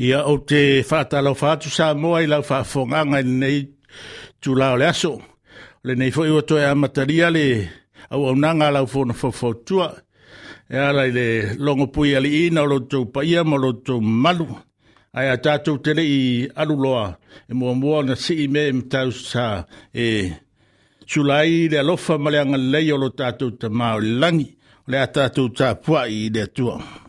ia o te whātalo whātu sā moa i la whāfonganga i nei tū lao le aso. Le nei foi o toi amataria le au la nanga lau fono whawhautua. E ala le longo pui ali i na loto paia mo loto malu. Ai a tātou tele i aluloa e mo mua na si i me e sa e tūlai le alofa maleanga leio lo tātou ta maori langi. Le a tātou tā i de tuamu.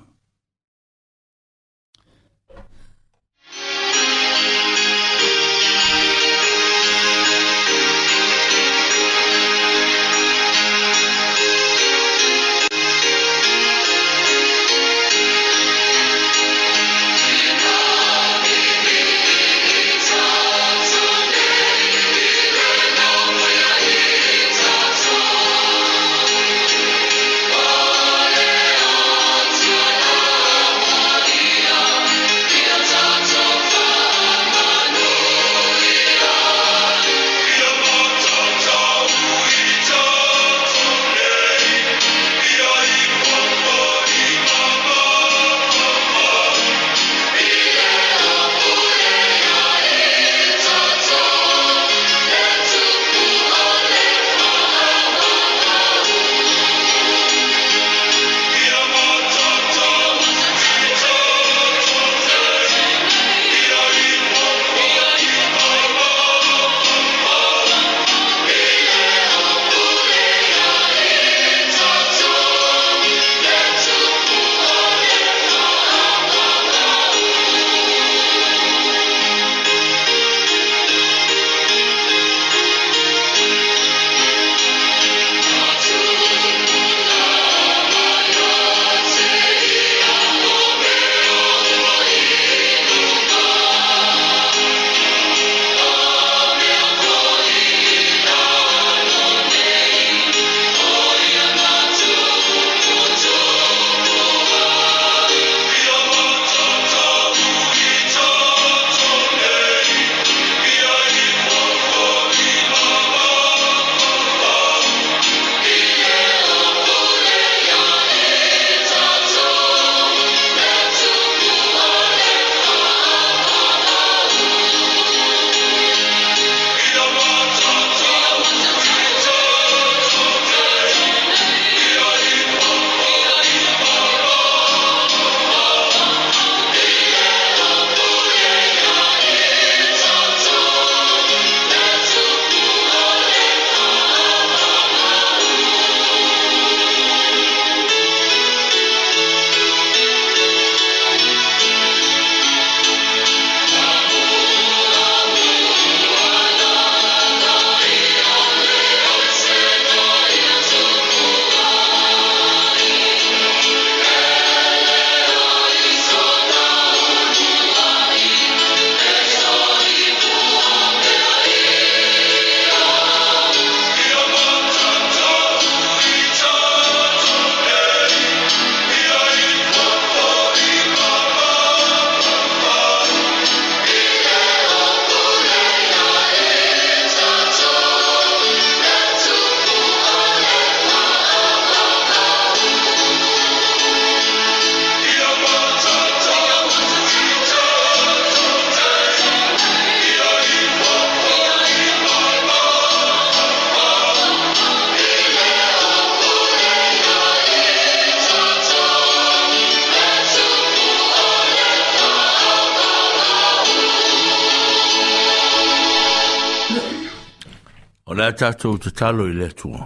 O le tātou te talo i le tua.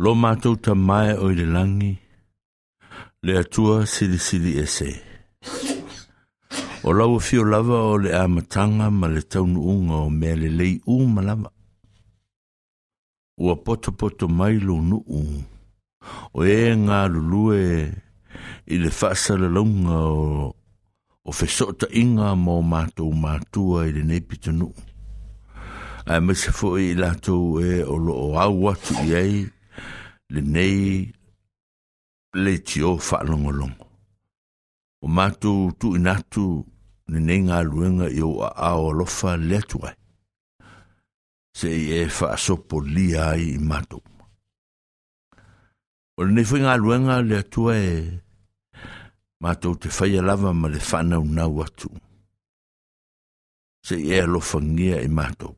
Lo mātou ta mai o i le langi. Le atua siri siri e se. O lau fio lava o le amatanga ma le taunu unga o mea le lei u malama. Ua poto poto mai lo nu u. O e ngā lulue i le fasa le launga o, o fesota inga mō mātou mātua i le nepitanu. Ua a me se fo i latou e o loo au atu i ai lenei le tio faalogologo o matou tuuina atu lenei galuega i ou aao alofa le atu ai seʻi e faasopolia ai i matou o lenei foi galuega le atua e matou te faia lava ma le faanaunau atu seʻi e alofagia i matou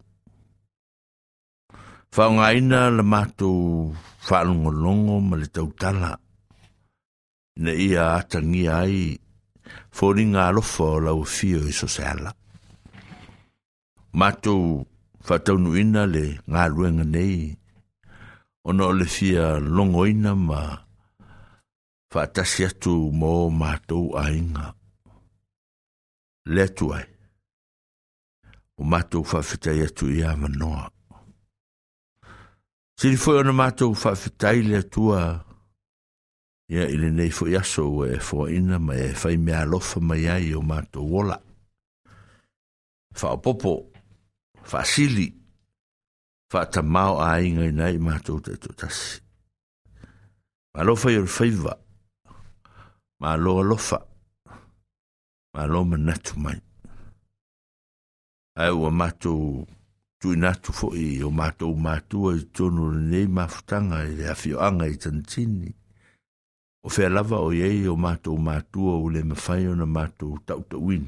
Whangaina le mātou whanungolongo ma le tautala. Ne ia atangi ai fōri ngā lofo lau fio i so seala. Mātou whataunu ina le ngā ruenga nei. Ono le fia longoina ma whatasi atu mō mātou ainga. Le tu ai. O mātou whawhitai atu ia manoa. Se li ono ona mātou whawhitai le tua. Ia ili nei foi aso e foa ina mai e whai mea lofa mai ai o mātou wola. Whao popo, whao sili, whao ta mau a nei mātou te tu tasi. Mā lofa i rwhaiva, ma loa lofa, ma loa manatu mai. Ai ua mātou tu na tu fo i o mato mato ma tu no ne nei ma futanga e le afio anga i tantini. O fe lava o iei o mato mato o le mawhaio na ma to tau ta win.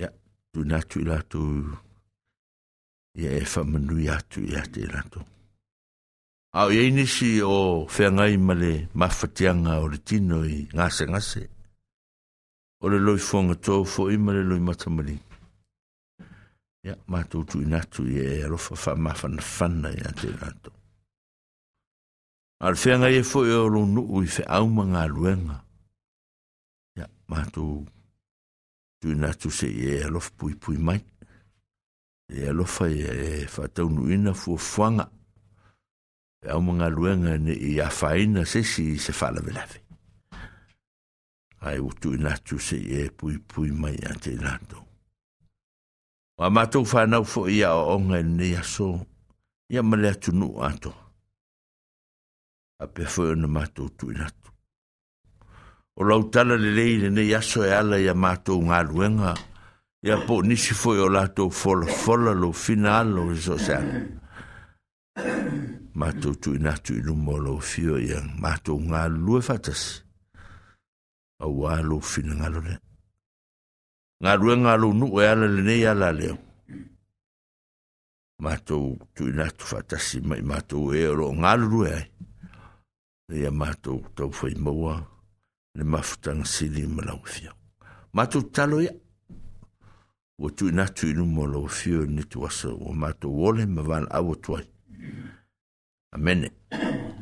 ya tu na tu i lato ia e fa manu i atu i ate i lato. A o iei nisi o fea ngai ma le ma fatianga o le tino i ngase ngase. O le loifuanga tō fo i ma le loimatamalinga. Ia, mātou tu inatu i e arofa wha mawhana whana i ate rato. Ar whenga e fo e oro nuu i whe auma ngā luenga. Ia, mātou tu inatu se i e arofa pui pui mai. E alofa i e whataunu ina fuafuanga. E auma ngā luenga ne i a whaina se si se whalawelawe. Ai utu inatu se i e pui pui mai ate rato. Wa mātou whanau fo ia o onga ni aso, ia male atunu ato. A pe fo e na mātou tui natu. O lautala le leile ni aso e ala ia mātou ngā luenga, ia po nisi fo o lātou fola fola lo finalo e so sana. Mātou tui natu inu molo fio ia mātou ngā lue fatasi. Au alo fina ngalo lea. ngā rua ngā lo nu e ala le nei ala leo. Mātou tu inatu whatasi mai mātou e oro ngā lo e ai. Le ia mātou tau whai maua le mafutang sili ma lau fia. Mātou talo ia. Wa tu inatu inu mo lau fia ni tu asa. Wa mātou wole ma wāna awa tuai. Amene. Amene.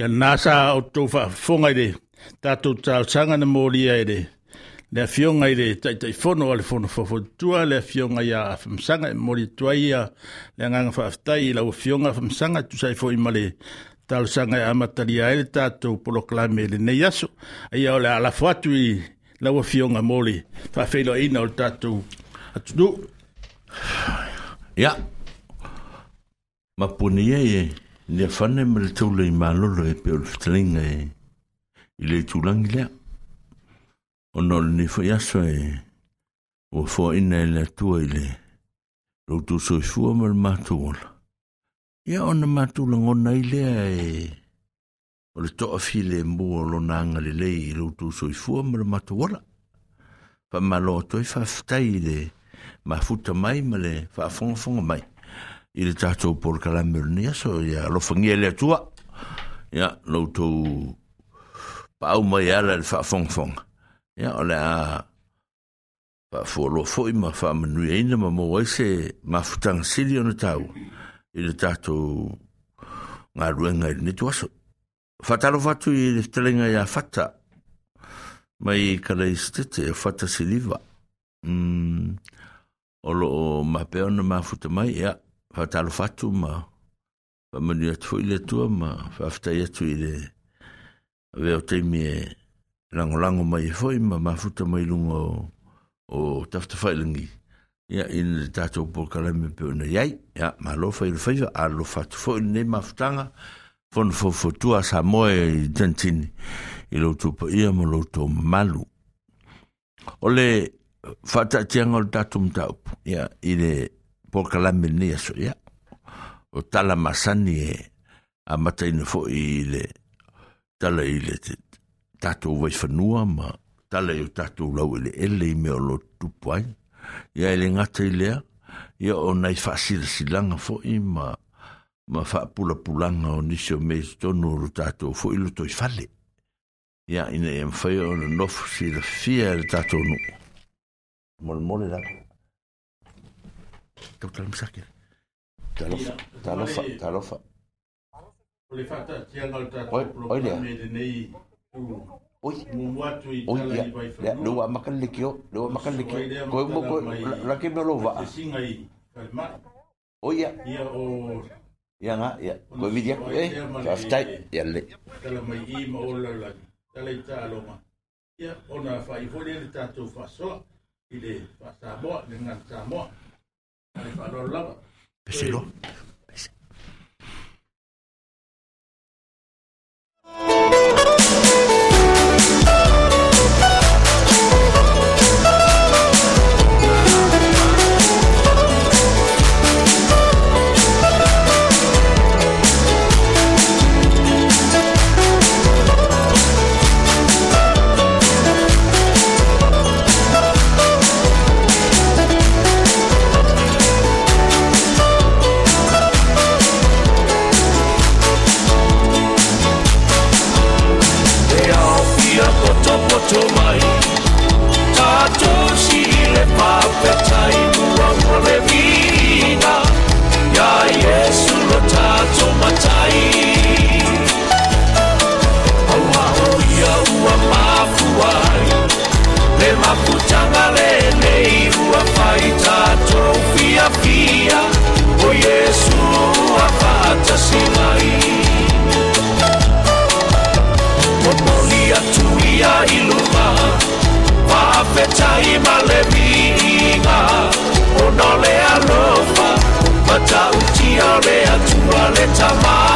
Ia nasa o tō whaafonga i re, tātou tāusanga na mōria i le lea fionga i re, tai tai whono ale whono whafotua, lea fionga i a whamsanga i mori tuai a, lea nganga whaaftai i lau fionga whamsanga tu sai fo i male, tāusanga amatari a ere tātou polo klame le nei aso, ai au lea alafo atu i lau fionga mōri, whaafeilo ina o tātou atu du. Ia, mapunia i e. le fane me le tau lei malo le pe ol fitalinga e i le tūlangi lea. O no le nefo yaso e o fo ina e le atua i le rautu soi fua me le mātu ola. Ia o na mātu la ngona i lea e o le toa fi le mua o lo nanga le lei i rautu soi fua me le mātu ola. Fa malo atoi fa fitai le ma futa mai ma le fa fonga fonga mai. i le tātou porkala mernia, so ia lofangia le atua, ia loutou pau mai ala le whaafongfonga. Ia o le a whaafualo à à hmm. foi ma whaamanui eina ma mō ai se mafutanga sili ona tau i le tātou ngā ruenga i le nitu aso. Whataro watu i le telenga i a whata, mai kalei stete e whata siliva. Mm. Olo o mapeo na mafuta mai, ia. faatalofa atu ma faamanu atu foʻi le atua ma faafetai atu i le avea o taimi e mai e ma mafuta mai luga o o tafatafailagi ia ina le tatou polokalame pe ona iai ia malofa i le faiva alofa atu foʻi lenei mafutaga fona tu a samoa i tanitini i loutou paia ma loutou mamalu o le faataʻitiaga o le tatou mataupu ia i le po ka lami ni aso ya, ya. O tala masani e a mata ina fo i le tala i le te tatou vai ma tala i o tatou lau e ele me o lo tupuai. Ia ele ngata i lea, ia o nai whaasira silanga fo i ma ma fa pula pulanga o nisio me tonu ro tato fo i luto i fale. Ia ina e mwhaio o nofu si la fia e tato nu. Mol mole dako. Kau tak lupa sakit. Tak lupa. Tak lupa. Tak lupa. Oleh fakta, tiang kalau tak lupa. Oh, dia. Oi. Oi. Ya. Ya, lu ya. wa eh, makan likyo, lu wa makan likyo. Koi mo koi laki me lu wa. Oi ya. Ya o. Ya nga, ya. Koi vidya koi. Ya stai, ya le. Kala mai i mo la la. Kala ta lo ma. Ya ona fa i fo le ta tu fa so. Ile fa sa bo, ngan sa Pues, lava Tomorrow.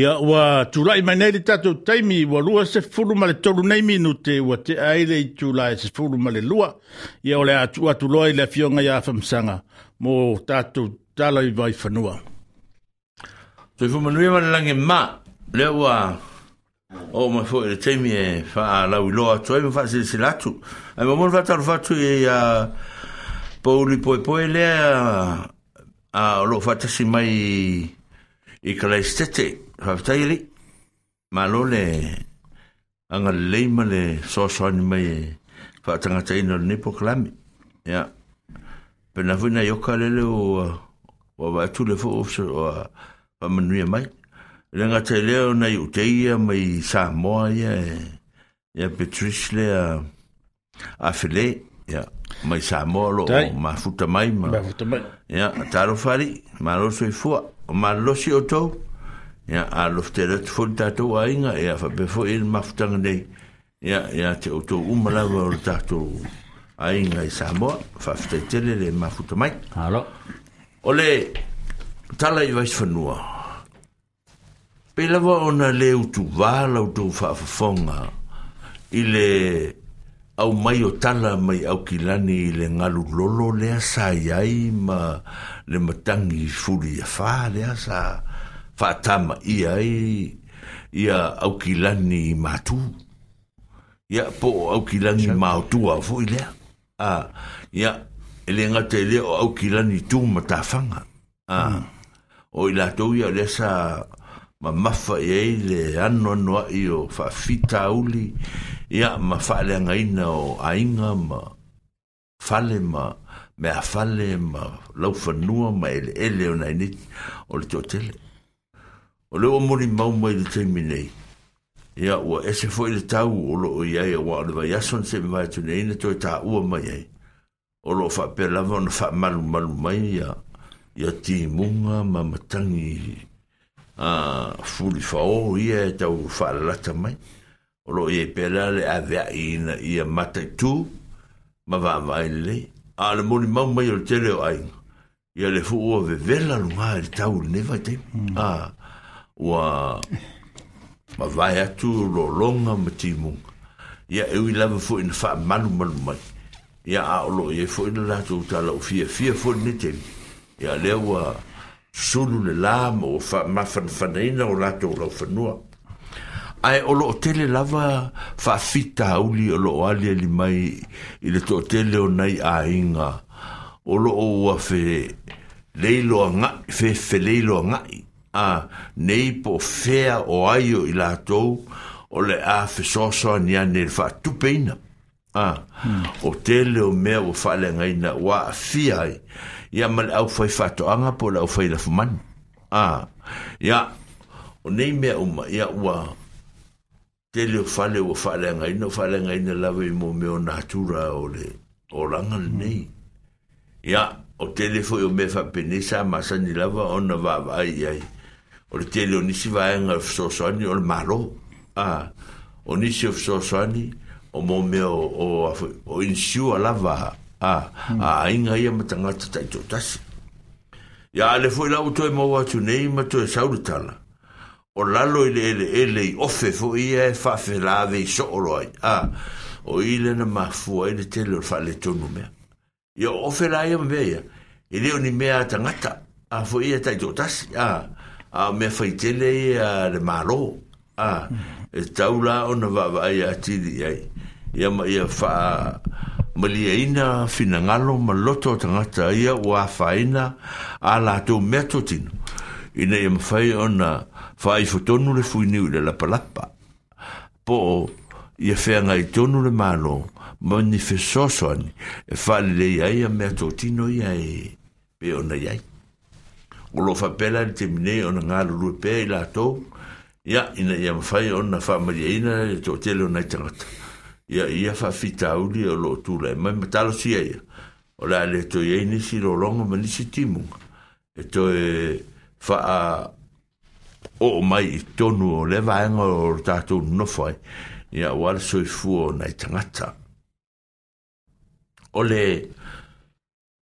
Ia wa tūlai mai nei le tātou teimi ua lua se furu male tolu nei minu te ua te aile i tūlai se furu male lua. Ia ole atu atu loa i le fionga i awhamsanga mō tātou tālai vai whanua. Tui so, fumanui mani langi mā, leo ua o mai fo le teimi e wha lau i loa tu, e mwha se se latu. E mwha mwha taru fatu e a pouli poe poe lea a lo fatasi mai i kalai stete. Whaftai li, malo le anga leima le sosoni mai e whaatangata ina le nipo kalami. Ia, pena whina ioka lele o wa watu le fo o wa manuia mai. Renga te leo nei uteia mai Samoa ia e ia Patrice le a a file ia mai Samoa lo mafuta mai ma. Mafuta mai. Ia, taro fari, malo soi fua, malo si o tau. ia alofitele atu foi tatou aiga ia for foi ele mafutaga Ja, ia ia te outou uma lava o le tatou aiga i samoa faafetaitele le mafuta mai alo ole tala i vaisafanua pei lava ona lē utuvā lautou faafofoga i le au mai o tala mai au kilani i le ngalu lolo le sa yai ma le matangi furi a asa lea fatama ia e ia kilani mātū. Ia po kilani matu a fo ile lea. A, ia, ele ngata i e lea o kilani tū matawhanga. A, hmm. o i to ia lea sa ma mafa i ile le ano anoa i o whawhita Ia, ma whaaleanga ina o ainga ma fale ma mea fale ma laufanua ma ele ele o nai o le tō o le o mori mau mai le teimi nei. Ia ua e se foi le tau o lo o iai awa ale vai ason se mai tu nei ne toi tā ua mai ai. O lo fa pe lava o na fa malu malu mai ia ia ti munga ma matangi a fuli fa o ia e tau fa lata mai. O lo iai pe lale a vea ina ia matai tu ma va vai le a le mori mau mai o le tele o ai. Ia le fu ua ve vela lunga e tau ne vai teimi. Mm. Ah. ua ma vai atu lo longa ma timunga. Ia e ui lava fo ina wha manu manu mai. Ia a olo e fo ina lato uta la u fia fia fo ina ten. Ia lea ua sunu le lama o wha mafan fanaina o lato u lau fanua. Ai olo o tele lava wha fita hauli olo o alia li mai i le to tele o nai a inga. Olo o ua fe leilo a ngai, fe fe leilo a ngai. a nei po fea o aio i lātou o le a fesoasoa ni ane le faatupeina a o tele o mea ua faaaleagaina ua aafia ai ia ma le ʻaufai faatoʻaga po le ʻaufai lafamani a ia o nei mea uma ia ua tele o fale ua faaleagaina o faaleagaina lava i mo mea ona atura o le olaga lenei ia o tele foʻi o mea faapenesa masani va ona vaavaai ai o le tele o nisi vaega e fesoasoani o le malo a o nisi o fesoasoani o mo mea o, o, o insiua lava a a aiga ia ma tagata taitotasi ia le foʻi lau toe maua atu nei ma toe sauletala o lalo i le eleele i ofe foʻi ia e faafelaave i soʻolo ai a o i lena mafua ai le tele o le faaletonu mea ia o ofe la ia mavea ia i lē o ni mea tagata a foʻi ia taitotasi a ah. a me fai tele e a le malo a e tau la ona va va ai ati di ai ia ma ia fa malia ina fina ngalo ma loto tangata ia wa faina a la to metotin ina ia mfai ona fai fotonu le fui niu le lapalapa po ia fea ngai tonu le malo ma ni fesoso ani e fa le ia ia metotino ia e pe ona iai o lo fapela ni temine o na ngalo la to ya ina ia mafai o na fa maria ina e to tele na itangata ya ia fa fita uli o lo tula e mai matalo si eia o la le to ia inisi lo longa ma nisi timunga e to e fa a o mai i tonu o le vaenga o lo tatou no fai ia wale soi fu o na itangata o le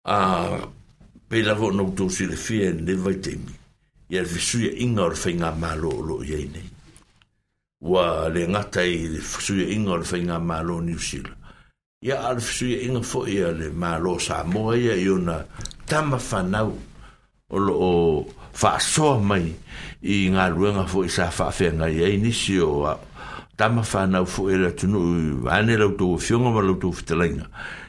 a pe lavo no to si le fie ne vai temi ia le fisuia inga o le whainga malo o loo iei nei wa le ngata i le fisuia inga o le whainga malo New Zealand ia a le fisuia inga fo ia le malo Samoa ia i ona tama whanau o loo whaasoa mai i ngā ruenga fo i sa whaafenga iei nisi o tama whanau fo ia la tunu ane lau tō fionga ma lau tō fitalainga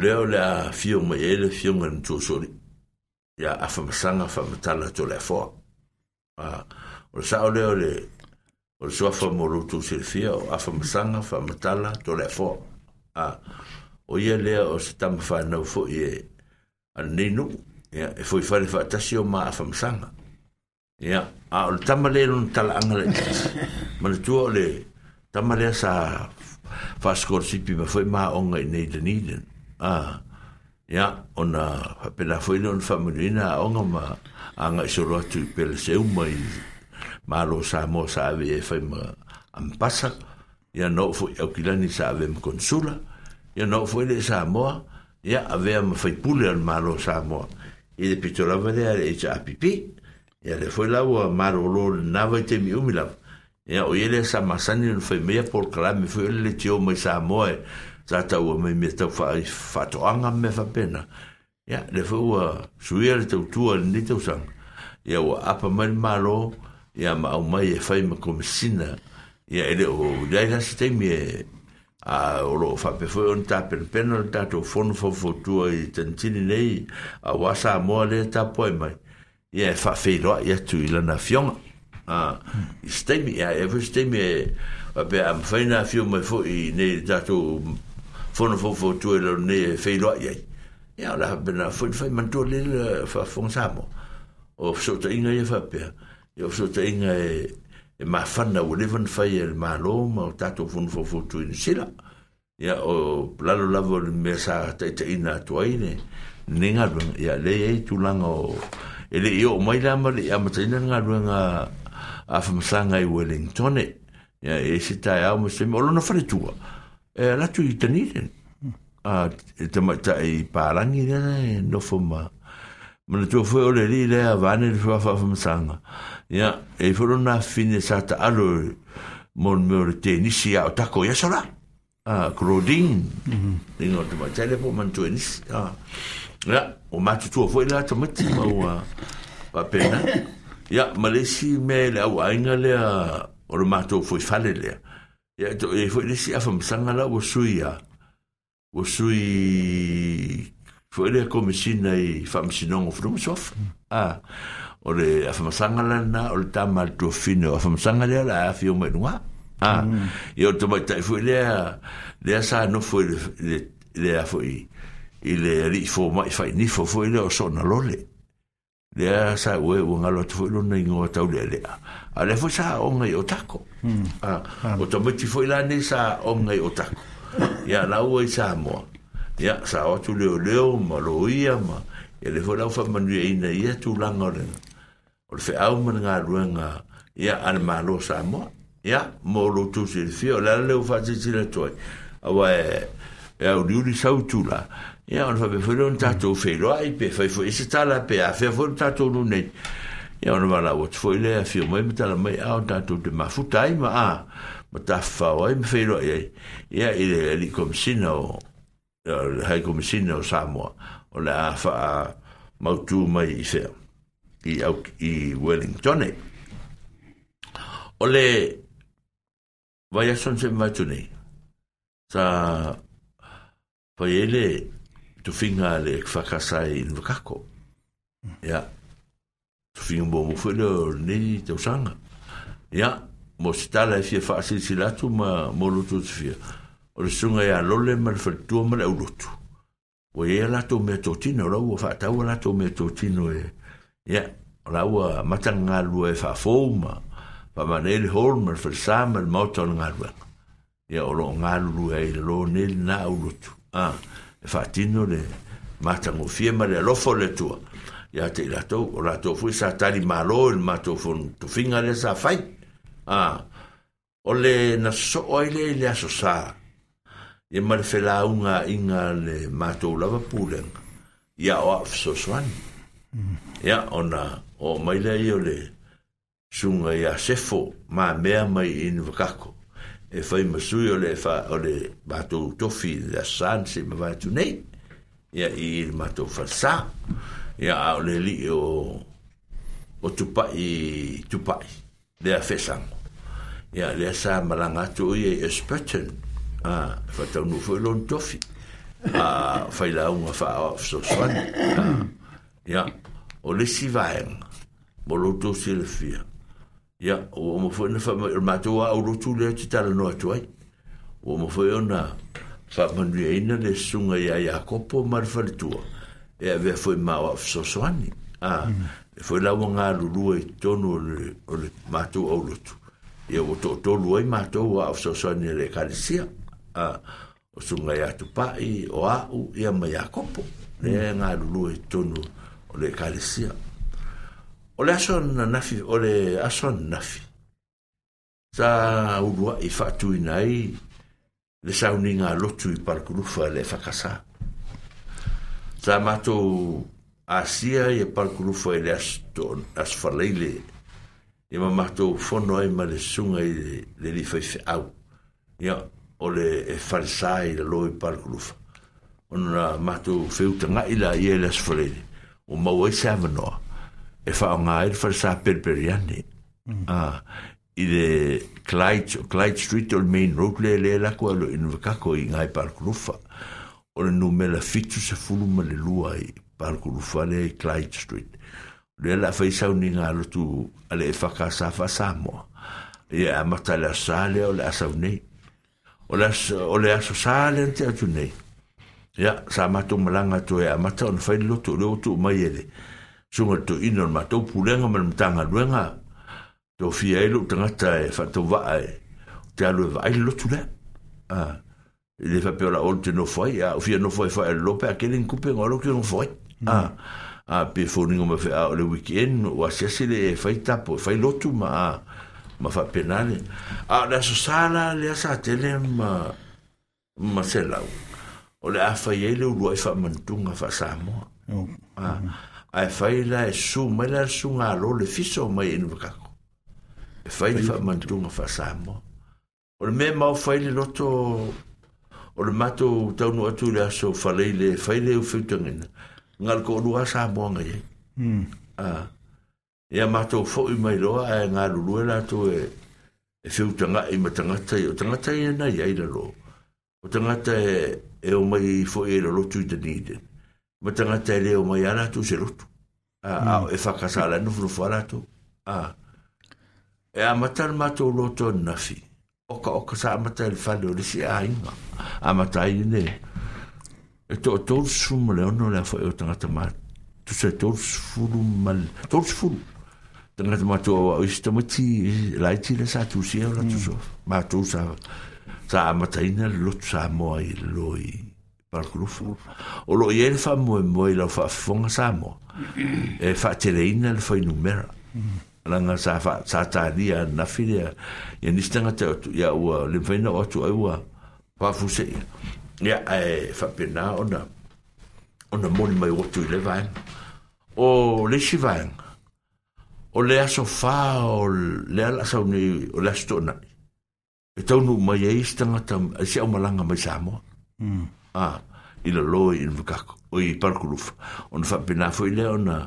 leo le a fio mai e le fio ngan tu suri. Ia a fa masanga fa matala tu le foa. O sa o leo le, o le soa fa moro tu sir fio, a fa masanga fa matala tu le foa. O ia leo o se tam fa nau fo i e, an ninu, ia, e fo i fare fa atasi o ma a fa masanga. Ia, a o le tamma le non tala angale, ma le tuo le, tamma le sa fa skorsipi ma fo i ma onga i neidan idan. Ia, Ah. Ya, ona pela fue on familina onga ma anga solo tu pel seu mai malo sa mo sa ave e fai ma ya no fui au kilani sa ave consula ya no fue le sa ya ave ma fai pule malo sa y de pitola vale e a pipi ya le foi la o malo lo nava te mi ya o ele sa masani on fai me por kala me foi le tio mai sa sa tau me me tau fa fa toanga me fa pena ya le fo ua suia le tau tua ni tau sang ya ua apa mai malo ya ma au mai e fai ma komisina ya ele o dai la sistemi e a o lo fa pe fo on ta per pena ta to fon fo fo tua i tantini nei a wasa mo le ta poi mai ya fa e fe lo ya tu ila na fiona a sistemi ya e sistemi e Vabbè, am fai na fio mai fo i nei dato fono fofo tue lo ne feiloa iai ia o la pena foi fai mantua lele faafogasamo o fesootaʻiga ia faapea ia o fesootaʻiga e e mafana ua leva na fai e le mālō ma o tatou fonofofotuina sila ia o lalo lava o le mea sa taʻitaʻina atu ai ne ne galuega ia lei ai tulaga o e leʻi oo mai la ma leʻi amataina le galuega afamasaga i Wellington ia e se taeao ma seme o lona faletua e la tu i tani ren a te mai ta i parangi ren no fo ma mana tu fo le ri le avane le fa fa msanga ya e fo na fine sa ta alo mon mo te ni à. dạ, dạ, si au tako ya sala a crodin dingo te mai tele po man tu ni a ya o ma tu fo la ta mati ma wa pa pena ya malesi me le au ainga le o ma tu fo fale le ia to e foi nisi a famsanga la o sui a o sui foi le komisina i famsinongo frumsof a o ah, ah. mm. le a famsanga la na o le tama to fino a famsanga le la a fio menua a e o to mai tai foi le le sa no foi le le a foi i le ri fo mai fai ni fo foi le o sona lole le a sa ue ua ngalo atu fwilu na ingo atau le le a a le fwa sa o ngai o tako hmm. Hmm. o to meti fwila ni sa o ngai o tako ya la ua i sa mua ya sa o tu leo leo ma lo ia ma ya le fwa lau fwa manu ya e ina ia tu langa le o le fwa au man ngā ruenga ya al ma lo sa mua ya mo lo tu si le fio la leo fwa zizi le toi a wae ya uri uri la ia ona faapefoi lona tatou feiloaʻi pe fai foi se tala pe afea foi le tatou lunei ia ona valaua te foi le afio mai ma talamai a o tatou te mafuta ai ma a ma tafafao ai ma feiloaʻi ai ia i le alii komisina o hai komisina o samoa o le a faa mautū mai i fea i au i wellington e o le vai ason se mai tunei sa Poi ele tufinga le whakasai in wakako. Ia. Tufinga mō mwhena o nini te usanga. Ia, mō se tala e fia whaasiri si latu ma mō lutu te fia. O le sunga ia e lole ma le whalitua ma le au lutu. O ia e lato mea tōtino, rau o whātau lato mea tōtino e. Ia, rau a matanga ngā lua e whafou ma. Whamanele hol ma le whalisama le mautau ngā lua. Ia, o lo ngā lua e lo nini nā au lutu. Ah. fatino le mata fie ma le alofo le tua. ya te to o la fui sa tari mālo il mātou fon finga le sa Ah, ole na so oile le so sa. Ia ma inga le la va pūrenga. ya o so swan ya ona o maile la o le sunga ya sefo ma mea mai in e fai masui o le fa o le mato tofi la san se me va tu nei ya i il mato fa sa ya o le li o o tu pa i tu pa le a fesa ya e le sa malanga tu i e spetten a fa tau nu fo lon tofi a fai la un fa o so swan ya o le si va en bolo tu silfia ya o mo foi na fa ma to a o tu le ti no to ai o mo foi na fa ma ni ina le sunga ya ya ko po mar fa e ave foi mau of so so a foi la wanga lu lu e tonu le o le ma to o lu e o to to lu e ma to of so so le kalisia a o sunga ya tu pa i o a u ya ma ya ko po le nga lu lu e tonu o le kalisia o le aso na nafi o le aso na nafi sa ulua i faatuina ai le sauniga alotu i palakulufa le fakasā sa matou asia ia palakulufa i le aso le ia ma matou fono ai ma le susuga i le lifaifeʻau ia o le e falesā i lalo i palakulufa ona matou feutagaʻi la i le asofalai le o maua i se e fa nga il fa sa per per anni mm. ah i de Clyde Clyde Street or Main Road le le la quello in va co in ai par crufa o le nome la fitu se fulu ma le lua i par crufa le Clyde Street le la fa e sa un nga lo tu ale fa ca sa fa sa mo e a mata la sale o la sa unei o la o le aso sale te a tu nei ya sa mato malanga tu e a mata on fa il lo tu lo tu ma ye le sunga to ino na matou pulenga ma le matagaluega to fia e e ai lou tagata e faatauvaa e te alu e vaai ah. le lotu lea i le faapea olaʻolu te nofo ai a ah, o fia nofo ai faʻi alelo pe akele nikupe gaolo ke nofo ai a pe foniga ma feʻa o le weekend o asiasi le e fai tapo e fai lotu ma a ah, ma faapenale a o le asosā la lea sa tele ma ma selau o le a fai ai e le ulua ai faamanatuga faasamoa ai fai la e su mai la su ngā lo le fiso mai inu e wakako. E fai le fai mantunga fai sāmo. O le mea mau fai le loto, o le mato taunu atu le aso fai le eu le ufeutangina. Ngā lko o lua sāmo anga ye. Hmm. Ia mato fōi mai loa e ngā lulue la e e fiu tanga i ma tangata i o tangata i e nai aira lo. O tangata e, e o mai fōi e lo tui te nīden. ma tagata e leo mai a latou se lotu ao e fakasala nofonofo a latou e amata le matou loto ona nafi okaoka sa amata i le fale o lesi aiga amata i le e toʻatolu sefulu ma le ono le afaʻi o tagata ma tusa tolu sefulu ma tolu sefulu tagata matou auao isi tamati laiti le sa tusia o latu soa matou sa sa amataina le lotu sa moa i le lo i palkulufa o lo ia le faamoemoe lau faafofoga sa moa e faateleina le fainumera laga sa sa talia anafi lea ia nisi tagata atu ia ua le mafaina o atu ai ua faafuseia ia e faapena ona ona moni mai otu i le vaega o lesi vaega o le aso fā o le alasaunei o le aso toʻanaʻi e taunuu mai ai se tagata e se aumalaga mai sa moa hmm. a i la loa i nukako o i parkurufa o na whapena fo i leo na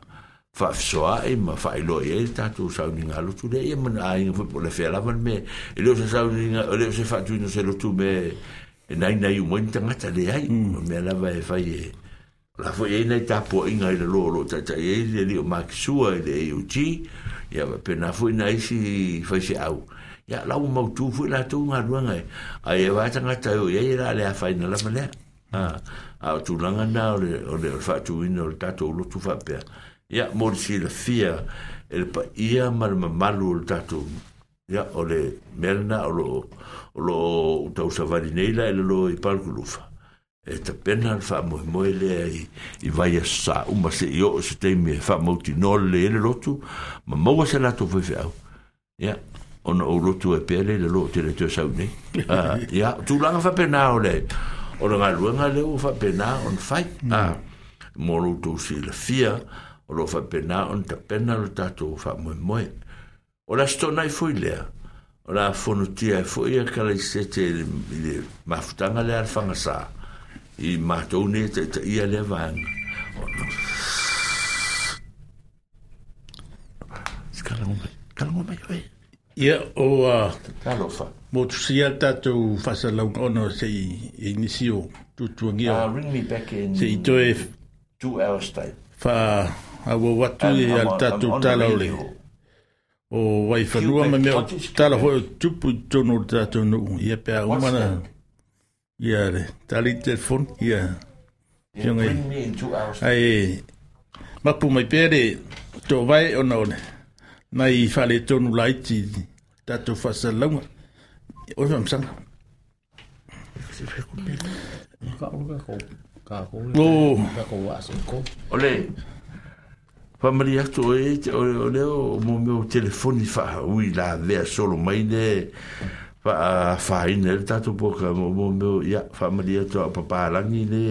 whafsoa e ma whai loa i e tatu o sauni ngā lutu le i amana a inga whipo le whea lavan me e leo sa sauni ngā o leo se whatu ino se lutu me e nai nai u moin tangata le ai mm. o mea lava e whai e la fo e nei tapo inga i la loa lo tata e le leo maki sua i le EUG i ama pena fo i nai si whai se au ya lau mautu fo i la tunga ruanga e a e vatangata e o e e la le a whai na lama lea a o tulaga na o le o le faatuina o le tatou lotu faapea ia mo le silafia e le paia ma le mamalu o le tatou ia ole melna mea lana o loo o loo tausavali e lo i palukulufa e tapena le mo lea i i vaia sauma seʻi oo se taimi e faamautinoa lelei le lotu ma mo se latou feafeau ia ona ou lotu e pea lei le loo teletoe sau nei ah, ia tulaga faapena o le o le galuega leu o faapena ona fai mo mm. lou ah, tou silafia o loo faapena ona tapena lo tatou faamoemoe Ora le asitonai foi lea o la fonotia e foʻi a kalaisete i le mafutaga lea le fagasā i matou ne taʻitaʻia lea vaega kalagomai kalagomai oe Ia o a... Talofa. Mo tu sia tatou fasa lau ono se i inisi o tutuangi o. Uh, ring me back in... Se i to e... Two hours time. Fa a wo watu e alta tatou talaule. O wai fanua me me o talofo e tupu tono tatou nu. Ia pe a umana... Ia le, tali telefon, ia. Ring me in two hours time. Ai... Mapu mai pere, to vai o naone. Nai fale tonu laiti... Ia. tatou faasalauga oe faamasaga ole famali atu e o le o mo me o telefoni faaui lavea solo mai le faaafaina le tatou poka mo me o ia faamali atu a papalagi le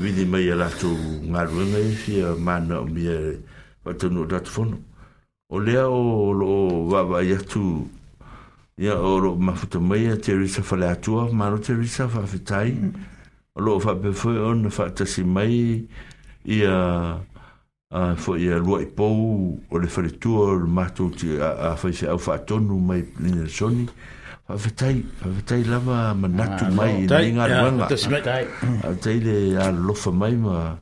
vili mai a latou galuega e fia mana o mia faatanuu tatou fono o lea o lo wawa i atu ia o lo mafuta mai a Teresa fale atua maro Teresa fafetai mm. o lo fapefoe on na fatasi mai ia a uh, fo ia lua i pou o le fale tua o le matu ti a, a fai se au fatonu mai lina soni fafetai fafetai lama manatu ah, mai ina inga yeah, ruanga fafetai le a lofa mai ma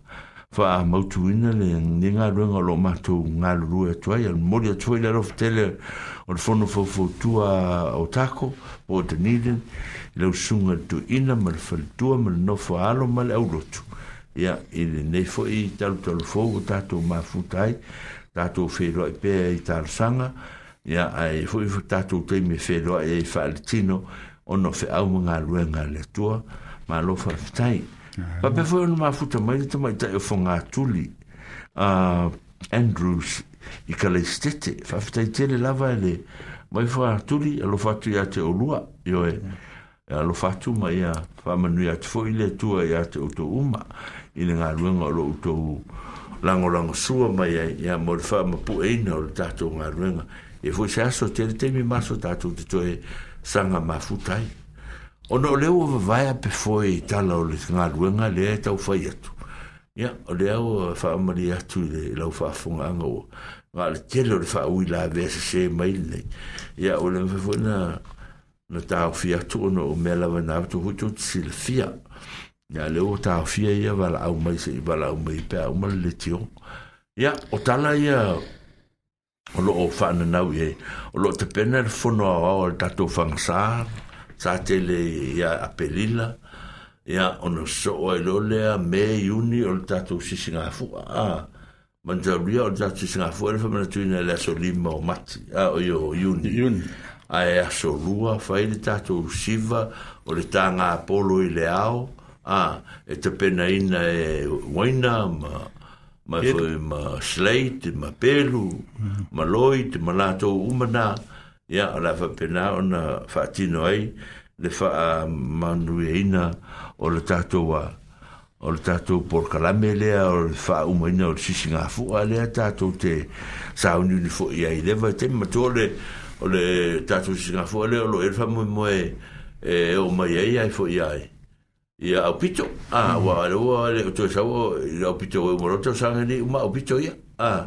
fa mautu ina le ni nga ruenga lo mato nga lu e toi al moria toi la rof tele on fono fo fo tua otako taco needed te niden le usunga tu ina mal fal tua mal no fo alo mal au lotu ia i le nei fo i tal tal fo tato ma futai tato fe lo e pe i tal sanga ya ai fo i tato te me fe lo e fa tino ono fe au mga ruenga le tua ma lo fa futai Pa pe foi numa futa mai de tomar eu fonga Tuli. Ah, Andrews e Calestete, fa futa ele lava ele. mai foi a Tuli, lo foi tu ia te olua lua, e é. Ele foi tu mas ia fa manu ia te foi ele tua ia te o uma. Ele na rua o to lango lango sua mai ia ia mor fa ma pu ei no ta tu na rua. E foi se aso te ele tem maso ta tu te to sanga mafutai. futa Ono le o vai pe foi tala o le ngā ruenga le e tau fai atu. Ia, o le au wha amari atu le lau wha funga anga o. Ngā le tele o le wha ui la vese se mai le. Ia, o le mwhefo na na tau fi atu ono o mea lava na atu hutu tsi le fia. Ia, le o tau fia ia wala au mai se i wala au mai pe au mali le tio. Ia, o tala ia o loo whananau e. O loo te pena le whanau au al tatou whangasāra. sa tele ya apelila ya ono so o lole a me uni o tato si singa fu a manjabria o tato si singa fu e fa mena tuina le so lima o mati a o yo uni uni a e a so lua fa ele tato siva o le tanga apolo i le ao a e te pena ina e waina ma ma foi ma slate ma pelu mm. ma loit ma lato umana ma ya ala fa pena ona fa tinoi le fa manuina o le tato wa o le tato por kalamele o le fa umaina o sisinga fu ale tato te sa unu fo ya ile va te matole o le tato sisinga fu ale o le fa mo mo e o mai ai ai fo ya ya o pito a wa le wa le to sa wo o pito e o moroto sa ni ma o pito ia a ah.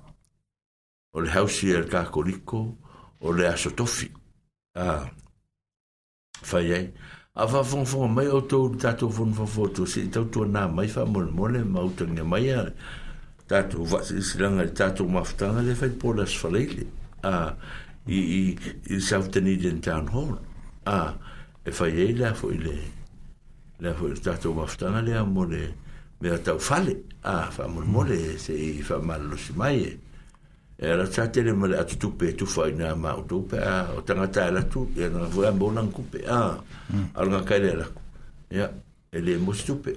o le hausi e le kākoliko o le asotofi a fai ai a fa fon fon mai o tō le tātou fon fon fon tō si tau tō nā mai fa mole mole ma utanga mai a tātou va si silanga le tātou mafutanga le fai pō le asfaleile a i i i sau tani den town hall a e fai ai le afo i le le afo i le tātou mafutanga le a mole me a tau fale a fa mole mole se i fa malo si mai e e la tate le male atu tupe tu fai na ma o tupe a o tangata e la tu e na vua mo nan kupe a al nga kaile e la ya e le mo tupe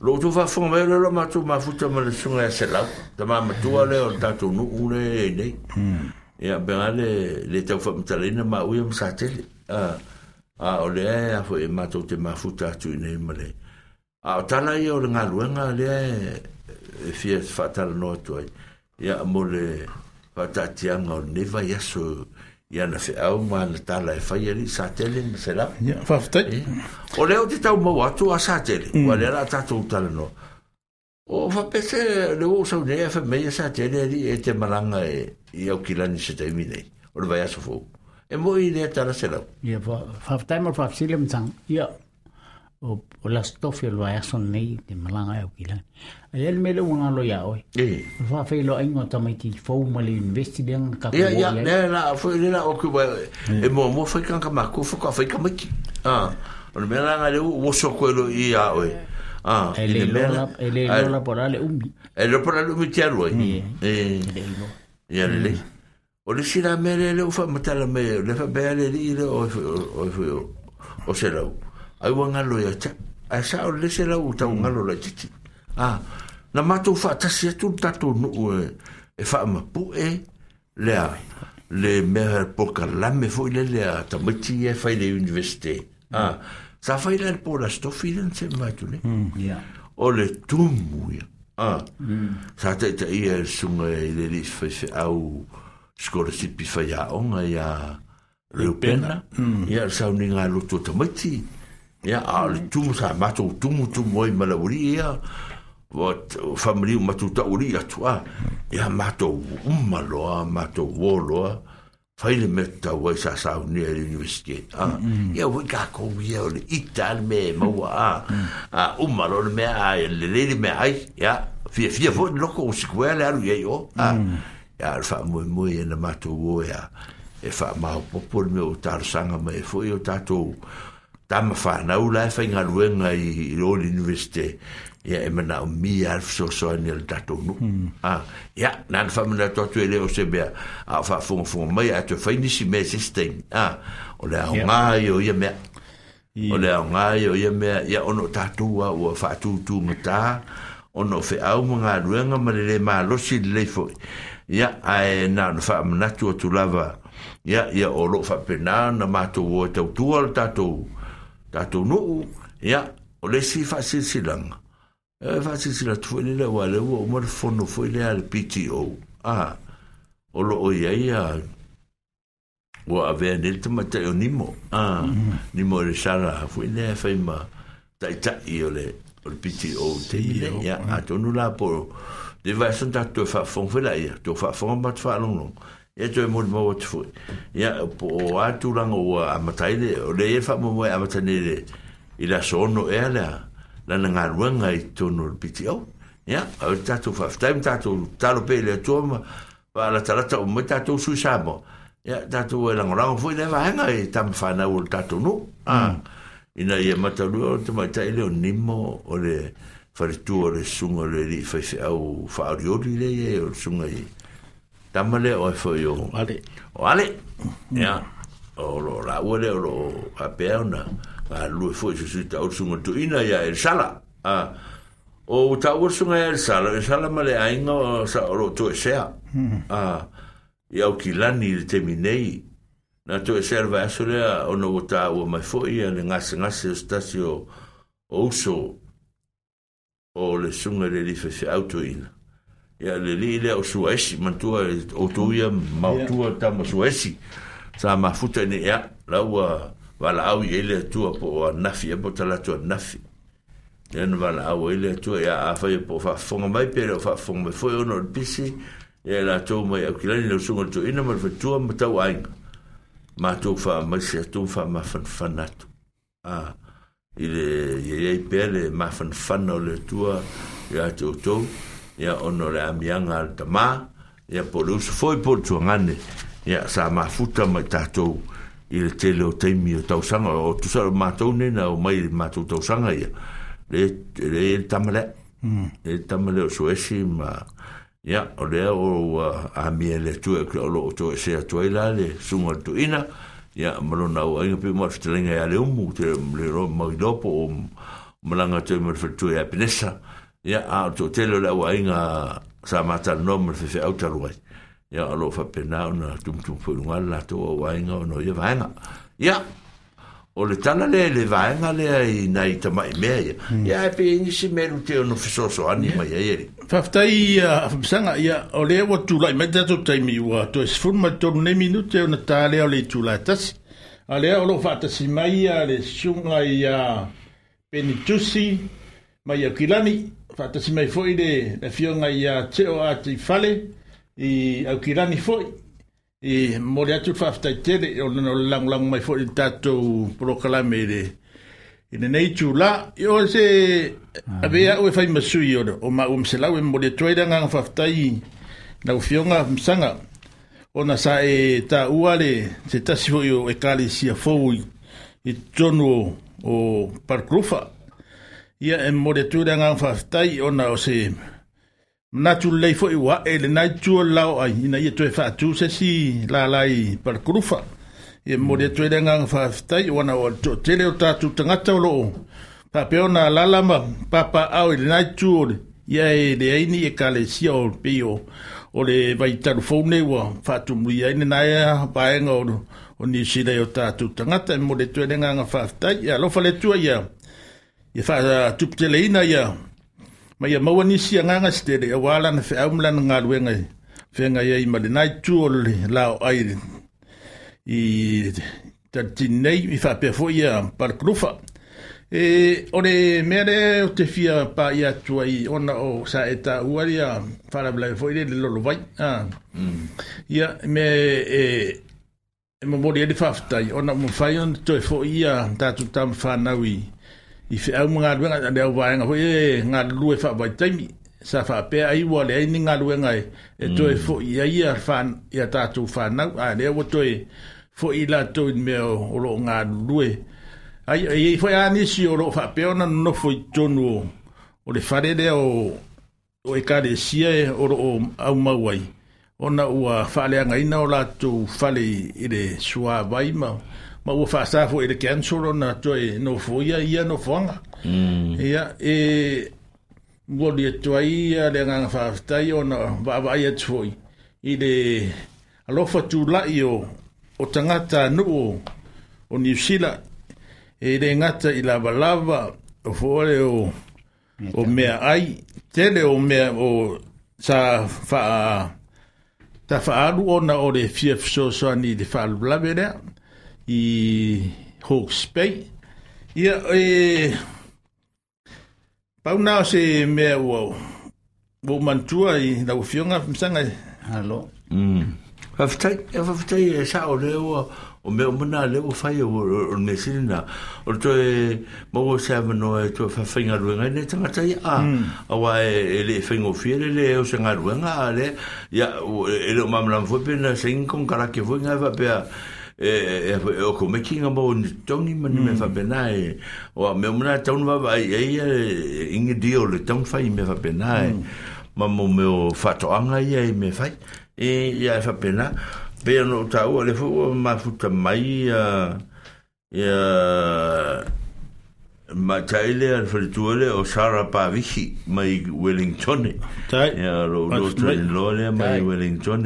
lo tu va fonga e lo ma tu ma futa ma le sunga e se lau ta ma ma tua le o tatu nu ule e ne ya bera le le tau fa mtalina ma uya msa tele a a o le e a fo e ma tu te ma futa atu i ne ma le a o tala i o le ngaluenga le e, e fia fatala no atu ai ya mo le fatatianga o neva yaso ia na feʻau ma na tala e fai ali satele na fa eh? o lea o te taumau atu a satele ua mm. lea la a tatou talanoa o faapese le ua sauneai afemeia satele alii e te malaga e au kilani se taimi nei o le vaiaso fou e moi lea la selau ia faafetai ma le faafesili matagaia o o la stofi lo ai son nei te malanga au kila o el mele un alo ya oi e fa fe lo ai ngota mai ti fo ma le investi den ka ko ya ya la la fo la o ku ba mm. e mo mo fe kan o ma ku fo ka fe ah o me la ngale o so ko lo i ya oi ah ele lo ele lo la por ale umi ele por ale umi tiaro oi mm. e ya le mm. o le sira mele le fa matala me le fa bele le o o o o se lo ai wanga lo ya cha a sa o le se la u ta unga lo la chichi a na ma tu fa ta si tu ta tu no e e fa ma pu e le a le me po ka la me fo le le a ta me ti e fa le universite a sa fa le po la sto fi den se ma tu le ya hmm, o le tu mu ya a hmm. sa te te i e sunga e le li fa se a u skora sipi fa ya onga ya Reupena, ya hmm. sauninga lutu tamati, ya al tu sa ma tu tu mu tu moi malauri ya wat famri ma tu ta uri atu a ya ma tu umma lo ma tu wolo faile metta wa sa sa ni universite a ya wi ka ko wi o ital me ma wa a mm. umma lo me a le le me a ya fi fi fo lo ko skuela lu ya yo ya al fa mm. mu mu ya ma tu wo ya e fa ma popol me o tar sanga me fo yo tatou tama whanau lai whai ngā ruenga i Royal University ia e mana o mi alf so so ani al tatou nu ah ia nan fa mana tatu ele o se bea a fa fonga fonga mai a te whai nisi me sistem ah o le au ngā o ia mea o le au ngā o ia mea ia ono tatou a ua whātūtū ngatā ono fe au mga ruenga ma le mā losi le fo ia ae nan fa manatu o tu lava ia ia o lo fa pena na mātou o tau tua al tatou Katunu'u ia e, o le si silang. e fa'asisilatu fo'i le leua leua uma le fono fo'i lea le pto a o lo'o ya ia ua avea nei le tamatai o nimo a nimo le sala fo'i lea fai ma taʻitaʻi yo le o le pto ya, le ia atonu la po le vaesan tatou e fa'afoga fai laia tou fa'afoga ma te fa'alogologo e to mo mo te fu ya po atu lango wa amatai de o le fa mo mo amatai de i la sono e ala la na ngar i to no piti o ya a ta to fa ta ta pe le to ma va la ta o ta mo ta to su sa mo ya ta to e lango fu le nga i e ta fa na ul ta to no a ah, hmm. i na i amata lu o te mai ta ele nimo o le fa le tu o le sunga le li fa fa au fa au riori le ye o sunga i tamale o foi o ale o ale ya o lo la o le o a perna a lu foi se ta o sunga tu ina ya el sala a o ta o sunga el sala el sala male ainga sa o lo tu sea a ya o kilani te minei na tu serva asore o no ta o mai foi ele ngas ngas stasio o uso o le sunga le li fe auto ina ia le li le o suesi mantua o tuia mautua tama suesi sa mafuta ni ia laua wala au i ele tua po nafi e po talatu nafi len wala au ele tua ia e a fai e po fa fonga mai pere fa fonga mai foi ono pisi ia e la tau mai au kilani le usunga tu ina mal fatua matau ainga matou fa mai se tu fa mafan fanatu ah ile ye ye pele mafan fanau le tua ia tau tau ia ono le amianga al tamā ia po le usu foi po tuagane ia sa mafuta mai tatou i le tele o taimi o tausaga o tusa o matou nena o mai le matou tausaga ia le le e tamale hmm. le tamale o suesi ma ia o lea o amia le tue o loo toe se atuai la le suga tuina ia ma lona auaiga pe mafetalaga ia le umu te le mailō po o malaga toe ma le faletue ia penesa ya a to tele la wa inga sa mata no me fe au taru ai ia lo fa pena na tum tum fu nga la to wa inga no ye va nga ia o le tala le le va nga le ai nai ta mai me ya ia pe ni si me lu te no fiso so ani mai ye fa fta fa sanga ya o le wa tu lai me to te mi wa to es fun ma to ne minute na ta le o le tu la tas ale o lo fa ta si mai ya le sunga ya penitusi mai ia kilani faatasi mai foʻi le le fioga ia teo a te fale i au aukilani foʻi i mo le atu tele o lana o le lagolago mai foʻi le tatou polokalame i le i lenei tulā i o se ave aʻu e faimasui o o maua maselau e mo le atu ai le agaga faafetai laufioga masaga ona sa e taʻua le se tasi foʻi o ekalisia fou i totonu o parkrufa ia e more tūrenga whaftai ona o se Natu lei fo iwa e le nai tua lao ai ina ia tue whātū se si la lai par kurufa. Ia mo le tue renga ngā whāwhitai wana o tō tele o tātū tangata o loo. Pāpeo nā lalama papa au i le nai tua ia e le ni e ka le o peo o le vai taru ne wa whātū mui aini nā ea paenga o ni sire o tātū tangata. E mo le tue renga ngā whāwhitai ia e lofa le tua ia. ia fa uh, tupeteleina ya ma ia maua nisi agaga se tele ia ua lana feau ma lana galuega fegai ai ma lenai tu o le i ta nei i faapea foʻi ia palakulufa e o le mea le o te fia paia atu ai ona o saʻe taʻuali a blai foʻi le le lolovai a ah. mm. ia me e e momoli ai le faafetai ona mafai ona toe foʻi ia tatou tamafanau i Eh, e i fe au mga luenga na leo vaenga hoi e ngā lue wha vai taimi sa wha pēr ai wā le aini ngā luenga e e toi fo i a ia whan i a tātou whanau a leo o toi fo i la toi me o ro ngā lue ai e i foi anisi o ro wha pēr na no foi tonu o le whare lea o o e kare sia e o ro o au mauai ona ua whaaleanga ina o lātou whale i le sua vai ma ua faasā foʻi le cancel ona toe nofoia ia nofoaga mm. ia e moli atu e ai ia le agaga faafetai ona vaavaai atu foʻi i le alofa tulaʻi o o tagata anuu o niusila e le gata i lavalava o foʻole o o mea ai tele o mea o sa faa ta faa alu ona o le fia fisoasoani ni le faalulave lea i Hawke's Bay. Ia, e, pau nao se mea ua o mantua i na ufionga msanga. Halo. Mm. Fafitai, e, e sa o leo a o me o mana le o fai o o me o to e mo o sa me no e to fa fainga ru nga ne tama a mm. a wa e, e le fainga o le o sa nga ru nga ale ya e, e lo mamlan fo pe na sin kon kara ke fo nga va e e, e, e o ko making about ni tongi mani me fa mm. benai e, o me mona tongi va vai e in e dio le tongi fa me fa benai mm. ma mo me o fa to anga ia e me fa e ia fa pena pe no ta o le fu ma futa mai ia ia ma taile al fritule o sara pa vichi mai wellington ia lo lo tren lo le mai wellington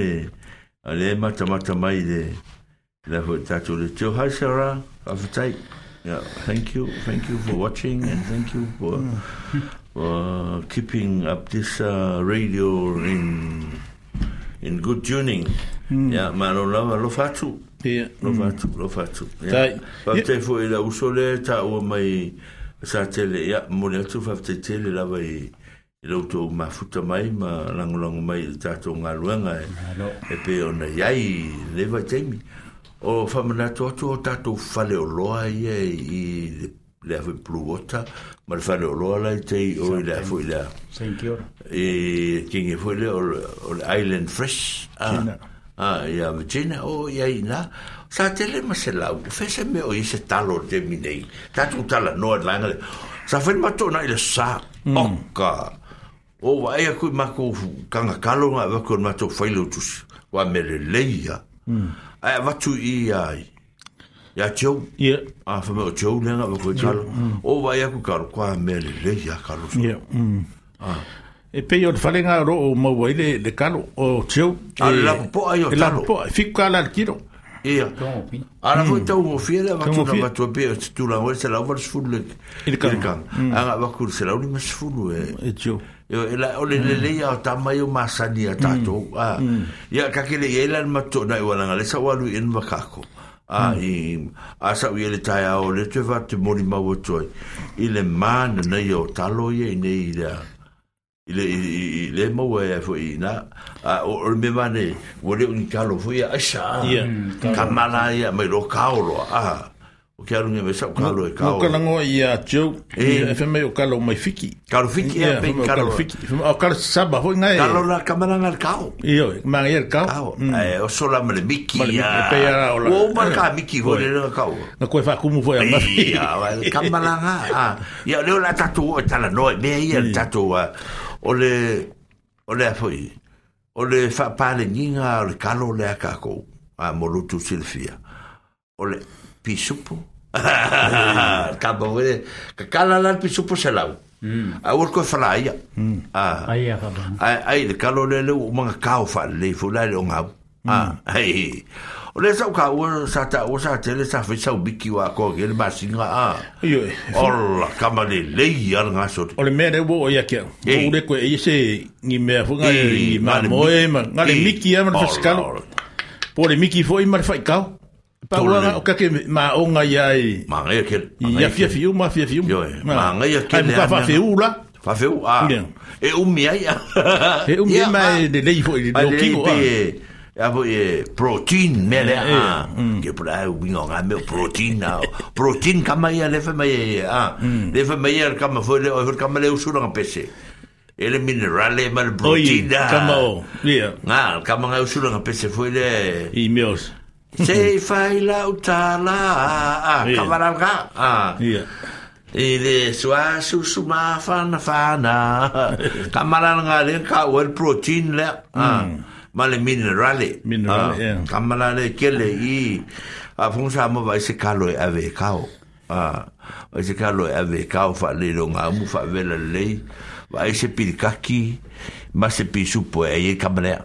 ale ma ta ma ta mai de Nā hui tātou le teo hai Sarah, awhatai. Yeah, thank you, thank you for watching and thank you for, for keeping up this uh, radio in in good tuning. Mm. Yeah, ma lo lava lo fatu. Yeah. Lo hmm. fatu, lo fatu. Yeah. Pa te fu i la usole ta o mai sa tele ya mo le tu fa tele lava i lo to ma futa mai ma langolango mai Tatu to nga Epe ona yai leva temi. Mm. o famana to to ta to fale o loa i i le fu blu ota ma le fale o loa la te o le le thank you e king e fu le o island fresh Ah, a ya vicina o ya ina sa tele ma se la fe se me o ise talo de minei ta tu tala no la ngale sa fe ma to na ile sa hmm. oka o vai a ku ma ku kanga kalonga va ku ma to fa wa mere le leia mm ai va tu i ai ya tio ye a fa mo tio le na ko tio o va ya ku karo mm. kwa me le le ya karo so ye mm ah. e pe yo falenga ro o mo wa ile le karo o tio a e la po ai o e la po fi ka la kiro mm. e ya mm. a la foi o fiela va tu va tu be tu la o se la va sfulle ile ka a va kur se la o ni mas sfulle e, e tio yo ela ole le le ya ta mai o masani ta to ya mm. ah, mm. ka ke le ela ma to na wala ngale sa walu in makako Ah mm. i a wi e le taya e ah, o le te va te mori ma wo ile man na yo ta lo ye ne ile ile ile mo wa ya fo ina a o me va ne le un ka lo fo ya a sha ka mala me lo ka o o que era nge me sau kalo e kao. Ka lango i a teo, e feme o kalo mai fiki. Kalo fiki e pe kalo. fiki. O kalo saba hoi ngai. Kalo la kamaranga al kao. Iyo, mangi al kao. Kao. O sola male miki ya. Pe ya o la. O mar ka miki hoi le nga kao. Na koe whakumu foi a mafi. Iya, kamaranga. Ia, leo la tatu o tala noe, mea ia tatu o ole, ole a foi. O le whapale nyinga, o le kalo le a kakou A molutu silfia. O le, pisupo. Kabawere, eh, kakalala pisupo selau. Hum. A ua koe whalaia. Aia whalaia. Ai, le kalo lele o mga kao whale, le fulai le o ngau. Hei, hum. ah, o le sau ka ua sa ta ua sa tele sa whi sau biki wa ko ke ah, ah. le masinga a. Iyo. Ola, kama le lei ar ngā sori. O le mea re wo o ia kia. O ure koe e se ngi mea funga i ma moe, ngā le miki e mara fiskalo. Po le miki fo i mara whaikau. Pa ua o ka ma o nga yai. Ma nga ke. Ya fia fiu ma fia fiu. Ma nga ya ke. Ai fa fiu la. Fa fiu a. E o mi ai. E o mi mai de lei fo i do kiko a. Ya bo e protein me le a. Ke pra u bingo nga me protein na. Protein kama ia le fa mai a. Le fa mai ia kama fo le o kama le usura nga pese. ele minerale mal proteína. Oye, kama o. Nga, kama nga usura nga pese foi le... E meus. Sei fai la utala a kamaranga. Ia. I de sua su su ma fan fana. Kamaranga le ka wel protein le. Ma le minerale. Minerale, ah. yeah. Kamaranga le kele i a ah, funsa mo vai se kalo Ah. Vai se kalo e ave kao fa le longa mu fa vela le. Vai se pilkaki. Ma se pisu po e kamaranga.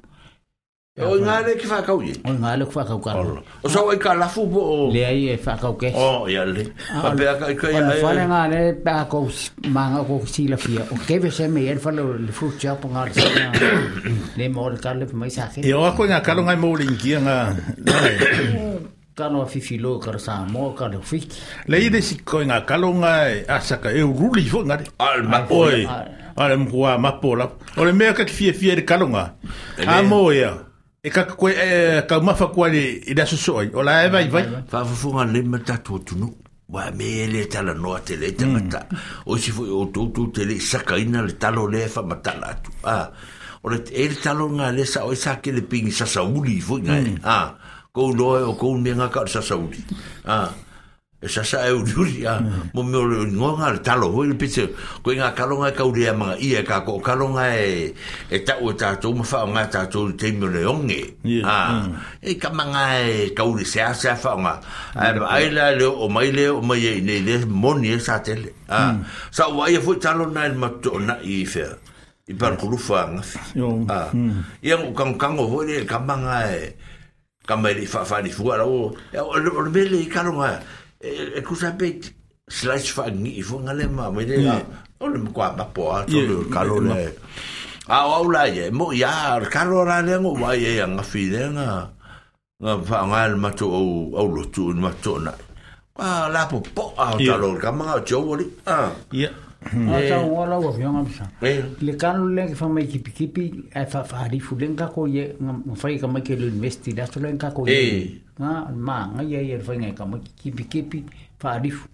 O ngā le ki whakau ye? O ngā le ki whakau karo. O sa wai ka lafu po o... Le ai e whakau ke. O, ia le. Pa ah, pēa ka ikai mai. O whare ngā le pēa kou manga kou si la O kewe se me e whale o le fruit sia po ngā le sa Le mō le karo le pa mai sake. E o ako ngā karo ngai mō le ngia ngā... Kano a fifilo karo sa mō ka le whiki. E le i desi koe ngā karo ngai asaka e uruli fo ngā le. Al ma oe. mkua mapo la. mea kaki fia fia le karo ngā. Amo e kaka koe e, kaumafa kua le i daso soʻi o la e vaivai faafofoga lei ma tatou tunuu wa me le e tala noa te le tangata mm. o si fu o tu tu te le sakaina le talo le fa matala atu a o le el talo nga le sa o e sa ke le pingi sa sauli fu nga mm. a ko loe o ko me nga ka sa sauli a e sa sa e uri a mm. mo mo no nga talo ho il pitse ko nga kalonga ka uri a ma i e, e ka ko kalonga e e ta o e ta to mo fa nga ta to le onge mm. e ka ma e ka uri se a se mm. fa a i la le o mai le o mai e ne le mo ni e sa tele a sa wa e fu talo na il mo na i fe i par ku lu fa nga a e, i am ka ka ngo le ka ma e ka mai fa fa ni fu ala o o le mele i ka lo e eh, kusa pe slice fa ni fo ngale ma me de la o le kwa ma po a to le kalo le a o la ye mo ya kalo la le mo wa ye ya nga fi le nga nga fa nga le ma to o lo tu ma to na la po po a to lo ka ma jo wo li a ye asaoala ua fioga masa le kalo lea ke famai kipikipi ae faafahalifu le gakako ia ga fai kamaiki le university laso le gakako ia ga magaia ia le faigae kamaiki kipikipi faalifu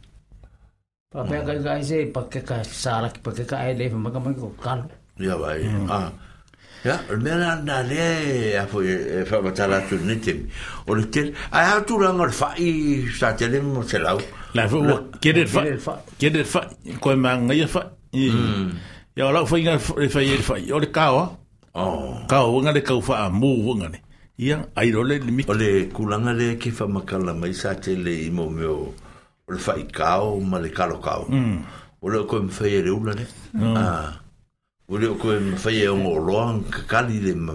faapea kaikae se pakeka salaki pakeka ae lei famai kamaiki ko kalo ia vai Ya, mena na le a fo e, e fa batala tu netem. O le tel, ha tu la ngor fa i sa tele mo se La fo get it fa. Get it fa. Ko e ma nga mm. ya fa. Ya la fo inga le fa ye fa. O le kao. Oh. Kao nga le kao fa a nga ni. Ya ai role le mi. O le kulanga le ki fa makala mai sa tele i mo meo. O fa i kao ma le kalo kao. Mm. O ko me fa ye le ula mm. ne. Ah. Ure o koe mawhai e o ngō roa, kakari le, ma,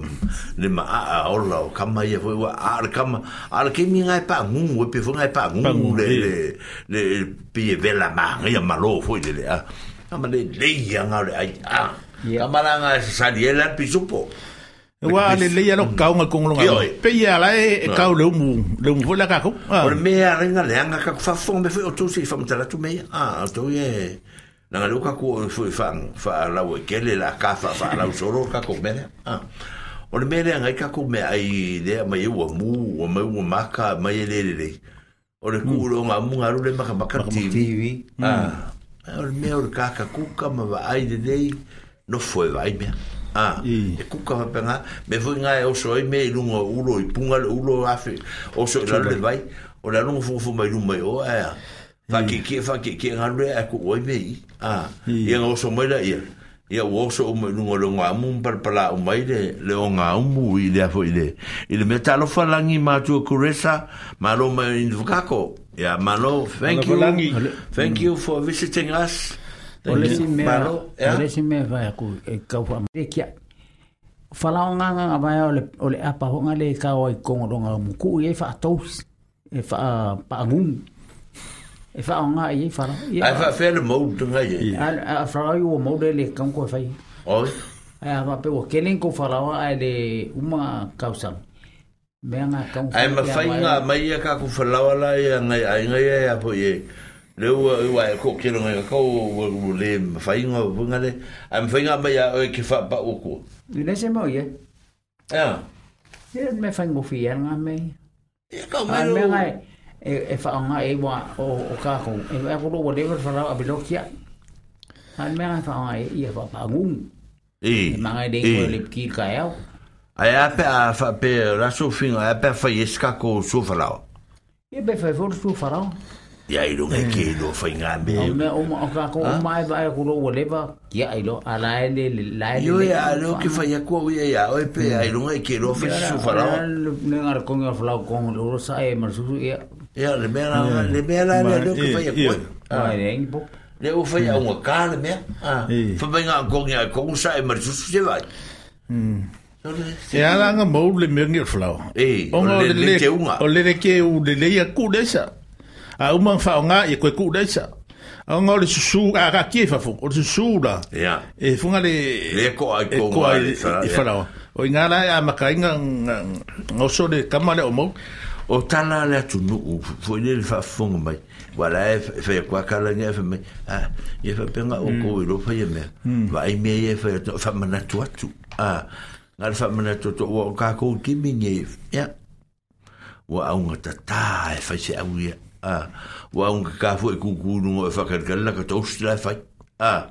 le ma a a ola o kama ia fwoi wa a ara kama, ara ke mi ngai pā ngungu, e pe fwoi ngai pā ngungu le, le, le, pie vela mā, ngai a malo fwoi le le a, kama le lei a ngā le ai a, kama la ngā sari e la pisupo. E wa le lei a lo mm. kau ngā kong longa, pe ia la e, e kau leu mu, leu mu fwoi la kakou. Ore ah. mea renga le anga kakou fafong, me fwoi o tūsi i whamtaratu mea, a, ah, tō ye, na le ka ko foi fa fa e la o ke le la ka fa fa la soro ka ko mele ah o le mele ngai ka ko me ai le ma yo mu o me o maka ma ye le le o le mm. ku lo nga mu ngaru le maka maka tv ah. Mm. ah o e ah, e me o ka ka ku ka ma va ai le le no foi vai me ah e ku ka pe nga me foi nga o so i me lungo ulo i punga ulo afe o so la le vai o la lungo fu fu mai lungo mai o ah fa ki ki fa ki ki ngare a ku oi me a ia ngo so mai la ia ia o so o mai ngo longa mu par pala o mai de le o nga mu i le fo i le i le metalo falangi ma tu kuresa ma lo mai in vukako ia ma lo thank you thank you for visiting us o le si me o le si me va ku e ka fa me kia fala o nga nga vai o le o le apa ho nga le ka o i kongo longa mu ku e fa tous e fa pa ngun e fa nga i fa ai fa fa le mo tu nga ye a fa i o mo de le kan ko fa i o a va pe o kelen ko fa la ai le uma kausa me nga kan ai ma fa nga mai ka ko fa la la ya nga ai nga ya po ye le wa wa ko kilo nga ko le fa nga vo nga le am fa nga mai ya o ke fa pa o ko le se mo ye ah me fa ngo fi nga me ka mo e whaanga e wa o kākou. E mea koro wa lewa wharau a bilokia. Ai mea ngai whaanga e ia whapangungu. E. E manga e lengo e lepki ka eo. Ai a pe a wha pe raso whinga, a pe a whai eska ko su wharau. E pe whai whoro su wharau. Ia i runga ke i eh. lo whai ngā me. O mea o ma o kākou o mai vai koro wa lewa kia i lo a laele le laele. Yo ia a leo ki whai akua ui ia o e pe hmm. a i runga ke i lo whai su wharau. Nengar kongi a whalau kongi lo sa e marasusu ia ia le mea la le mea la le lo que fai ko ai le ngi pop le o fai a un ka le mea fa ben a ko ngi a ko sa e mar su se vai e ala nga mo le mea ngi flau e o le ke unga o le ke u le le ia ku desa a uma fa nga e ko ku desa a nga le susu a ka ke fa fo o susu la e funga le le ko ai ko ngai fa o ngala a makainga ngoso le kamale o mo o tala le tu no foi ele fa fungo mai wala e fe kwa kala nge fe mai a e fe penga o mm. ko ro fa ye me vai me e fe fa mana tu a ngal fa mana tu to o ka ko ki mi nge ya wa au nga ta ta e fa se au ye a wa un ka fo e ku ku no fa e ka ka ka to stra fa a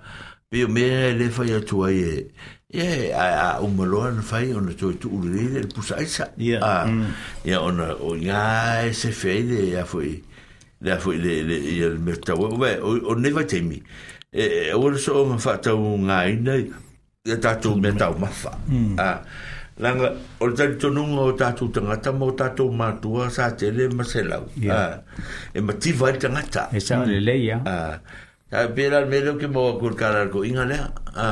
pe me e le fa ye tu ye ya a umolo an fai on to to ulri del pusa isa ya ya mm. on o ya se fai de ya foi da foi le le il merta o ve o ne va temi e, e ora so on fa ta un ai ne ya ta to merta o mafa mm. a langa o ta to nun o ta to tanga ta mo ta to ma to sa te le ma se la ya e ma ti va tanga ta e sa le le ya a ta pera me lo ke mo kurkar ko inga le a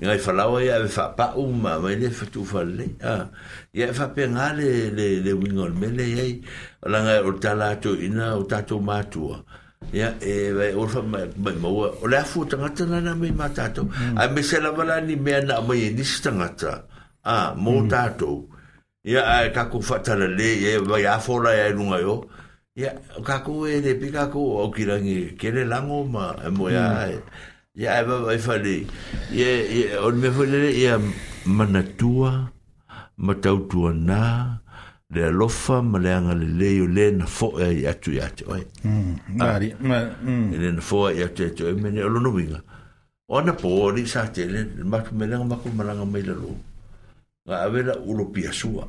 ngai falawa ya e fa pa uma ma le fa tu fa le a ah, ya fa e pe nga le le le wingol me le ye la nga o tala tu ina o tato ma ya e ve o fa ma mo o la fu tanga tana na me ma tato mm. a me se la bala ni me na mai e ni stanga ta a ah, mo mm. tato ya a ka ku fa tala le ye ba ya fo la ya nu yo ya ka ku e de pika ku o kirangi kele lango ma e mo ya mm ya ba ba fa le ye ye on me fa le ya mana tua mata tua na le lofa ma le anga le le yo le na fo ya ya tu ya tu oi mm mari ah. ma mm le na fo ya tu tu me ne lo no vinga ona po ri sa te le ma ku me langa ma ku ma langa mai le lo ga ave la ulo pia sua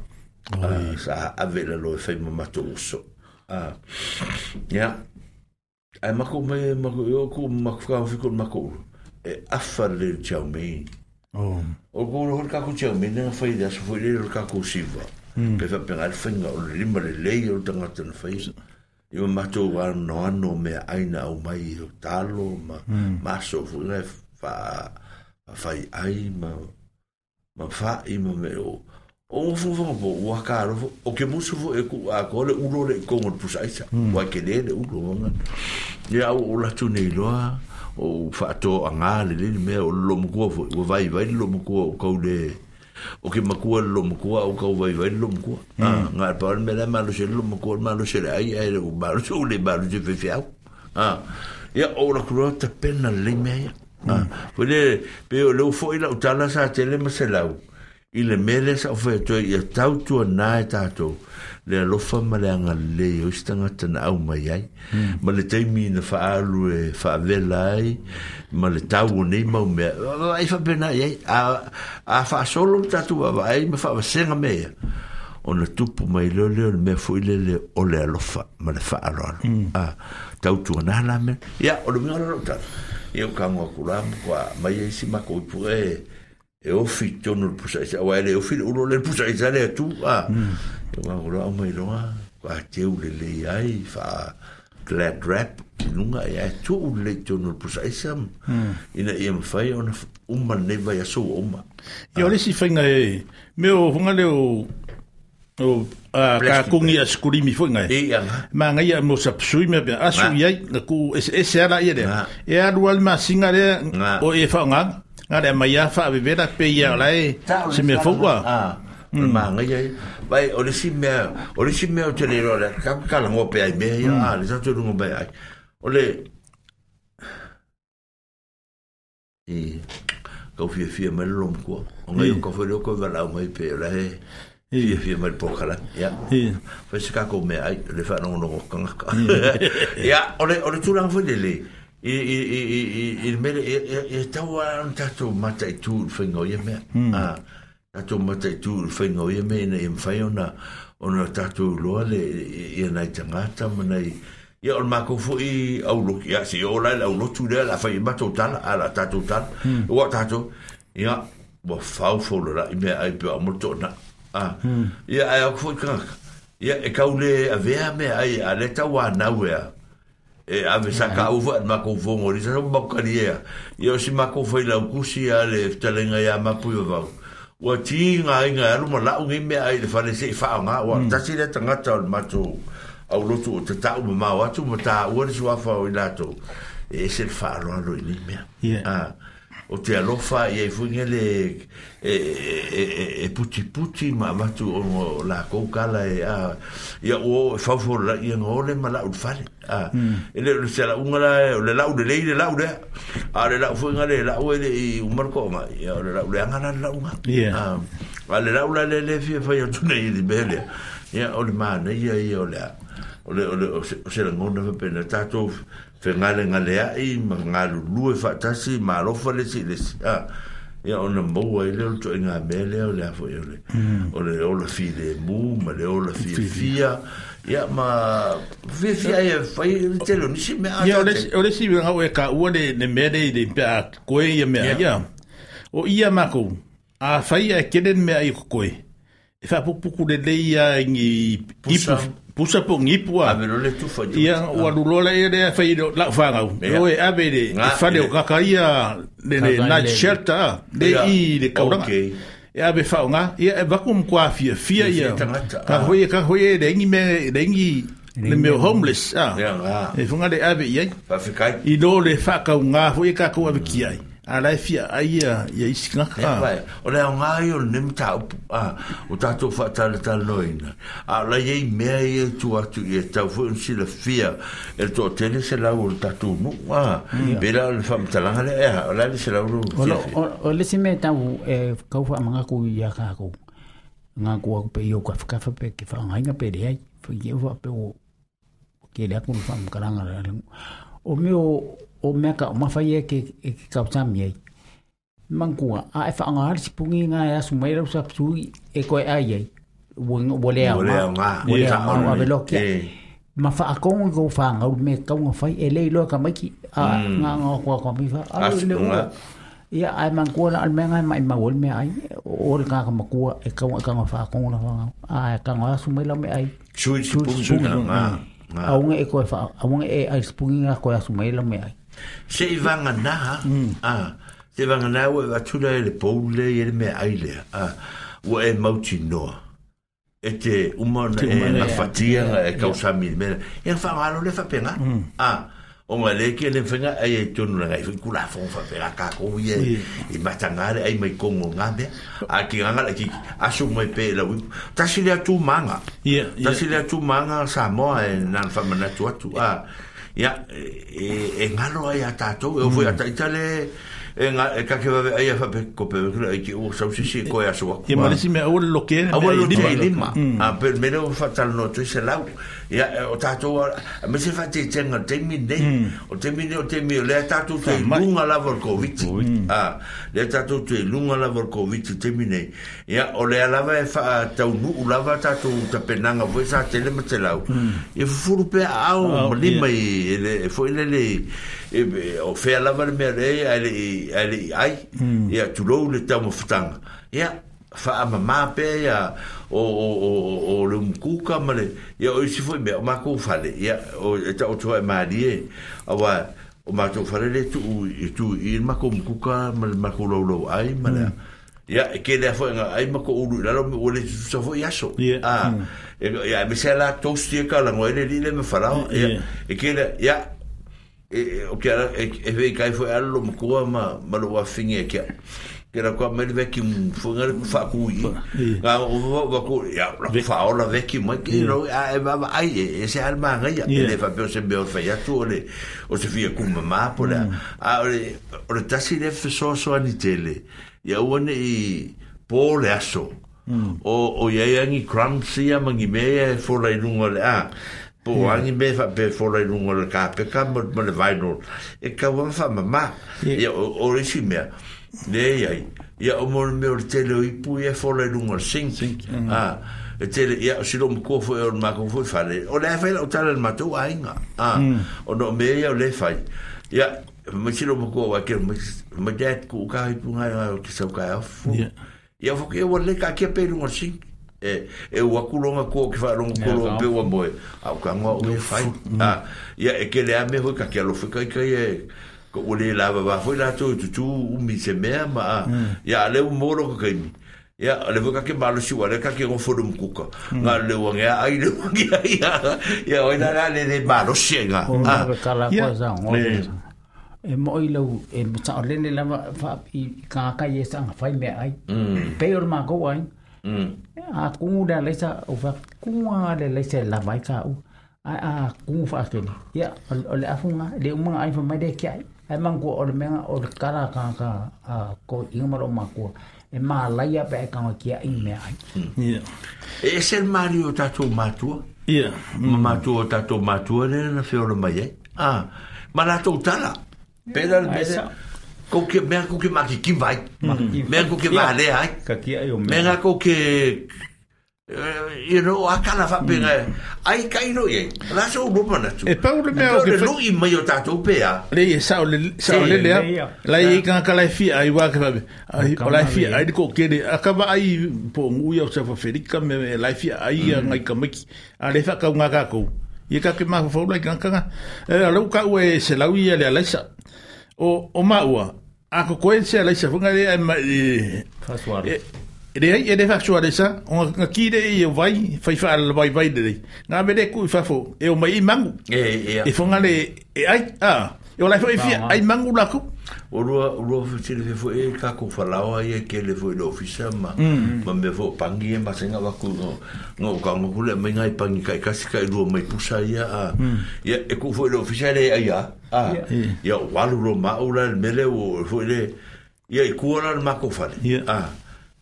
ah, sa ave la lo fe ma ma tu so ah ya ai mako me mako yo ku mako ka fiko mako e afar le chau me o oh. o ko ho ka ku chau me na fai da so fai le ka ku siva hmm. pe fa pe al finga o le mo le le yo tanga tan fai i ma mato wa no no me aina o mai o talo ma hmm. ma so fu le fa fa ai ma ma fa i ma me o oh. Hmm. o fuva mo wa karo o ke musu fu e a ko le le ko mo pusa wa ke le le ulo ya o la tu nei loa o fa to anga le le me o lo mo ko fu vai vai lo mo ko ko le o ke ma ko lo mo ko o ko vai vai lo mo ko nga pa me la ma lo lo mo ko ma lo ai ai o ma su le ma lo fe fe ah ya o la ku ta le me hmm. ah o pe o le fo o tala sa tele ma se lau i le mele sa ofa to i tau tu na ta to le lo fa ma le nga le o stanga ta au mai ai hmm. ma le taimi na fa alu e fa velai ma le tau ne ma o me ai fa bena ye a a fa solo ta tu va ai me fa va senga me o le tupu mai le le me fo le le o le lo fa ma le fa alu hmm. a tau tu na la me ya o le me o le ta ye ka mo ku la ma ye si ma ko pu e e ofi tonu le pusaʻisa auā e le ofi le ulo le pusaʻisa le atu a togagoloa au mai loa ateu lelei ai faa glad rap tinunga e ai tu le tonu pusaisa hmm. ina ia e mafai ona uma nei vai asou uma ia ah. ole si fainga e me o hunga le o o a ka kungi a skulimi foi ngai e. e ma ngai a mo sa psui me be asu ia na ku ese ese ala ia de e alu al ma singa le o e fa ngang nga de mai fa ve vera pe ia lai se me fuwa ah ma nga ye bai o le sim o le sim o tele ro le ka ka la ngo pe ai me ia a le sa tu ngo pe ai o le e ka fie fie me lom ko o nga yo ka fo ko va la mai pe la e Ia fia mai pokala. Ia. Ia. Fai se kako mea ai, le whanongo nongo kanga. Ia, ole, ole tūrang fwede le. Ia. e e e e e e e mele e e e tau an tato mata i tūr whingo ia mea hmm. a tato mata i tūr whingo ia mea ina im whai ona ona tato loa le ia nai tangata ma nai ia on mako fu i au loki ia si o lai au lotu lea la whai mato tana a la tato tana hmm. ua tato ia wa fau fola la i mea ai pio amoto na a hmm. ia ai au kufu i kanaka ia e kau le a vea mea ai a le tau anau ea e a me saka u va ma ko fo mori sa ba karia io si ma ko fo la kusi a le telenga ya ma pu va wa ti nga nga ru ma la u me ai le fa le se fa ma wa ta si le tanga ta ma tu a u lo tu ta ta u ma wa tu ma ta u le so fa o la tu e se fa ro lo ni me ya yeah o te alofa i ai fuinga le e, e, e, e puti puti ma matu o la koukala e a i a o e fawfo la i a ngore ma la ul fale a e le se la unga la e o le lau le le le lau le a le lau fuinga le lau e le i umar ko ma i a le lau le angana le lau unga a le lau la le le fie fai o tune i di bele i a o le maa ne i a i a o le a o le o se la ngona fa pene tatou fengale ngale a i ma ngalu lue fatasi ma rofa le si le si a ah, ia ona moua i leo toi ngā mea lea o le afo i o mm. le fi de mu ma le ola fi fia ya ma fi fia e fai ni telo nisi mea ia o le si mea hau e ka le ne mea de i le pia koe ia mea ia o ia ko a fai e kenen a i koe e pou pukupuku le leia i pusa pusa po ngipua ave le tu fa ia o alulo la ia dea fai do la ngau o e ave de fale o kakaia de le na shelta de i de kauranga e ave fa nga ia e vakum kwa fia fia ia ka hoye ka hoye de ngi me de ngi le me homeless ah e nga de ave ia pa fikai i do le fa e ka nga hoye ka ko ave kiai a lai fia ai ia ia isi ngaka eh, o lai o ngai o nem ta o tato fa ta le ta a lai ei mea i e tu atu i e tau fu un si la fia e to tene se lau o tato nu a bela mm. le fa mtalanga le ea o lai se lau o lo o le si mea tau e kau fa manga ku i a kako ngā kua pe iau ka whakawha pe ke whaanghainga pe rei whakia wha pe o ke rea kuna whaamkaranga o me o o mea ka o mawhai e ke, e ke kautami ei. Mangkua, a e whaangahari si pungi ngā e asu mai rau sa psui e koe ai ei. Wole au ngā. Wole au ngā. Wole au ngā. Ma whaakongo ko whaangau me kaunga whai e lei loa ka maiki a ngā ngā kua kua miwha. Asu nunga. Ia ai mangkua la almea ngai mai mawol mea ai. Ore ngā ka makua e kaunga kaunga whaakongo la whaangau. A e kaunga asu mai lau mea ai. Sui si pungi ngā. Aunga e koe wha. Aunga e ai spungi ngā koe asu mai lau mea ai. se i vanga nā, ah, te vanga nā ua wa tūna e le pōle i ere mea aile, ah, ua e mauti noa. E te umana e na fatia nga e kausa E ngā whanga anu le whapenga. Ah, o ngā leke le whenga, e e tonu na ngai, kula whong whapenga, kā kōwi e, e matangare, ai mai kongo ngā mea. A ki ngangara, ki aso mai pē la wipu. Tasi lea tū manga. Yeah, yeah. Tasi lea tū manga, sā moa e nā whamana tu atu. a, ya e, eh, e ngalo ai a tātou, eu fui mm. eh, a taitale e nga e ka ke va ai fa pe ko pe ai ki o sa si ko ya so. Ke ma si me o lo ke. Au lo ke lima. A mm. ah, pe me lo fa tal no tu se lau. ya eh, o ta to me se fa te tenga te mine hmm. o te mine o te mi le ta to te lunga la vol hmm. ah, a le ta to te lunga la vol covid te mine ya o le la va fa e ta u u la va ta ta penanga vo sa te hmm. e e le mete e fu pe a o li mai e fo le le e o fe la va me ai ai ya tu lo le ta mo ya fa ama ma pe ya o o o o le mkuka ma le ya o si foi be ma ko fa le ya o ta o tua ma die o wa o ma tu fa le tu tu i ma ko mkuka ma ma ko lo lo ai ma le ya ke le foi nga ai ma ko u la lo o le so foi ya so a ya me se la to sti ka la mo le le me fa la ya e ke le ya e o ke e ve kai foi allo mkuka ma ma lo wa fingi ke que era com ele ver que um foi ngar fa cu e ga o va va cu ya la fa o la ver que mãe que não ai ai ai esse alma aí ele fa pelo sem beor feia tu ele o se via com mamá por a ore ore tá se deve só só a nitele e a one e por aso mm. o o ya yang e crumbs e a mangi meia for lá no a po ani be fa be fo le nungo le ka pe ka mo le vai no e ka wa fa mama e o o mea Ne ai. Ia o mor meu te le i pu e fola lu mor sing. Ah. E te ia si lo mo ko e ma ko fo fa le. O le fa o tal le mato ai nga. Ah. Hmm. O no me ia le fa. Ia ma si lo mo ko wa ke ma dat ku ka i pu nga o ki sa ka of. Ia. Ia fo ke wa le ka ke pe lu mor sing. E e wa ku lo nga ko ki fa lo mo pe wa mo. Au ka mo o le fa. Ah. Ia e ke le a me ho ka ke lo fo ka ka e, ko ole la ừ. dạ, dạ, ba ba foi la to tu tu mi se mea ma ya le moro ko kemi ya le voka ke malo si wale ka ke go fodo mkuka nga le wange ai le wange ya ya oina la le de malo shenga ah ya e mo i lau e mta o lene lama fa i kaka i esa nga fai mea ai pe or ma go ai a kungu da leisa o fa kunga le leisa la vai ka u a a kungu fa ke ya o le afunga le umunga ai fa mai de kia ai ai mangu o le menga o le kara ka ka a ko ingmaro makua e mālai a pēka o kia i mea ai. Yeah. E se mari o tātou mātua? Ia. Ma mātua o tātou mātua nere na whiora mai e. Ah, ma nātou tala. Pēra le mele. Kau ke, mea kau ke maki ki vai. Mea kau ke vale ai. Ka kia e o mea. Mea ke i eh, ro a kala fa pega hmm. ai kai no ye la so bo pa natu e pa le meo ke lu i mai o eh, eh. e pe hmm. a le ye sa le sa le le la ye kan kala fi ai wa ke fa ai o la fi ai de ko ke de ba ai po ngu ya sa fa ferika me la fi ai ya ngai ka miki a le fa ka nga ka ko ye ka ke ma fa la kan kan e la ka e se la u wi le la sa o o ma wa a ko ko e se la sa fa nga le ai ma e Ere ai, ere fa chua desa, o nga de e o vai, fai fa ala vai vai na be mere ku fa fo, e o mai i mangu. E, e, e. E fonga e ai, a, e o lai fo e fia, ai mangu lako. O rua, o rua fo tira fe fo, e kako fa lawa i e ke le fo i lo fisa, ma, mm. ma me fo pangi e ma senga waku, no, no, ka ngu hule, mai ngai pangi kai kasi kai rua mai pusa i a, a, mm. e ku fo i lo fisa le ai a, a, ia, walu ro maula, mele, o, fo i le, ia, i ma na mako fale, a,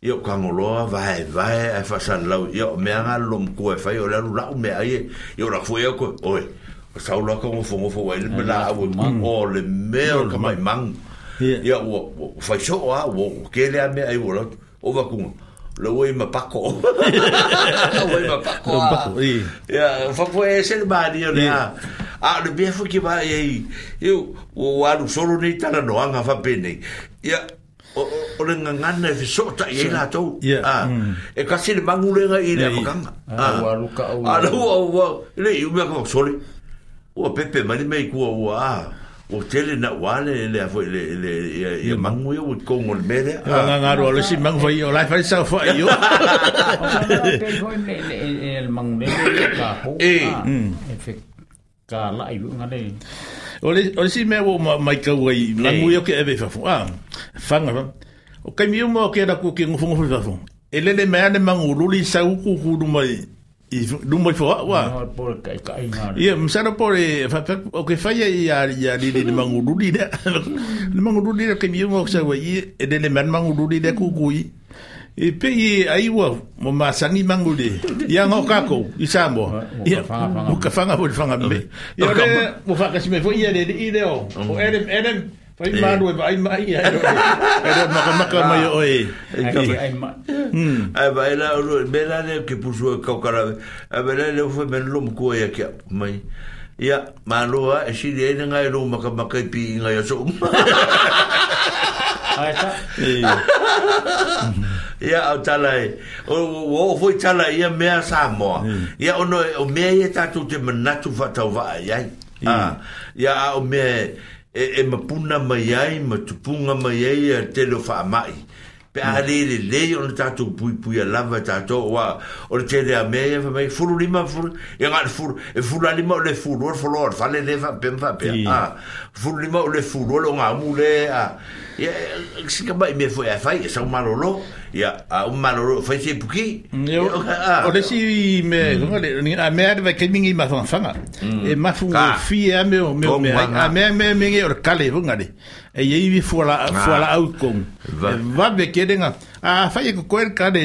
Io kangoloa vai vai e fasan lau io me anga lom ko e fai o la lau me ai io la fue ko oi o sau la ko fo mo fo vai me la o o le me o ka mai mang ia o fai so a o ke le me ai o la o va kun lo voy ma paco lo voy ma paco ia fa fo e se ba dio le a a le bia fo ki va e io o alu solo nei tala no anga fa pene ia o le ngangana e fiso ta i la tau e kasi le mangulenga i le apakanga a la ua ua le i umea kama sole ua pepe mani mei kua ua a o tele na wale le foi le le e mangu yo ko ngol mele a ngangaro le si mangu foi o la fai sa foi yo el mangu mele ka ho e ka la i ngale E ah, o le o le si me o mai ka wai la mu yo ke e fa fo ah fanga o ka mi mo ke da ku ke ngofo ngofo fa fo ele le me ane mangulu li sa ku ku du mai i du mai fo wa ia msana pore fa o ke fa ia ia li li mangulu li da mangulu li ke mi mo ke sa wai e ele le me mangulu li da ku ku i e pe i ai wa mo ma sani mangule ya ngo kako i sa ka fanga mo fanga be ya ka mo fa ka si me fo i ele i de o o edem edem fa i mandu e bai mai ya edo ma ka ma ka mai o e e ka ai ma mm. ai ba ela o bela de ke pu su ka ka a bela le fo men lum ku ya ke mai ya ma lo a si de ene ngai lo ma ka ma pi ngai so ai ta ia o tala e. o o foi tala ia mea sa mo hmm. ia ono e, o mea ia tatu te manatu fa tau va ai hmm. ai ah, ia o me e e mapuna mai ai ma tupunga mai ai te lo fa mai pe a le le le o le tātou pui pui a lava tātou wa o le tere a mea fa mai furu lima furu e ngā le e furu a lima o le furu o le furu o le le fa pem fa pe a furu lima o le furu o le mu le a e si ka mai me fo e fai e sa un malolo e a un malolo fai se puki e, o le si me mm. a mea le vakai mingi ma fanga mm. e mafu fi a mea o mea a mea mea mingi o le kale vunga le e ye vi fuala ah. fuala au kon va be e kedenga a fa ye ko el kade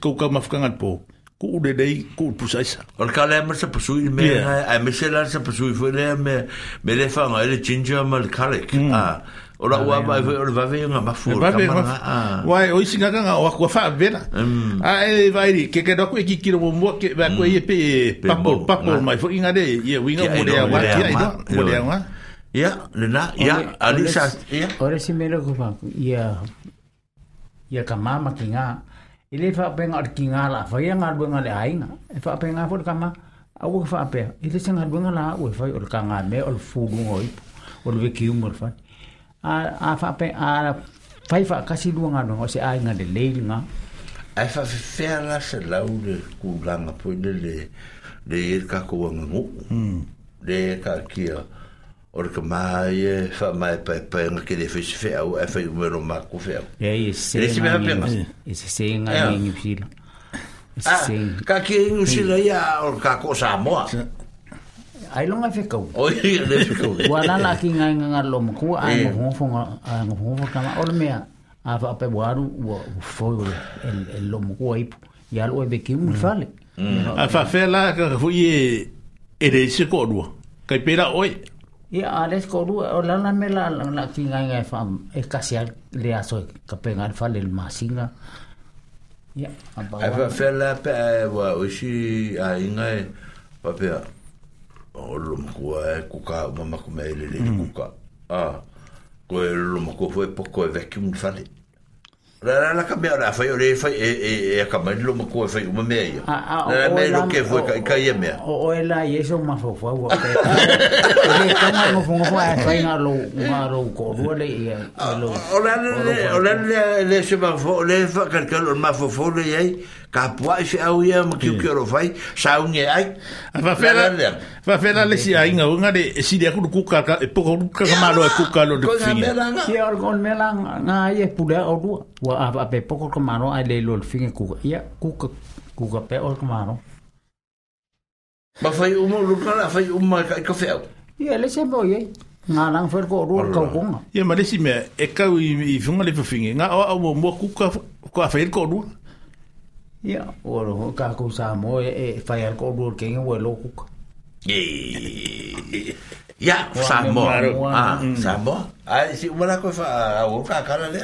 ko ka mafkan al po ko de dei ko pusaisa or ka le mer se pusui me a me se la se pusui fo le me me le fa ngal ginger mal mm. ah. kalek a Ora wa ba ve ora va ve nga ba fu e ka ma. Wa o isi nga nga ah. wa kwa fa ve na. Mm. A e va ri ke ke doku e ki ki mo mo ke ba ko mm. e pe pa pa mai fo inga de ye wi nga mo de wa ki ai do mo de wa. Ya, lena, ya, alisa. Ya. Ora si mero ko pa. Ya. Ya kama makinga. Ile fa pe ngar kinga la, fa ya ngar bunga le ai nga. E fa pe ngar fo kama. Aku ko fa pe. Ile sen ngar bunga la, u fa orang kanga me ol fu bu ngoi. Ol ve ki umor fa. A a fa pe a fa fa kasi lu ngar no se ai nga de le nga. Ai fa fe fe la se la u de ku langa po de o é. que kamai é e fa mai pa pa nga ke le fesi fe au e fa u mero ma ku fe au e e se e se me pe ma e se se nga ngi fil se ka ke ngi si la ya o ka ko sa mo ai longa fe ko o i le fe ko wa la la ki nga nga lo mo ku ai mo ho fo nga ai ho fo ka ma o le me a fa pe waru wo fo el el lo mo ku ai ya lo e be ki un fale a fa fe la ka fu ye e eh, de se ko do kai pera oi Ia a res ko rua, o lana me la la ki ngai ngai fa e, e kasi al le aso e ka pe ngai fa le ma singa. Ia, a ba. Ai fa fe la pe e wa e, o shi a ingai pa pe a o lo mo kua e kuka o mama kume e le le mm. kuka. A, ko e lo mo kua fo e poko e vekium fa le. Ia. Rara la kamea na fai ore fai e e e ka mai lo ko fai uma me ia. Na me lo ke foi ka ka ia meia O o la ye so ma fo fo wa. Ni ka ma mo fo fai na lo ma lo ko ro le O la é, le o la le se ma fo le fa lo ma le ka pua i au ia ma ki ki ro fai sa un ai va fela va fela le si ai nga nga de si de ku ku e po ku ka ma e lo ku lo de fi si or gon me nga ye pu de o du wa a pe po ku ma ai le lo fi ku ia ku ka pe o ku ma ro fai o mo lu ka fai o ma ka fe au ia le se bo ye nga lang fer ko ro ka ko nga ia ma le si me e ka i funga le fi nga o mo mo ku ka ku ko ro Ia, oro, kako sa mo, e, e, e fai al kou dur kenge wai e loku ka. Ia, sa mo, ah, sa mo, a si umara koe fa, a wau ka kara le,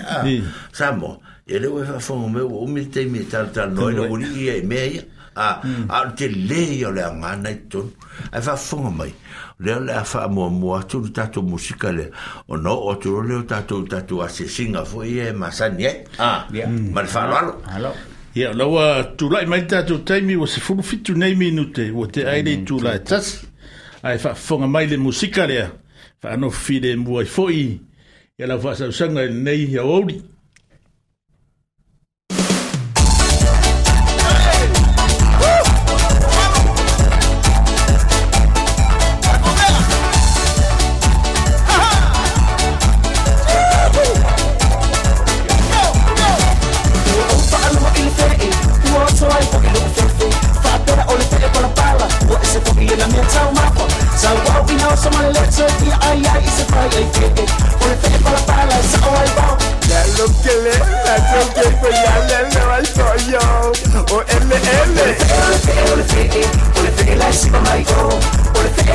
sa mo, e le wai fa fongo me, wau me te me tal tal noi la uri ia e mea ia, a, hmm. a te le ia le a ngana i tonu, a fa fongo mai, le a le a fa mua mua tonu tato musika le, o no, o tonu leo tato tato a se singa fo ia e masani e, a, ma le fa alo, alo, ia laua tulaʻi mai tatou taimi ua sefulufitu nei minute ua te aile le itulae tasi ae faafofoga mai le musika lea faanofofile mua i foʻi ia lau faasausaga i lenei auauli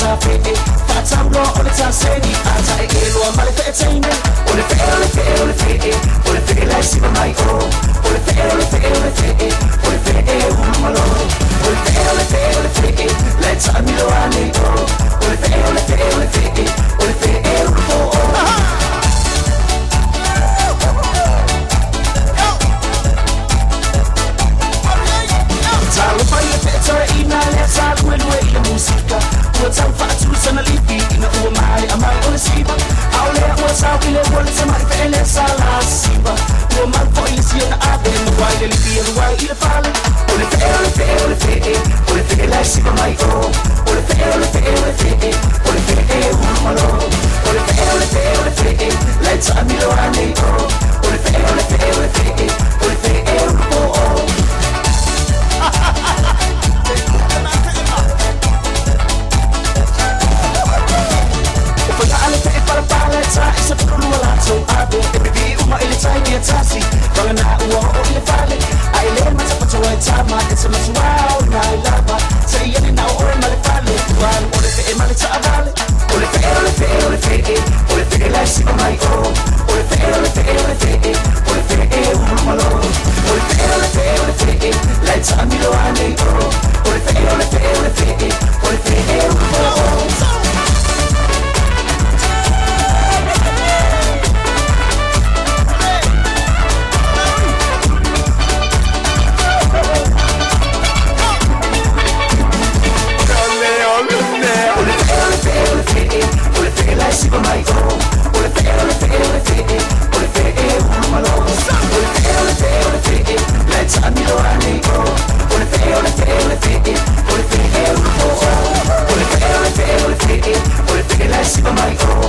sapete Facciamolo ogni stasera Alza e che lo amare per sempre Ole fe, ole fe, ole fe Ole fe, lei si va mai oh Ole fe, ole fe, ole fe Ole fe, e eh, un malo Ole fe, ole fe, ole fe Lei sa mi lo anello Ole fe, ole fe, ole fe Ole fe, e un po' oh Far up on your tits or in a left side When way you move sick What's up for two son of leafy In a old my I'm out on the sheep I'll let what's out in the world Somebody for the left side last sheep Woman for you see on the eye Then the wild and Ole fe, ole fe, ole fe Ole fe la sheep on my Ole fe, ole fe, ole fe Ole fe, woman alone Ole fe, ole fe, ole fe Lights on me lo I need Ole fe, ole fe, ole fe Ole fe, ole fe, ole fe ta Isa puro lumalato Abe, everyday umailitay Kaya tasi Mga nauwa ko ile pale Ay lema sa pataway tama Isa masuwaw na ilaba Sa iyan na ore malipale Tuwan ore pe mali sa abale Ore pe, ore pe, ore pe Ore pe la si pa mai o Ore pe, ore pe, ore pe Ore pe e umalo Ore pe, ore pe, ore pe La ita amilo ane o Ore pe, ore pe, ore pe Ore pe e umalo take it like Super Michael. Only take it, only take it, only take it, only take it, only Malone. Only take it, only take it, only take it, like Tommy Lorenzo. Only take it, only take it, only take it, only take it, only Malone. Only take it, only take it, only take it, only take it like Super Michael.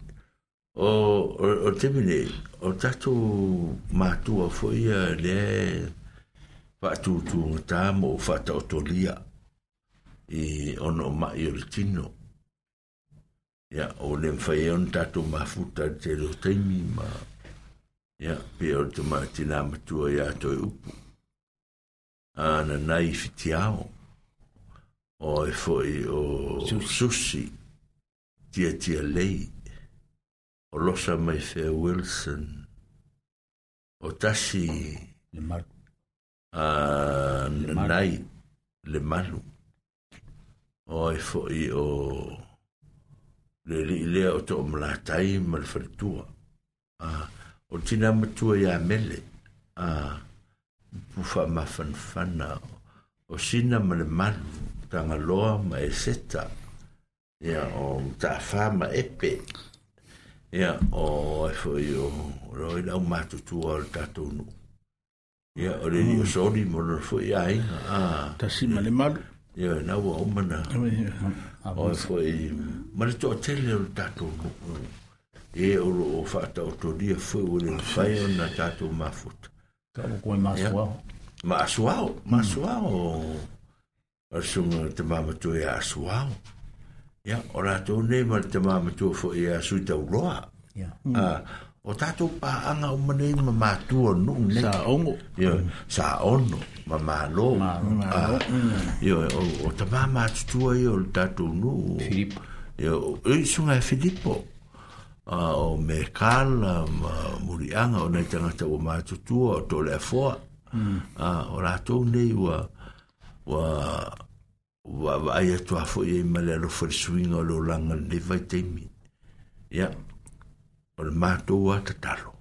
o o, o te mine o tatu m a t u a foi a le f a t u t u ngā mo f a t a o t o l i a i ono mai o l tino y a o le m w a i on tatu mafuta te lo t e m i ma y a pe o t u m a tina matua ia t o upu ana nai fitiao o e foi o sushi tia tia lei o losa mai fea Wilson o tasi le maru a ah, nai le maru o e foi o le li le o to mlatai mal fertua a ah, o tina matua ya mele a ah, pufa ma fan o sina mal maru tanga loa ma e seta ya o ta fama epe ia o e foi o roi lau matutua o le tatou nuu ia o le lio soli mo lona foi aiga a tasima le malu ia na ua uma na o e foi ma le toʻatele o le tatou nuu e o loo faataotolia foi ua le lafai ona tatou mafuta kaua masuao maasuao maasuao o le suga te mamatu e asuao ya ora to ne mal te e ah, ma tu fo ya su ta ro ya a o ta to pa anga o mane ma ma tu no ne sa on ya sa on ma ma lo ma yo o ta ma ma tu yo ta to no filip yo e su nga e filipo a ah, o me kal muri anga o ne ta na ta o ma tu tu o to le fo mm. Ah, ora to ne wa wa wa wa ai atu a fo ye male lo fo swing o lo langa le vai temi ya o le mato wa tatalo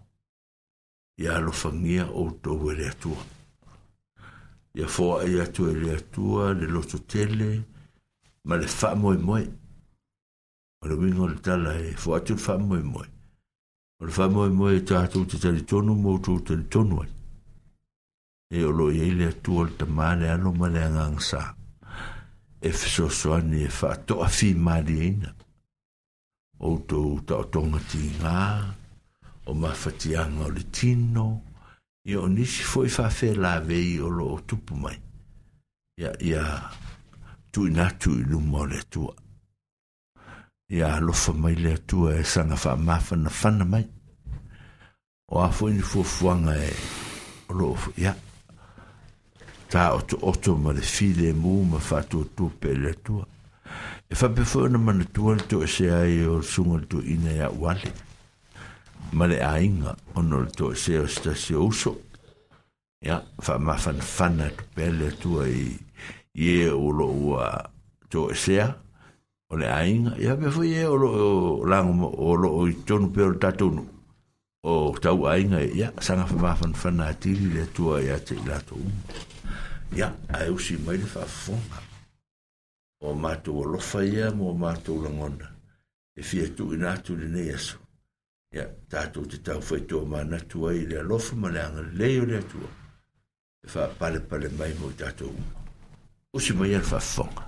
ya lo fangia o to wele atu ya fo ai atu ele atu le lo tele ma le fa mo mo o le wingo le tala e fo atu fa mo mo o le fa mo mo e tatu te tele tonu mo tu tele tonu e o lo ye le atu o le tamale alo ma le ngang saa e fesoaso ane e faatoʻafi maleina outou taʻotoga tigā o mafatiaga o le tino ia o nisi foʻi faafelavei o loo tupu mai ia ia ya atu i luma o le atua ia alofa mai le atua e saga faamafanafana mai o a foʻi ni fuafuaga e o loo ta oto oto ma le file mu ma fatu tu pe tua e fa pe fo na mana tua le to se ai o sunga tu ina ya wale ma le ainga ono le to e se o se oso ya fa ma fan fana tu pe le tua i ye o lo ua to se o le ainga ya pe fo ye o lo lango o lo i tonu pe o tatunu o tau ainga ya sanga fa ma fan fana tili le tua ya te lato umba ia ae usi mai le faafofoga ua matou alofa ia mo matou lagona e fia tuuina atu lenei aso ia tatou te taufaitoa manatu ai le alofa ma le agalelei o le atua e faapalepale mai mo i tatou uma usi mai ia le faafofoga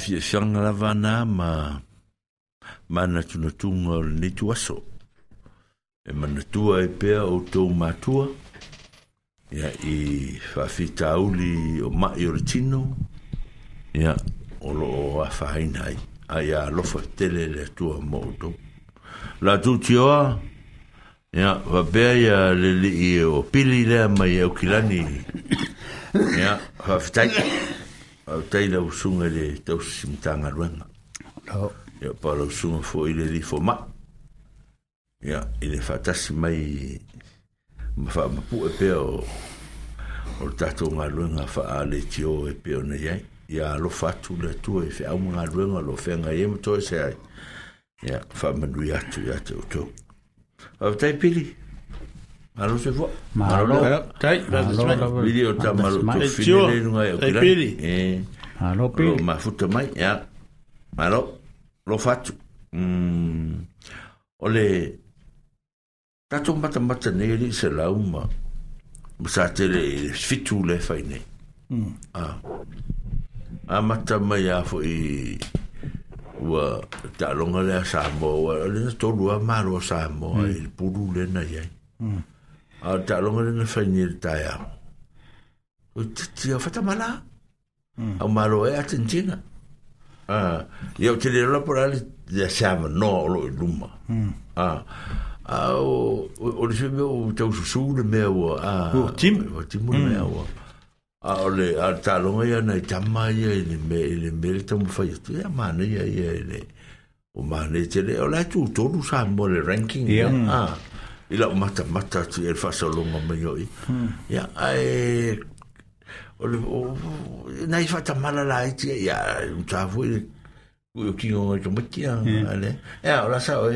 faafiafiaga lava na ma manatunatuga o lenei tuaso e manatua e pea outou matua ia i faafitauli o maʻi o le tino ia o loo afahaina ai a ia alofa tele le atua mo outou latou tioa ia faapea ia le lii o pili lea mai aukilani e ia faafitai tai la usunga le tau simtanga ruanga. No. Ia pa la usunga fo i le li fo ma. Ia, i fatasi mai ma fa ma pu e pea o o tato ngā ruenga fa a le tio e peo na iai. Ia lo fatu le tua e fe au ngā ruenga lo whenga e mato e se ai. Ia, fa manui atu i atu o tō. Au tai pili. Malo se fua. Malo. Tai. Video ta malo. Fine le nunga e o kira. Tai pili. Eh. Alo, ha, pe. Lo ma futa mai, ya. Alo, lo fatu. Mm. Ole, tato mata mata neri se lauma. Sa te le fitu le fai ne. Mm. A. Ah. A mata mai a fo i... Ua, ta longa le a Samo, ua, le na tolu a maro a Samo, mm. a il puru le na iai. Mm. A ah, ta longa le na fai ni le tai e a. Ui, tia, fata mm. au maro e atentina uh, ah, iau te lelo la porale ia seavanoa o loo i e luma hmm. ah, o le fe meau taususu le mea uatimu le mea ua aole ale taloga ia nai tama ia i le me i le me le taumafai atu ia manaia ia i le o manai tele o le atutolu sa mo le ranking ia hmm. ah, i laʻu matamata atu ia le faasaologa mai oi hmm. ia ae nai fatamala la iti ia tafui le o kingo ngai e tomati hmm. a le e ora sa o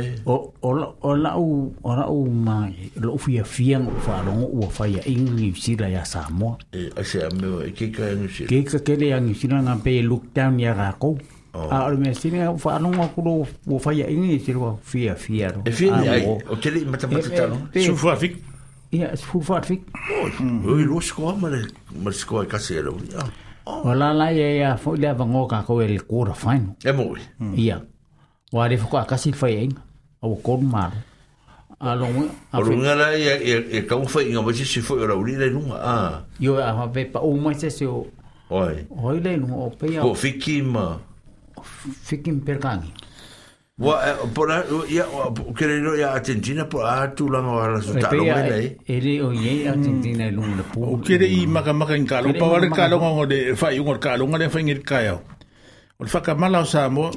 o o la u ora u ma lo fia fia ngo fa lo u fa ya english sila ya samo e se me e ke ka ngi sila ke ka ke le ngi sila nga pe lockdown ya ga a o me sila fa lo ngo ku lo u fa ya english fia fia e fia e o tele matamata talo su fa fik Ja, het voel wat ik. Oh, je los kwam, maar ik moest gewoon kasseren. Ja. Wala la ya ya fo le va ngoka ko ele kora fine. E mo. Ia. Wa de fo ka kasi fai eng. O ko mar. A lo a lo ngala ya e ka un fai ngaba si fo ora uri le nunga. Ah. Yo a va pe pa o mai se se o. Oi. Oi le nunga o pe ya. Ko fikim. Fikim perkangi. Wa eh, pora ia kere no ia Argentina por a tu langa wala su talo mele. Ele o ye Argentina lu le po. O kere i maka maka in kalo pa wala kalo ngo de fa i ngor kalo ngale fa ngir kaya. O fa ka mala sa mo.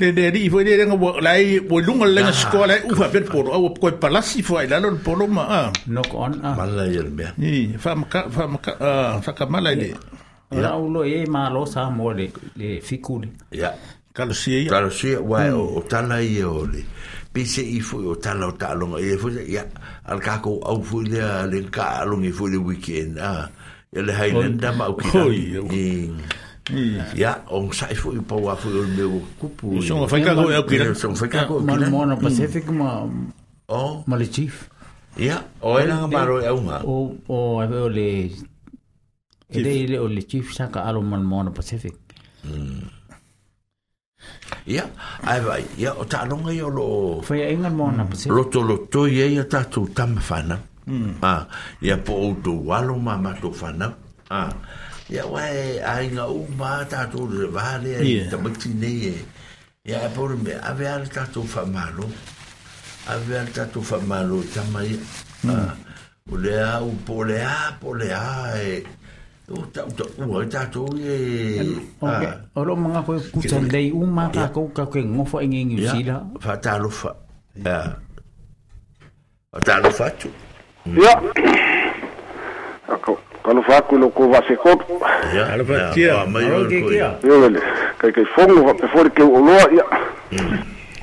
Le de di fo de ngo lai bo lu ngol lenga skola u fa per poro o ko pa la si fo ila lon poro ma a. Knock a. Mala ye be. Ni fa maka fa maka fa ka mala ile. Ya ulo e malo sa mo le le fikuli. Ya. Talosia ia. Talosia, wai hmm. o tala ia o le. Pese i fui o tala o talonga ia fui, ia, al kako au fui lea le ka alonga i fui le weekend, ah. Ia le hailenda ma e au kina. Hoi, Ya, on sai foi pa wa foi o meu cupo. Son foi cago eu queria. Son foi cago. Mas mona Pacific ma Oh, Maldives. Ya, o era e maro é e uma. O o a ver le Ele ele o le chief saka alo man mona Pacific. Mm. ia ae vai ia o taaloga ia o loo loto loto ia ia tatou tama fanau mm. a ah, ia po outou alo ma matou fanau a ah, ia uae aiga uma tatou lelevā lea i tamaiti nei e ia e pole mea ave ale tatou faamālo ave ale tatou faamālo i tama ia mm. ah, o lea u po leā po leā e o tau tau ua i tātou e... O ro mga koe kuta lei u mā kākou ka koe ngofa e ngengi usila. Wha tālofa. Wha tālofa atu. Ia. Kalofa aku lo kua vase koto. Ia. Kalofa kia. Aro kia kia. Ia wele. Kai kai fongo hape fori keu oloa ia.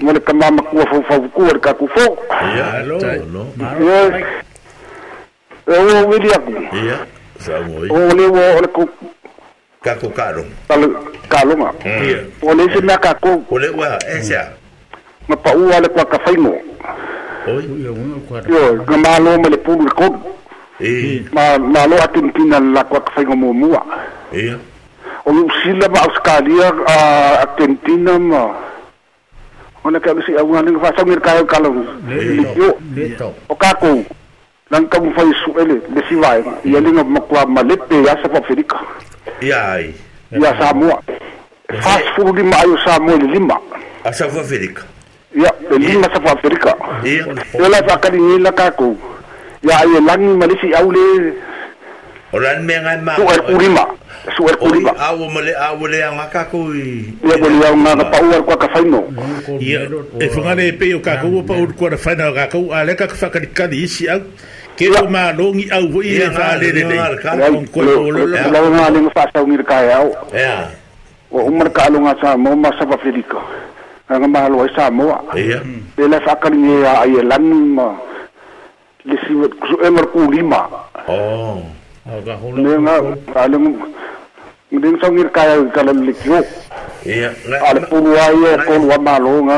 Mone ka mama kua fau fau kua rika ku fongo. Ia. Alo. Ia. Ia. Ia. Ia. Ia. Ia. Ia. Ia. Sa mo i. O le o le ko. Ka ko O le se me ka ko. le wa e sia. Ma pa u ale kwa ka ga malo mo le pulu ko. E. Ma ma lo la kwa ka fai O lu sila ma auskalia a Argentina ma. Ona ka si awang ni fa sa O ka nan kamu fa suele le siwa, vai ya le no makwa malete ya sa pafrika ya ai ya sa mo fast food di mayo sa mo le lima a sa pafrika ya le lima sa pafrika ya la sa kali ni la ka ko ya ai lang si au le oran me ngai ma su er kurima su er kurima au mo le au le ang ka ko ya bo le au na pa u er ko ka faino ya e fungane pe yo ka ko pa u ko ra faino ka ko ale ka ka ka ka di si au ke lu ma do ngi au vo ye fa le le le ka lu ko lu lu lu ma le fa sa ngir ka ya o umar ka lu ngasa mo lima oh nga ka lu ngin sa ngir ka ya ka lu nga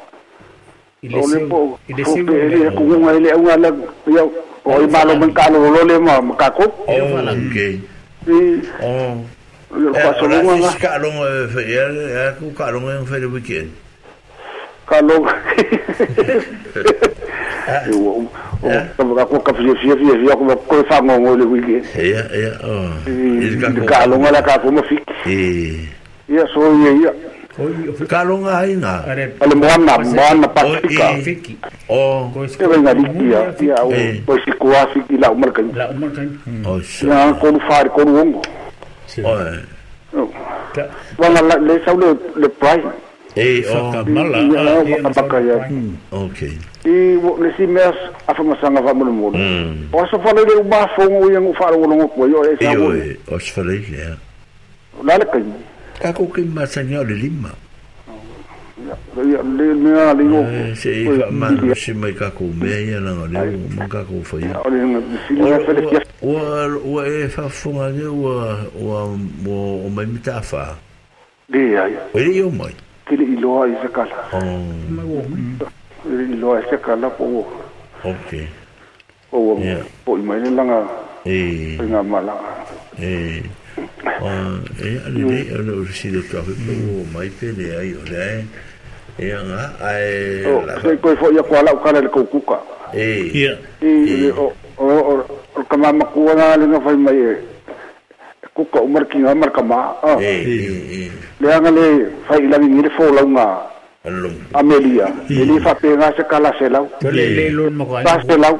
olipo ele ku nga ele nga le yo o o mala ke o o paso lo nga ka lo fe ya ya ku ka lo nga fe o ka ko ka fi fi fi ko ko fa ngo ngo le weekend o ka lo nga la ka ko mo fi eh ya so ya kalonga ina ale moana moana pasika o ke venga dikia ia o posi kuasi ki la umar kan la umar kan hmm. o oh, ia kon far kon wongo o oh. wala la le sau le le price e eh, o oh. ka mala a papaka ya ah, hmm. okay i wo le si mes afa masanga va mulu mulu o hmm. so fale le uma fongo ia ngu faro wongo ko yo e eh, sa o o so fale ya la le kan kako ke masangi o le lima mea não se i fa manu não mai kako mea ia langa leo mo kako fa ia ua e fa funga ge ua ua o mai mita fa de ai o le yo mai tele i loa i se kala i oh. loa i se kala po ok o o po i mai langa e nga mala e on e eh, ale mm. nei ana urisile tawheko o maipe leai o leae ia ga ae sai koe foʻi a kualau kala le koukuka e ia eh, o oh, oh, oh, kamamakua ga lenga fai mai e kuka o marakiga marakamā leaga le fai ilagigi le folauga amelia e lē faapega se kala selau sa selau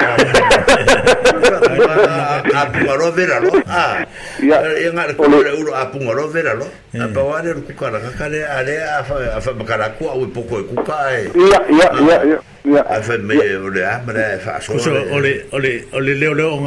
a punga ro lo ah. a e lo a pa wa le ku poko ku ka e ya ya ya ya a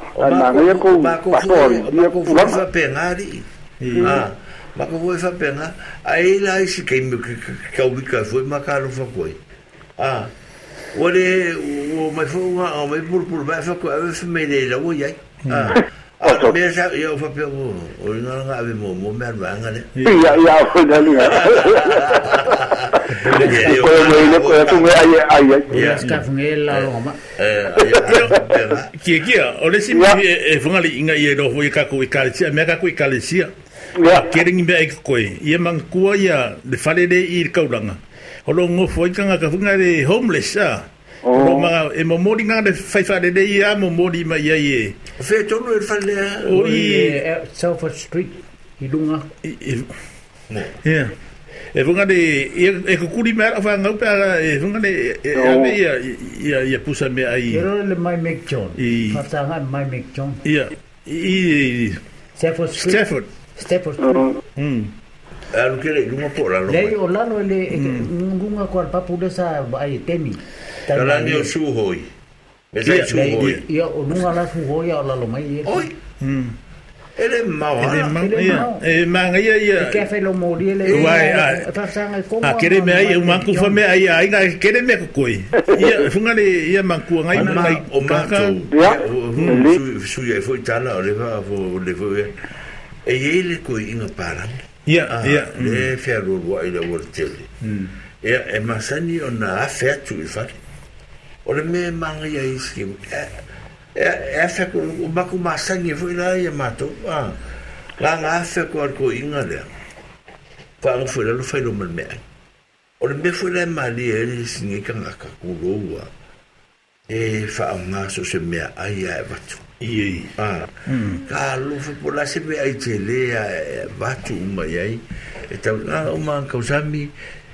Marco, con, Marco, Pastore, Marco foi a penar e, e ah, Marco Ruiz a penar aí lá esse que que, que é o bica foi macaram foi ah olha o mas foi uma mas por por vai foi a família lá o aí ah hum. Ato ah, me sa ia o fape o o ina nga ave mo mo mer vanga ne. Ia ia o na ni. Ko mo ile ko tu me ai ai Ia ska fungela lo ma. Eh ia. Ki ki o le si e fungali inga ia do foi ka ko i kalisia me ka i kalisia. Ia kering me ai ko ia man kua ia le fale le i kaulanga. Holo ngo foi ka ka funga le homeless ah. Oh. Ro manga e mo mori nga de fai fa de ia mo mori mai ia ye. Fe tonu e fa le. O i e, South Street i lunga. Yeah. E vunga de e ko e kuri mera fa nga pe e vunga de e, e ave ia ia ia pusa me ai. Ero le mai Mac John. Fa ta nga mai Mac John. Ia. I Stafford Street. Stafford. Stafford. Oh. Mm. Alu kere lunga po la. Le o lano le ngunga ko papu de sa temi. Kalani o suhoi. Me sai suhoi. Ia o nunga la suhoi a la lomai e. Oi. Ele mau Ele mau E manga ia ia. Ke fe lo mori ele. Wai. A kere me ai un manku fa me ai ai kere me koi. Ia funga le ia manku ngai ngai o maka. Ia. Su ia foi tala le va fo le fo. E ele koi inga paran. Ia ia. Le fe ro wa ile Ia e masani ona afetu i fai. o le mea manga ia isi ke mui. E afe e, e ko, o maku masangi e fwoi lai e mātou. Nga nga afe ko ar ko inga lea. Pa anga fwoi lalo fai lo mea. O le mea fwoi lai mali e le isi ngei ka ngaka kuroa. E fa au ngā so se mea ai e watu. Ie. Hmm. Ka lufa po la se mea ai te lea e watu uma iai. E tau, nga o maa kausami.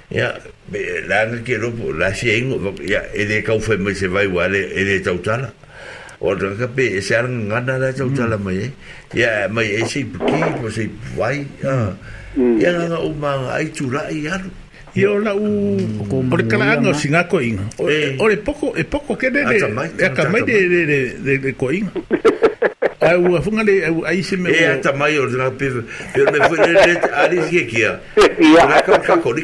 Ya, la que no la se ya me se va igual eh, el o se han la mm. ya me se pues se ya o ah. mm. ya y por cada año Ore poco es poco que de de de de de ahí se me. E ata mai o me ya le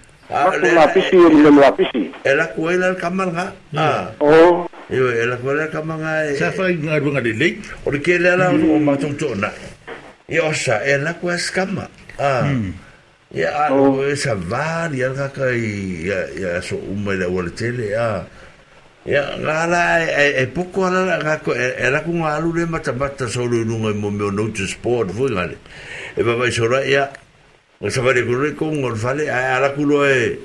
Ah, Aku lapisi yang belum lapisi. Ela eh, kue ela kamar nga. Hmm. Ah. Oh. Iyo ela eh, kue ela kamar nga. Eh. Saya fai ngaru ngadi lek. Ori kele ela o matung tu na. Iyo sa ela kue skama. Ah. Hmm. Ya alo oh. esa var ya ka kai ya ya so umma la wal tele ah. Ya ngala e poco ala ka era kun alu le mata mata so lu nunga mo me no sport fu ngale. E baba sora ya ngasavarekurueko golfale alakuloe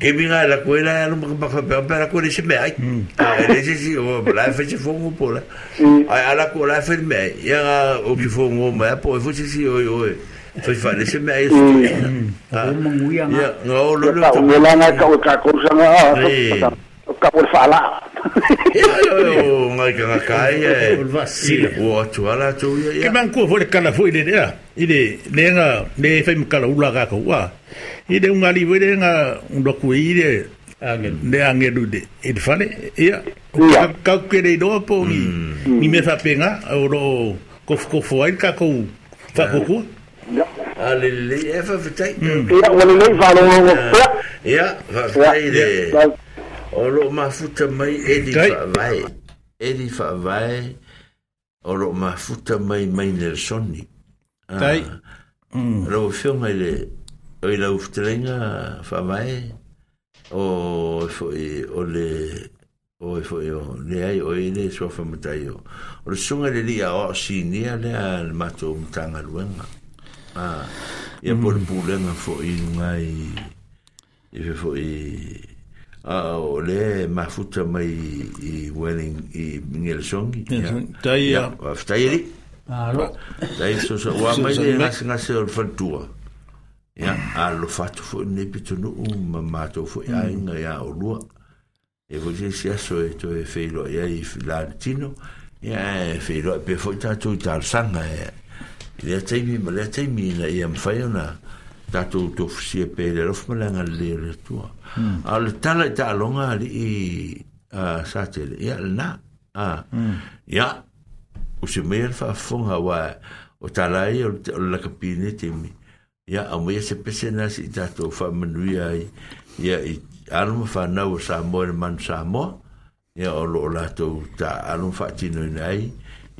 keminga é, la kuela no me pa pa pa la kuela se me ai hum. é, ele se si assim, oh, é né? o la fe se fongo pola a ala kuela fe me ya o ki fongo me po fo se si o o foi fale se me ai isso ah ya no lo lo ta kuela na ka ka kusa na ka ka fala Ia, o ngai ka ngā kai e. Eh. O vasila. O atu ala atu ia. Ke man kua fore kala fo i le rea. I le leenga, le e fai mkala ula ka ka ua. I le unga liwe le nga unroku i le. Ne angelu de. I le fane, ia. Ia. Kau kere i doa po mi. Mi mm. me fape nga. O ro kofu kofu ai ka kou. Fa kukua. Ia. Alelei, e fa fitai. Mm. Ia, alelei, fa alelei. Ia, fa fitai de. Ia, fa fitai de. o lo mafuta mai e di whaavai e di whaavai o lo mafuta mai mai Nelsoni tai lo whiunga mai le o i lau ftelenga whaavai o foi o le o e foi o le ai o e le sua mutai o o le sunga le li a o sinia le a le mato mtanga luenga ah ia mm. por pulenga foi ngai i fe foi Aole uh, o le mafuta mai i wedding i ngel songi tai ya tai ri alo tai so so wa mai le nas nas o fatua ya alo ah, fatu fo ne pito no um mama to fo ya mm. nga ya o lu e vo je sia so e e feilo ya e i latino ya e feilo e pe fo ta tu tar sanga e eh. tai mi le tai mi na i am feilo tatou tofusia e pe le lofamalega lele le atua hmm. ao le tala i taaloga alii sa tele ia lenā hmm. ia use maia le faafofoga aua o tala ia o le lakapine temi ia aumaia se pese na sii tatou faamanuia ai ia i aloma fanau o samoa i le manu samoa ia o loo latou taaloma faatinoina ai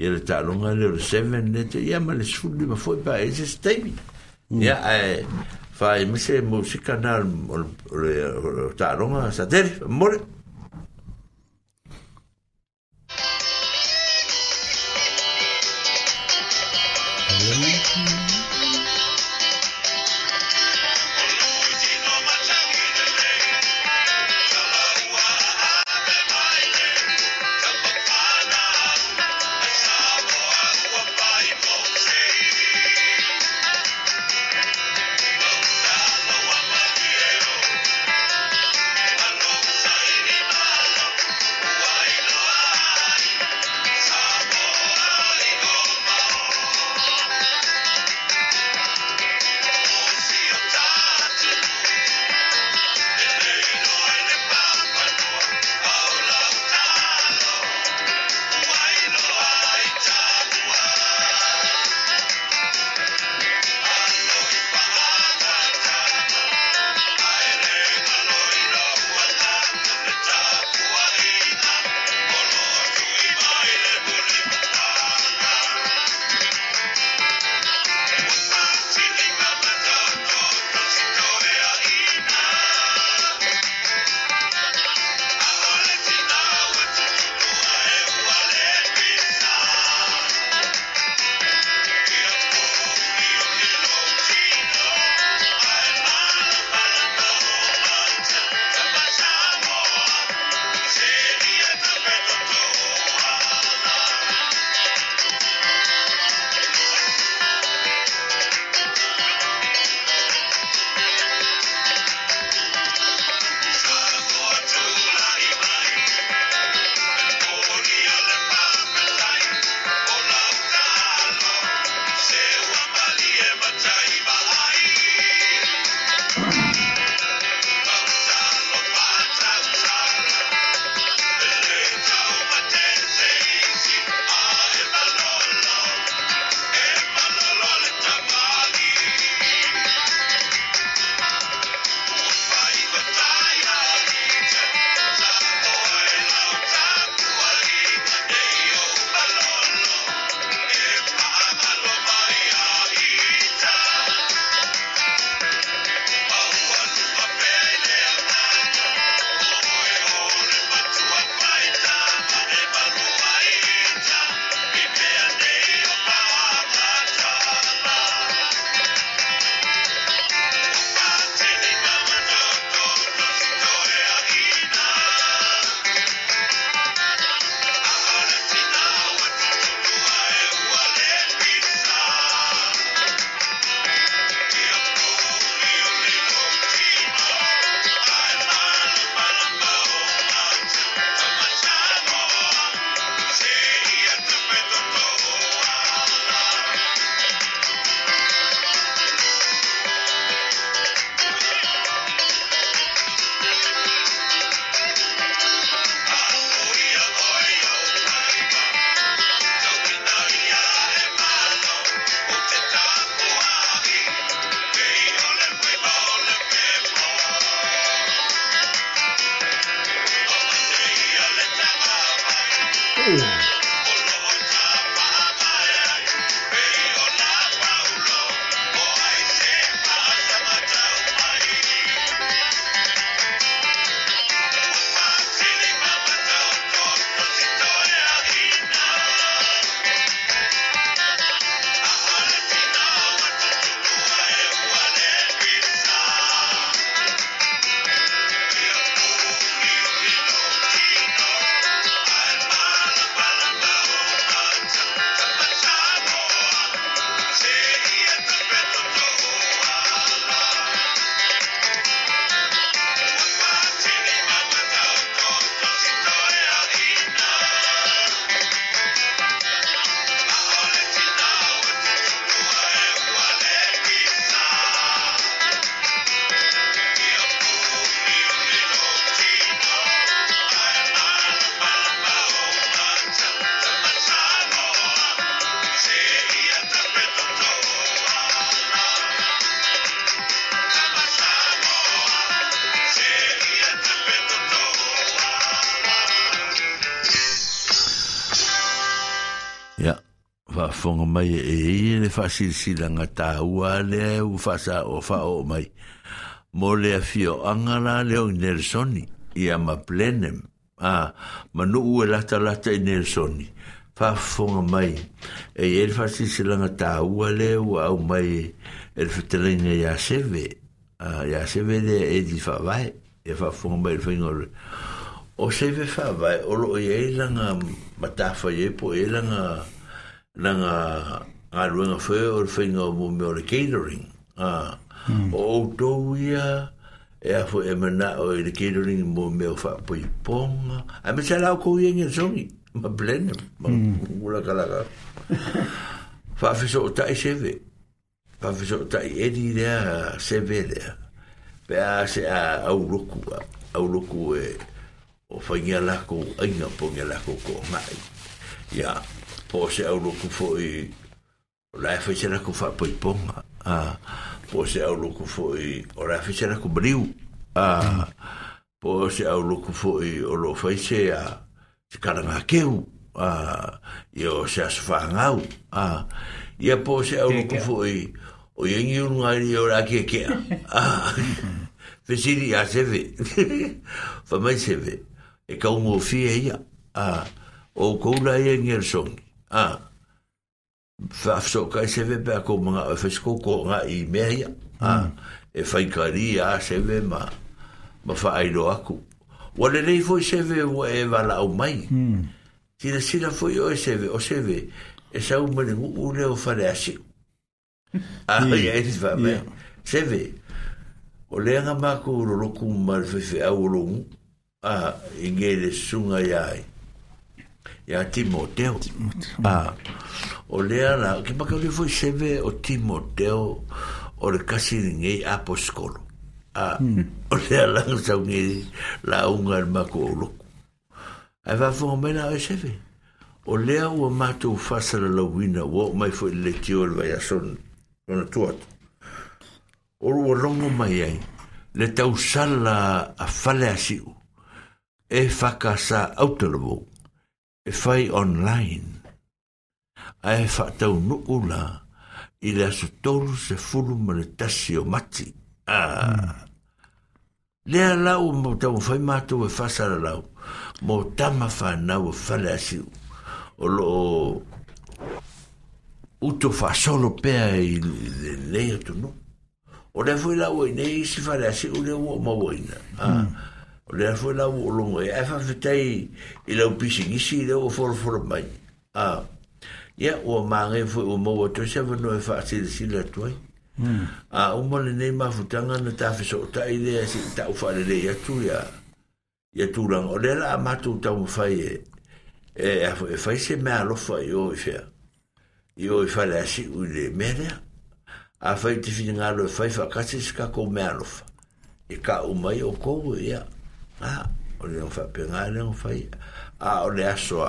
ia le taaloga le o le seven lete ia ma le sulima foi pae se se taimi ia mm. e eh, fai mise musique o taronga sa tere fonga mai e i ne fasil silanga ta ua le u fasa o fa o mai. Mo le fio angala le o Nelsoni i ama plenem. A, manu ue lata lata i Nelsoni. Fa fonga mai e i ne fasil silanga ta ua le u au mai e le fetelenga ya seve. A, ya seve e di fa vai. E fa fonga mai le fingo O seve fa vai, o lo i e langa matafa i e po e langa... nanga a ruenga fe o whainga mo me o catering a o outou ia e a fo e mana o le catering mo me o fa poi ponga a me sa lau kou yengi songi ma blend ma hmm. ula kalaka fa fiso o tai seve fa fiso o tai edi lea seve lea pe a se a au roku au roku e o whainga lako ainga ponga lako ko ngai ia yeah. po se au loku foi o lai fai se laku fa poi ponga a po se au loku foi o lai fai se laku briu a po se au loku foi o lo fai se a se karanga keu a e o se asu whangau a ia po se au loku foi o yengi unga i o la ke kea a fesiri a seve fa mai seve e ka ungo fie ia a o koula e el songi faafiso'okai seve que akomaga e fasikoukoga i mea ia e faikali a seve ma ma faailoa aku ua lelei foi eh, hum. seve é ua ah, e vala'au mai silasila foi o é se seve o seve é ah, e sau malegu'u le o faleasi'u aia e faamea seve o leaga makou loloku ma le faife'au o logu a i gai le susuga ia ai για τι μοτέο, Α, ο Λέαρα, και μα καλή ο τι μοντέο, ο Ρεκάσινιγκέ, από σκόλο. Α, ο Λέαρα, ε, ο Σαουνίδη, λαούγκα, ο Α, βαφό, ο ο Εσέβε. Ο Λέα, ο Μάτο, ο Φάσαλα, ο Λαουίνα, ο Μαϊφό, η Λετιό, ο Βαϊασόν, τον Ατουάτο. Ο Λόγκο, ο Μαϊάι, λεταουσάλα, αφάλε ασίου. Έφακασα, αυτό το e fai online a e whaatau nuku la i le aso tolu se fulu ma le tasi o mati. Ah. Lea lau mo tamo fai mātou e fasara lau mo tama whanau e whale asiu o lo uto whasolo pēa i e le lea tunu. O le fai lau e nei si whale asiu le ua mawaina. Ah. Hmm le e e fo la o lo hmm. e e fa fe tai e la pisi ni si le o for for mai a ya o ma re fo o mo o tse fo no e fa si le si le toi a o mo le nei ma futanga na ta fe so ta i le si ta o fa le le ya tu ya ya tu la o le la ma tu ta o fa e e a fo e fa se ma lo fa yo e fe yo e fa le si u le me le a fa te fi nga lo fa fa ka si ka ko me lo fa e ka o mai o ko ya ah, o le fa pe nga ah, fa a o le aso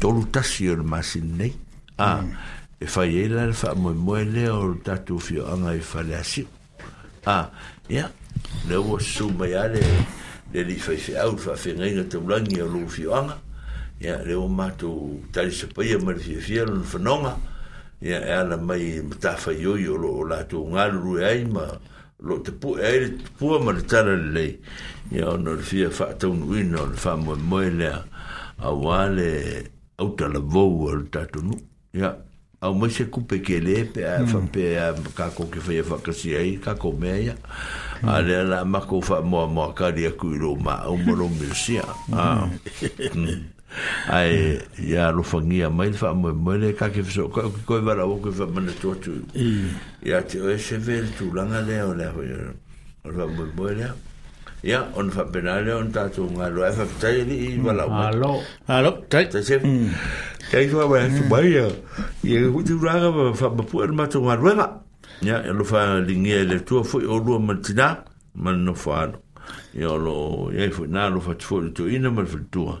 tolu tasi o masin nei ah, mm. e fa ye la fa mo mo le o tatu fio anga e fa le asi ah ya le o su mai ale le li fa fa au fa fa nga te blangi o lu anga ya le o tali se pa ye mal ya mai yo yo lo lo te pu e le pu ma le tala le le ia ona le fia fa tau nui na le fa mo mo le a wale au ta le vo o ta tu nu ia au mo se ku ke le pe a fa hmm. pe a ka ko ke fa fa ka ai ka ko me ia a le la ma ko fa mo mo ka dia ku lo ma o mo lo mi si ai ia lofangia mai le faamoemoe le kakefesookaukikoe valaoku faamanatua tu ia te oe seve le tulaga lea o lea hoi o le faamoemoe lea ia ona faapena lea ona tatou galoae faafetai alii valaoalo tai tai faauatumai mm. mm. ia ia huitulaga faamapua le matou galuega ia e lofa ligia i le atua foi o lua manatinā ma le nofoano ia o loo iai foi na lofa tufoʻi le toeina ma le faletua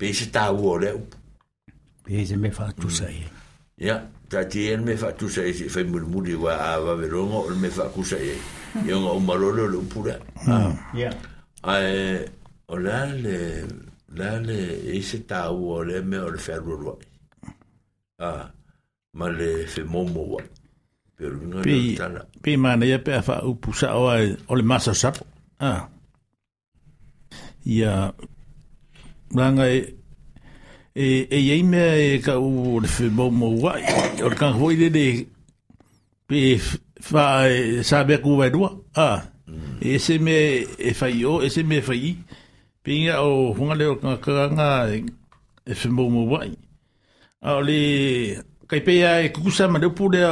pe se tāua o leo. Pe se me whātusa e. Ia, tā te e me whātusa e se whai murimuri wa a waverongo o me whākusa e. Ia ngā umarolo lo upura. Ia. Ai, o la le, la le e se tāua o le me o le whārurua. Ah, ma le whemomo wa. Pe, pe mana ia pe a wha upusa o le masa sapo. Ah. Ia, ranga e e e ei mea e ka u le whemau mo wai e, o le kanga hoi lele pe wha e sa mea ku vai rua a mm. e se me e whai o e se me whai pe inga o hunga leo kanga kanga e whemau mo wai a o le kai pea e kukusa ma leo pūlea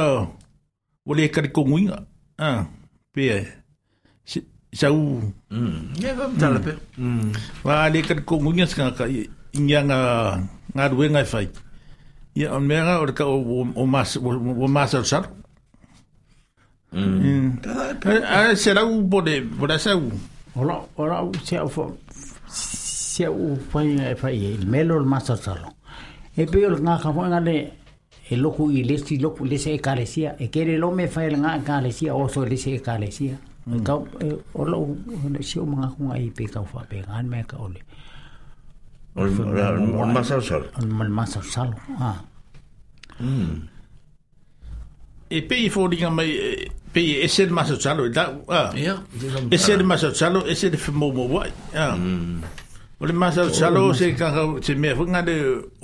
o le kariko nguinga a pea e sau talape wa le kat ko ngunga ska ka inga nga nga ruenga fai ia on mega or ka o mas o mas al sar a será u pode por essa u ora ora u se o se o fai ngai fai il melo al mas al sar e pe o nga ka nga le e loku i lesi loku lesi e kalesia e kere lo me fai nga kalesia oh, o lesi e kalesia kau ola eh, ona sio manga ngai pe kau fa pe ngan oleh ka masa sal on masa sal ah, mm e pe i fo dinga mai pe e se de masa sal da ha e se de masa sal e se de mo mo wa ha ole masa sal se ka se me fu ngade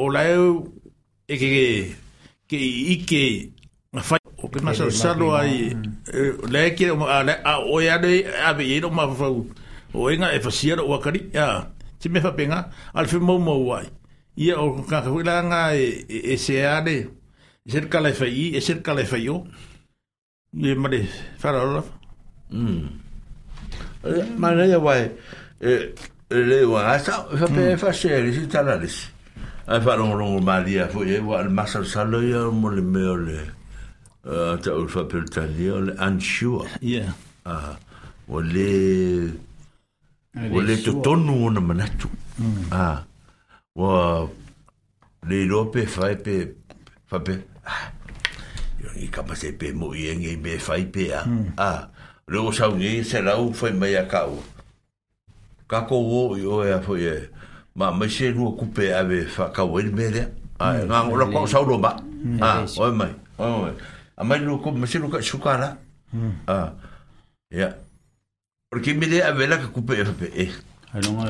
ola e ke ke ke i ke fa o pe masa salo ai le ke o a o ya de a be iro ma fa o inga e fasia o akari ya ti me fa penga al fe mo wai ia o ka la nga e se de ser kala e ser kala yo ye fa la mm ma le ya wai e le wa asa fa pe fa se ri si tala ai fa al masa salo ya mo le me ta ul fa per tali ole unsure yeah ah ole ole to tonu ona manatu ah wa le lope fa pe fa pe yo ni kama se pe mo yenge be fa pe ah luego sa ni se la u foi me yakau kako wo yo ya foi ma me se lu coupe ave fa ka wel mele ah ngam lo ko sa lo ba ah oi mai oi mai a mai no ko mesi no ka sukara ah. ya yeah. porque me de a vela ka kupe fp e no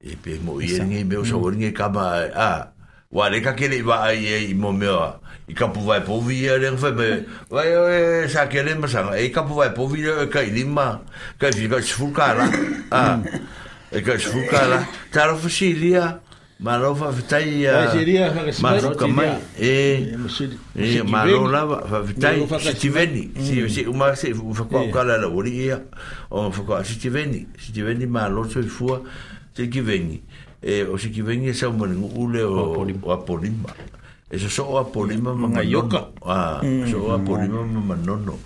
e pe mo i en ni hmm. ka Ah, a wa le ka kele ba ai e mo me o i ka pu vai po vi a le fp wa yo e sa kele ma sa e eh, ka pu vai po vi e eh, ka i lima ka fi ka sukara a e ka sukara taro fusilia a Marau fafitai a Marau kamai e e Marau lava fafitai sitiveni si si uma se fakwa eh. é o la ori ia o fakwa sitiveni sitiveni Marau so fua se kiveni e eh, o se kiveni e sa mo ule o o apolima e so so apolima manga yoka a so apolima manono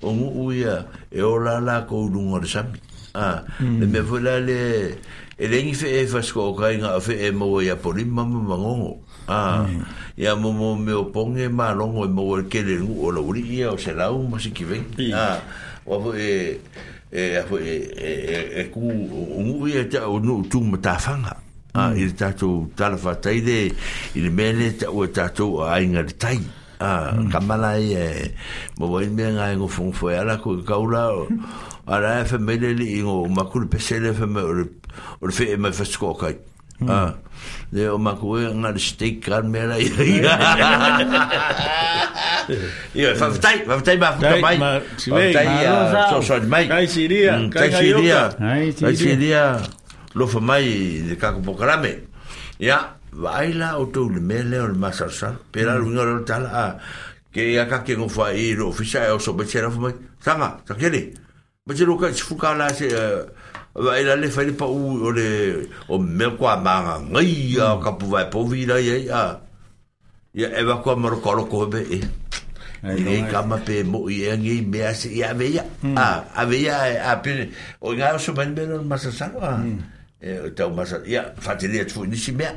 o uia e o la la ko lungo de sami a le me vou la le e rengi fe e fasko o kainga a fe e mawa e ia poli mama mangongo ah. Mm. ia mm. mo me o ponge ma longo e mawa e kere ngu o la uri ia o se lau masi ki veng ah. wapu e e apo e e e, e ku e ta o nu tu mata fanga ah. mm. ah. ta tu tala fa tai de il mele ta o ta tu a inga de tai a ah, hmm. kamala i e mo wai me nga ngo fung foi ala ko kaula ala fa mele li ngo makul pesele fa e me or fe me fa skoka hmm. a ah, le o makul e, nga de stik kan me la i ya i fa vtai va vtai ba ka mai vtai ah, so so de mai kai siria hmm, kai siria kai siria lo fa mai de kakopokarame ya yeah. vaila o tau le mele o le masarasara pe la mm. luiga lo tala a ah, ke ia ka ke ngofa i lo ofisa e oso bachera fumai sanga takele bachero ka chifuka la se eh, vaila le faile pa u o le o mel kwa manga ngai a mm. ka puva po vira ye a ia eva kwa marokolo ko e be e e kama pe mo i e ngi me ase ia e ve ia mm. a a ve ia a pe o ngao so ben ben masasara e tau masa ia fatelia tu ni mea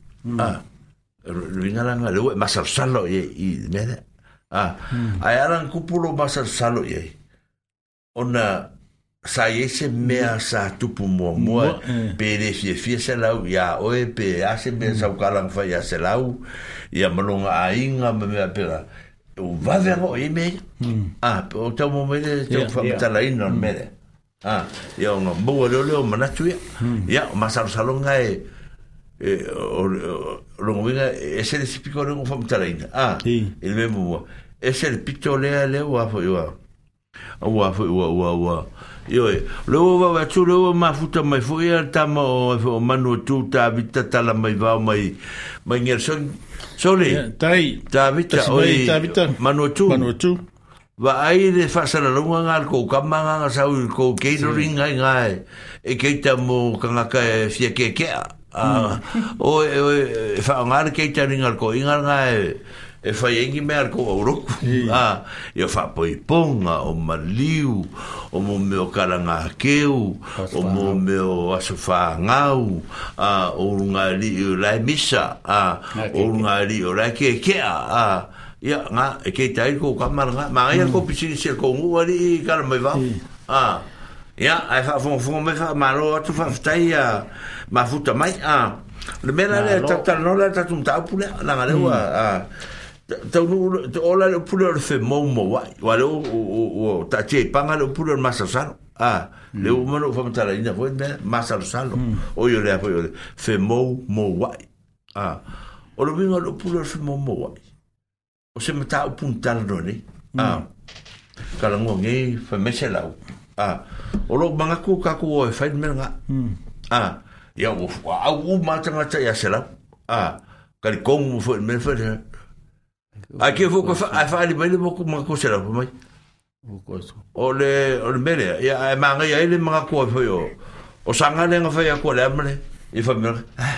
Hmm. ah, langa le lah, ue masal salo ye i mene ah hmm. ayaran ai kupulo masal salo ye ona saya se me a hmm. sa tu pu mo mo eh. ya, pe de fi fi se la ya o e pe a se me sa ka lang fa ya se la u ya malunga a me me ah, pe la u va de ro e me ah o ta mo me de te ya, fa ya. ta la ina me de ah ya no bo lo lo ma ya ya masal salo nga e E, rongo e se e le sipiko rongo fa mtara ina Ah, el le mbo mwa e se le pito lea lea wafo iwa a wafo iwa ua ua Yo, lo va va tu lo ma futa mai fu tamo ta ma o manu tu ta vita ta la mai va mai mai ngel son sole. Tai. Ta vita o manu tu. Manu tu. Va ai de fa la lo un arco ka ma nga sa u ko ke ro ring E ke ta mo ka nga ka e fi ke ke. Ah, oi, e fa ngar ke tering al ko ingar nga e e fa yengi me al ko oro. Ah, yo fa poi ponga o maliu, o mo me o karanga keu, o mo me o aso fa ngau, a ah, o runga li o lai misa, a ah, o runga li o lai ke ke a. Ah, ya ah, nga e ke tai ko kamar nga, ma hmm. ya ko pisin sel ko ngu ali kar mai va. Ah. Ya, ai fa fon fon me fa maro, tu fa ftai ma futa mai a le mena mm. le tata no le tata tumta pula la ngale wa a tau no to ola le pula le fe mo mo wa wa le o o ta che panga le pula mm. mm. le masa sano a le o mo fa mata la ina foi me masa sano o yo le a foi fe mo mo wa a o le vino le pula le fe mo mo wa o se mata o punta le ne a kala ngo nge fe mesela a o lo manga ku ka ku o fe me nga a ya wo wa a wo ma ta ma ta ya sela a ka ri kong mo fo me fo eh. a ke fo ko fa a fa li bele mo ko ma ko sela pa mai o le o le mele ya a ma ngai ai ma ko fo yo o sanga le nga fa ya ko le mele i fa mele ah,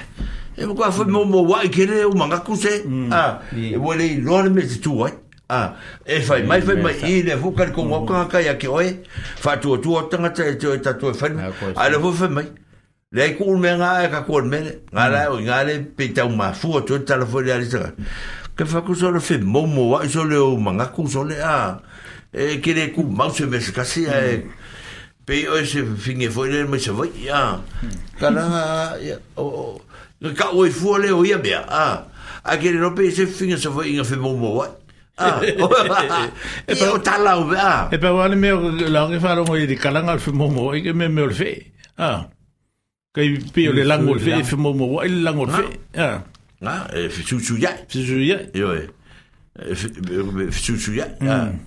e mo ko fo mo mo wa ke le o ma ga ku se mm, a ah, e wo le lo le me se tu wa a e fai mai fa mai i le fo ka ko mo ka ka ya ke oi fa tu tu o tanga tsa tsa tu fa a le fo fa mai Le ai ku me nga e ka ku me nga mm. o nga le pe ta uma fu to ta le foi e le sa. Ke fa ku so le fe mo wa so le o manga ku so le e a. E kere le ku ma se me ska e pe o se finge foi le me se voi ya. Ka la o ka o fu le o ia be a. A ke no pe se finge se foi nga fe momo mo wa. e pa o tala o ba e pa wale me o la ngi fa ro ngi di kalanga fe momo mo e ke me me o fe ah kai pio le langol fe fe mo mo le ah ah e fe su ya fe su ya yo e fe su ya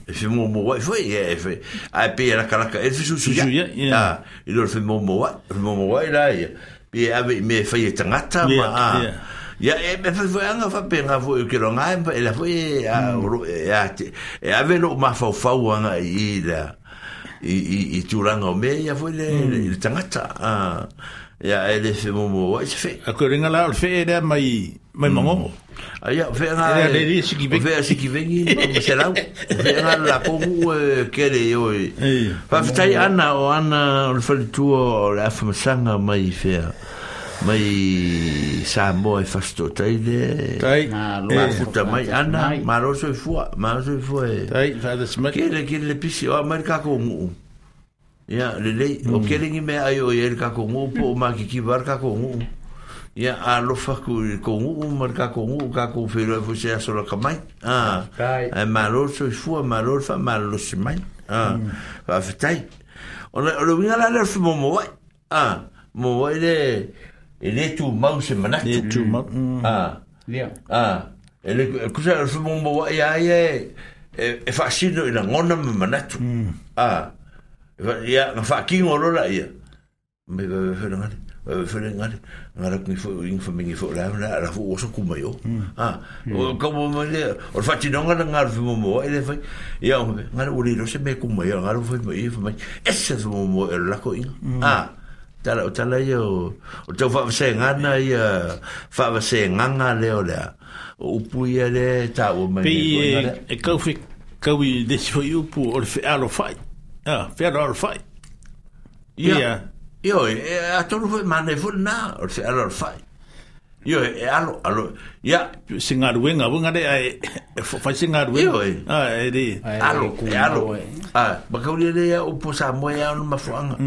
e fe mo mo e a caraca e fe su ya ah e lo fe mo mo wa mo mo wa e, e. e me fe ah Ya e me anga e, la a hmm. e ave lo la ah ya ele fe mo mo wa e fe a ko ringa la fe de mai mai mo mo mm. a ya fe na ele e- di si ki ve si ki ve ni mo se la fe na la ko mu e ke le yo pa fe tai ana o ana o fe tu o la fe sanga mai fe mai sa mo e fa sto tai de tai na lo futa mai ana ma lo so fu ma lo so fu tai fa de smak ke le ke le pisi o america ko mu Ya, le le, o mm. kelingi ngi me ayo o yeri ka kongu, po o maki ki bar ka kongu. Ya, a lofa ku kongu, o mar ka kongu, ka kongu feiro e fuse a sora kamai. Ah, e maror so ifua, maror fa maror si mai. Ah, fa fitai. O le, o le winga la lefu mo mo wai. Ah, mo wai le, e le tu mau se manak. Le tu mau. Mm. Mm. Ah, le. Ah, e le, e kusa lefu mo mo wai, ya, ya, e fa e, e sino ina ngona me manatu. Ah, ia nga fa ki ngolo la ia me be fe nga be fe nga nga ra fo fo mingi fo la la fo so yo ah ko me le or fa ti nga nga fo mo mo ele fe ia nga uri lo se me ku me yo nga fo me fo me fo mo mo la ko ah tala o tala yo o tau fa se ngana ia fa se nganga le o le o pu le ta o me pe e coffee fi kau i de fo o Ja, whera ar whai. Ia. Io, e a tonu hui mane fun na, or se ar whai. Io, e alo, alo, ia. Singa ruenga, wunga de, ai, whai singa ruenga. Io, e. Ah, e di. Alo, e alo. Ah, bakau lia lea upo sa moe ea anu mafuanga.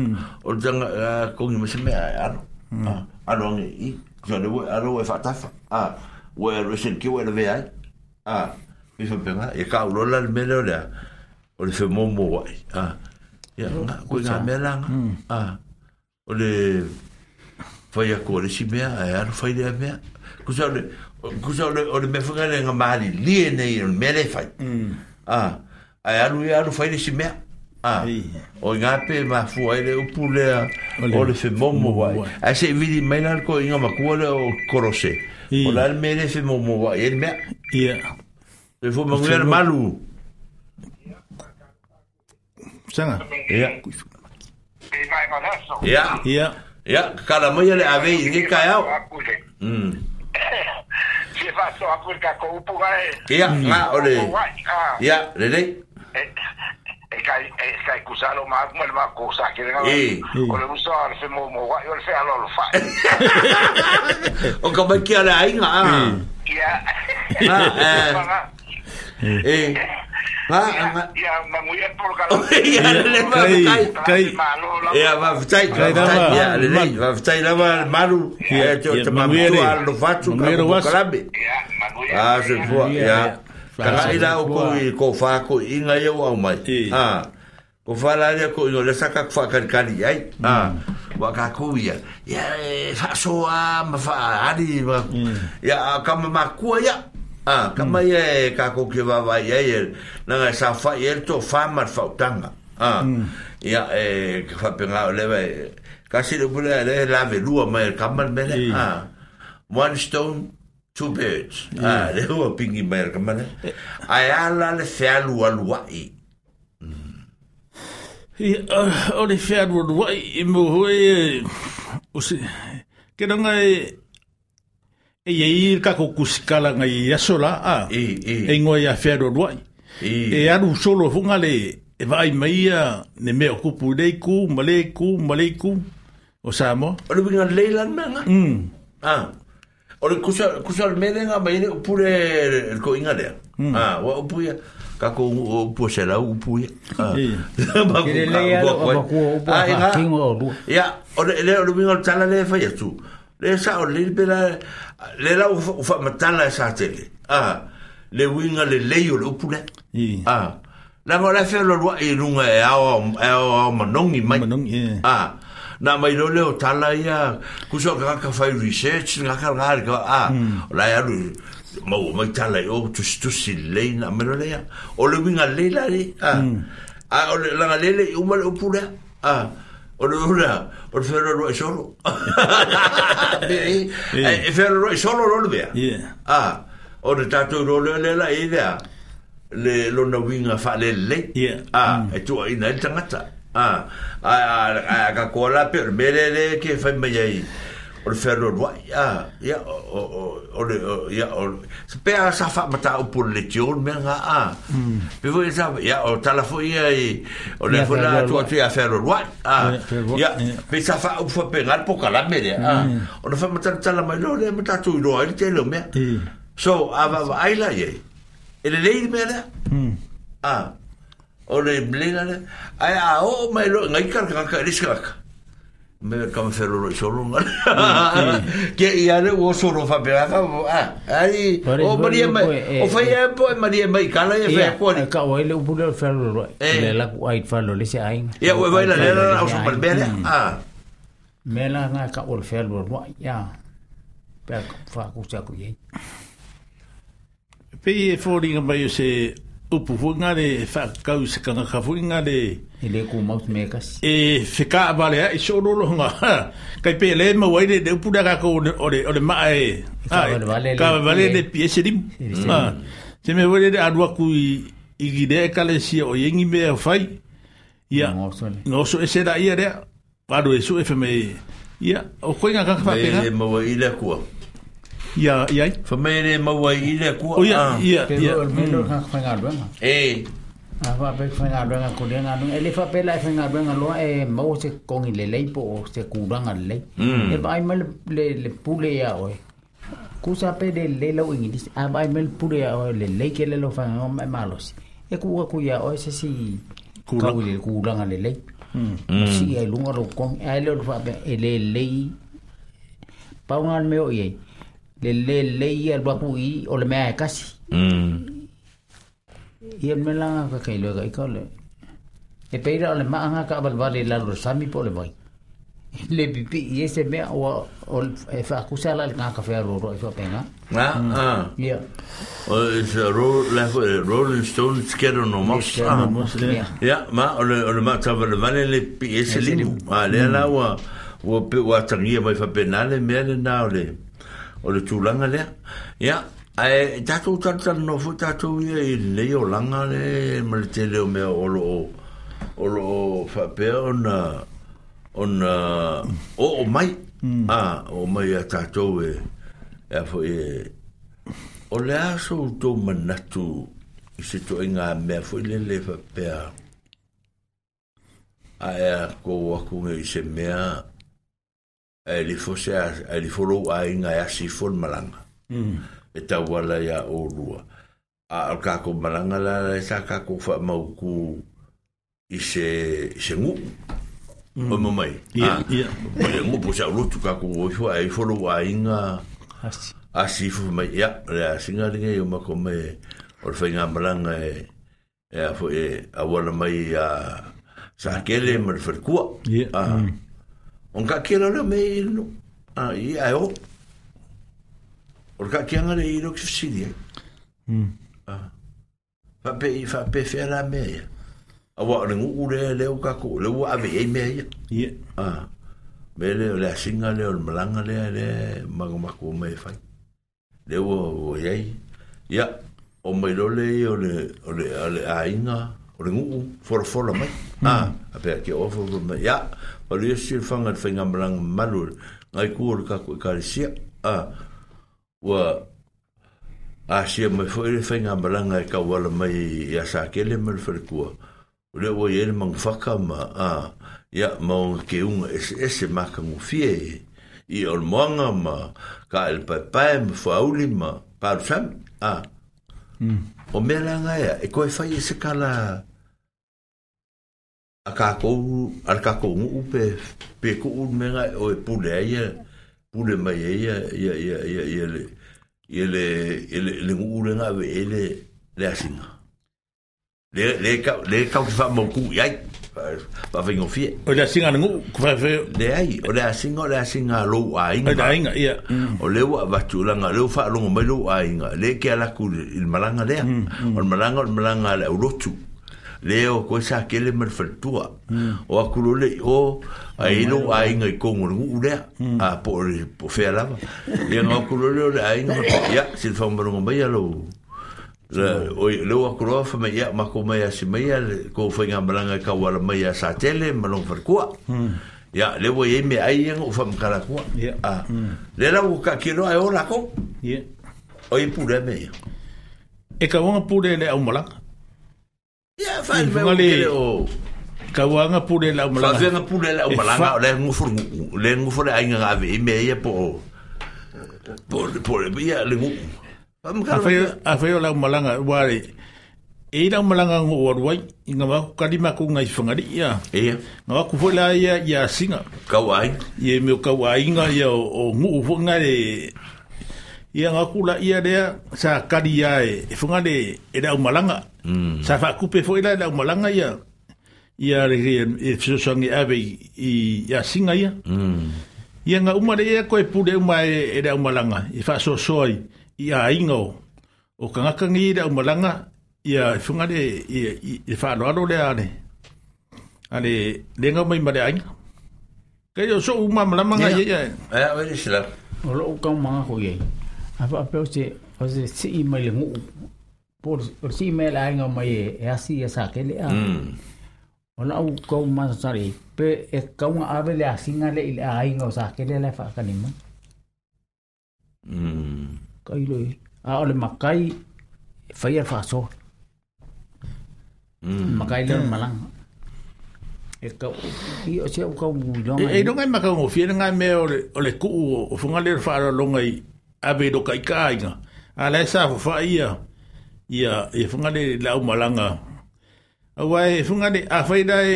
O janga, kongi masime, ai, alo. Ừ. À, alo ange, i. Jone, alo e fatafa. Ah, ue resen ki ue lewe ai. Ah, mi fa penga, e ka ulola le mele o lea. O le fe momo wai. Ah, ya nga ko nga mela nga a ole foi a cole si bea a ar foi de bea cosa ole cosa ole ole me foi ngale nga mali li ne ir mele fai mm. a a ar e u ar foi e de si bea a o nga pe ma foi de pule ole fe momo vai a se vidi menar ko nga ma cole o corose ole mele fe momo vai el mea ya Le fue muy malo. Stemmer. Ya. Ya. er mig mm. Ja. kala mo yele ave ni ka ya. Mm. Se va so apur ka Ya, ole. Ya, lele. e kai kusalo ma ma ko sa ke nga le mo mo yo le fe alo lo fa o ka ba ki ala ya ah Eh, vavatai lava malu te a ah, ka mm. mai e ka ko ke va va ye ye na ga sa fa ye to fa mar fa tanga a ah, mm. ya e ka fa pe nga le ve ka si le bule le la ve lu mai ka mar mele a ah. one stone two birds Ah, le ho pingi mai ka mar a ya la le fe alu alu ai i o le fe alu alu ai mo ho e o se ke nga e e ye i ka ko kuskala nga ya sola a e e e ngo ya fero roi e ya e ru solo funga le e vai mai ya ne me okupu de ku male ku male ku o sa mo o le binga le la nga mm a o le kusa kusa le mele nga mai ne pure el ko inga le mm. a wa o puya ka ko o pu se la o puya a e. ba ku ka ba ku o pa ya o le le o le le fa ya tu le sa o le pela le la o fa matala sa tele ah le winga le leio le upule ah la mo la fe lo lo e lunga e ao e ao manongi mai manongi ah na mai lo le o tala ia kuso ka ka fai research nga ka nga ka ah la ya lu mo mai tala o tu tu si le na me lo le ya o le winga le la le ah ah o le la le le o mo le upule ah Onuruna, por Ferro solo. Eh, eh, Ferro solo lo Yeah. Ah, o le tatu no la idea. Le lo no vinga fa Ah, e tu ina Ah, a per le o le fero lo ai ya, ya ya o le ya o se pe a sa fa mata o por le tion me nga ha, a ha. hmm. pe vo esa ya o tala fo ia e o le fo na tu a tu a fero lo ai ya pe sa fa o fo pe ngal po kala me de a o le mata tala mai lo le mata tu lo ai te me so a va aila ye e le le me le a o le blena le ai a o lo ngai ka ka ka me ka me fero ro soro ngal ke ia le o soro fa pe ka o a ai o maria mai o fa ia po maria mai kala ia fe ko ni ka o le pulo fero ro le la ku ai lo le se ia o vai le la o super bele a me la na ka o le fero ro ia pe fa ku cha ku ye pe e fo ringa mai se upu fu nga le fa ka se kanga ka fu nga ele ku maut mekas e fe ka ba le i e so lo nga kai pe le ma wai de upu da ka ko o le ma e ka ba le le pie se dim se ah, me wai de adwa ku i i gide ka le si o yengi me fai ia no so ese da ia de ado eso fme ia o ko nga ka fa pe le ma wai Ia, ia. Fa mai re maua i le kua. O ia, ia, ia. Pelo A wha pe whainga ruenga ko renga nunga. Ele wha pela e whainga ruenga loa e eh, mau se kongi le leipo o se kuranga mm. le lei. E vai mai le pule ia oe. Kusa pe le lelau ingilis. A ah, vai mai le pule ia oe le lei ke lelau whainga o mai malosi. E kua kuia oe se si kuranga le lei. Si ai lunga ro kong. A ele o pe ele lei. Paungan meo iei. Hmm. le le le ia eh, le wapu i o le mea e kasi. Ia me langa ka kei loega i kaole. E peira o le maanga ka avalwale lalo le sami po le vai. Le pipi i ese mea o e wha kusea la le ngā ka whea roro i wha penga. Ah, ah. Ia. O e se ro, le ho e Rolling Stone skero no mos. Ia, ia, ma o le o ya, ah, hmm. lah, le ma tawa le vane le pi ese limu. Ah, le ala wa, wa pe wa tangia mai wha penale mea le nao le. Ia, o le tūlanga lea. Ia, ae, tātou tātou no fu tātou ia i lei langa le, ma le te leo mea o lo o, o lo o whapea o na, o na, o o mai, hmm. a, o mai a tātou e, e a fu e, o le aso o manatu, i se tō inga mea fu le le whapea, ae a kō wakunga i se mea, e li fose a eh, li folo a inga ya si fon malanga mm. e ta wala ya o rua a al ka ko malanga la e sa ka ko fa ma ku se se ngu hmm. o mo mai ya ya le ngu po sa lu tu ka ko o fo a i inga a si fo mai ya la singa de ngai ma ko me o fa inga malanga e, e a fo e a sa ke le ah. Hmm. on ka kia rau me i no a i a o or ka kia ngare i no ki fisiri ai hmm. fa pe i fa pe fe la me ia a wa rengu u le le u ka ko le u ave e me ia a me le le a singa le o le malanga le le mago mako o me fai le u o iai ia o mai role i o le o le a inga o rengu u fora fora mai hmm. a pe a kia ofo mai ia o le si fanga te whainga marang manu ngai kuore kakwe kare sia a wa a sia mai fwere te whainga marang ngai kawala mai i asa kele maru whare kua o le o iere mang whaka ma a ia maunga ke unga ese ese maka ngufie i on moanga ma ka el pai pai ma fwa auli ma paru sami a o mea la ngai a e koe whai e se kala a a kākou, a kākou nguu pe, pe kuu menga o e pule ai e, pule mai ai e, ia, ia, ia, ia, le, ia le, le, le nguu le ngā we le, le asinga. Le, le, ka, le kau ki wha mau kuu iai, pa whengo fie. O le asinga ngu, kwa wheo? Le ai, o le asinga, o le asinga lou a inga. O le inga, ia. O le ua vatu langa, le ua wha longo mai lou a inga, le ke alaku il malanga lea, mm, mm. o le malanga, o le malanga le urotu. Mm. leo ko sa ke le mer fatua o akulo le o ai ừ. à, lo ừ. dạ, dạ. à, ừ. ai ngai kongo ngu le a po po fe la le no akulo le ai no ya sil fa mo ngomba ya lo le o le o akulo fa me ya ma ko me ya si me ya ko fa nga blanga ka wala me ya sa tele ma lo fer ko ya le wo ye me ai yang o fa me kala ko a le la o ka ke lo ai o la ko ye o i pure me e ka wonga pure le au malanga ia falemale o kauaga pulela o malagafega pulela o malaga o le gufo le gufo aiga gaavei mea ia po ia le guu afai e e. o lau malaga ua le e alu ai ga waku kalima kou gai fagaliia ia ga waku foi la ia ia asiga kauai ia me o kauaiga ia o guu foi ga ia nga kula ia dea sa kadi ai e funga de e da e umalanga mm. sa fa kupe fo ila e da umalanga ia ia re e fiso sangi ave i ia singa ia mm. ia nga uma de ia koe pude uma e, e da umalanga e fa so soi ia inga o o kangaka ngi da umalanga ia e funga de e fa lo alo de ane ane lenga mai mare ainga kai o so uma malamanga ia ia ia ia ia ia ia ia ia ia ia ia ia ia Awa apeo se, o se si ima le ngu. Por, o si ima le ainga mai e, asi e sa kele a. O na au kau masa sari, pe e kaunga ave le asinga le ile ainga o sa kele le fa kanima. Hmm. Kai lo e. A ole makai, fai e fa so. Hmm. Makai le malanga. e eh, ka i o se ka u longa eh, eh, e no ngai maka ngofia ngai me ole ole ku o funga le fa longa i ave do kai kai nga a le sa fo fa ia ia e funga le la malanga a wai funga e le a fai dai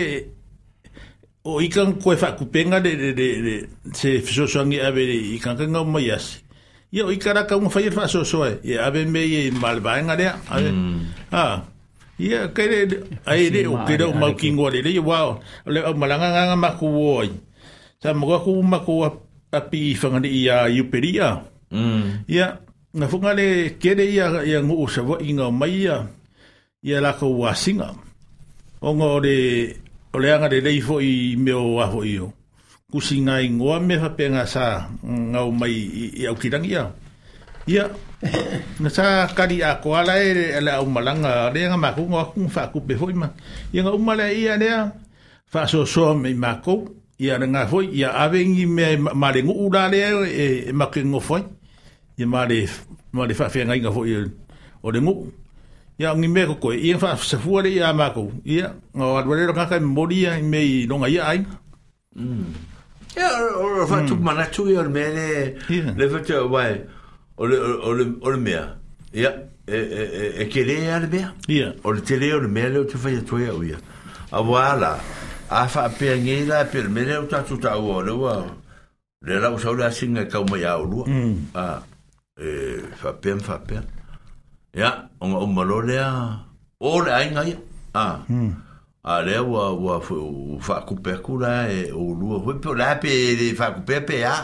o ikan koe fa kupenga de de de se so sangi ave ikan kanga mo yasi ia o ikara ka un fai fa so so e ave me e malvaenga de hmm. a ah ia kai le ai le o ke do mau kingo le le wa le malanga nga ma ku woi sa mo ku ma ku api fanga ia yuperia ia na funga le kere ia ia ngu sa wa inga mai ia ia la ko wa singa o ngo de o le anga de lei fo i me o wa fo io kusinga i ngoa me fa penga sa ngau mai i au kirang ia ia na sa kari a ko ala e ala au malanga le nga ma ku ngo ku fa ku pe fo ma ia ngau mala ia ne fa so so me ma ko ia nga fo ia avengi me ma le ngu ula le e ma ke ngo fo ye male male fa fenga inga fo ye o le ngu ya ngi me ko ye fa se fu ya ma ko ya o wa le ka ka moria ya me i lo nga ya ai mm ya o fa mm. tu mana tu ye me le le fa tu wa o le o le o le me ya e e e e ke le ya le me ya o le tele o le me le tu fa ya tu ya o ya a wala a fa pe ngi la pe me o tu tu ta o le wa Le lau singa e kau mai au lua. Mm. Ah e fa pem fa pem ya on o malole o le ai ngai a hmm. a le wa wa fa ku pe ku la e o lu o pe la pe de fa ku pe pe a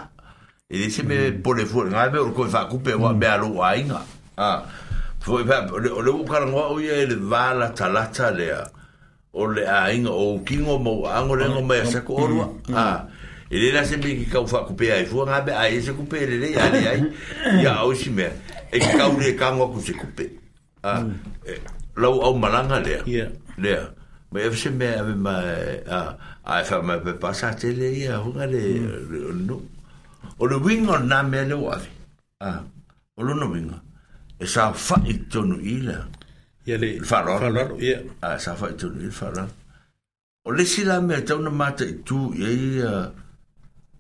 e de se me po le hmm. fo ngai be o ko fa ku pe wa be hmm. alu ai nga a fo pe le o le ka ngo e o ye le va la ta la le a o le ai o ki mo ango le ngo me se ko o a ele era sempre que cau fa cupe aí vou rabe aí se cupe ele aí ali aí e a hoje é que cau de cango com se cupe ah lá o malanga né né mas eu sempre a ver mas ah aí fala mais para passar até aí a rua de no o no vinho na mele o ave ah o no vinho é só fa e tono ilha e ele falou falou ah só fa e tono ilha o le sila me tão na mata tu e aí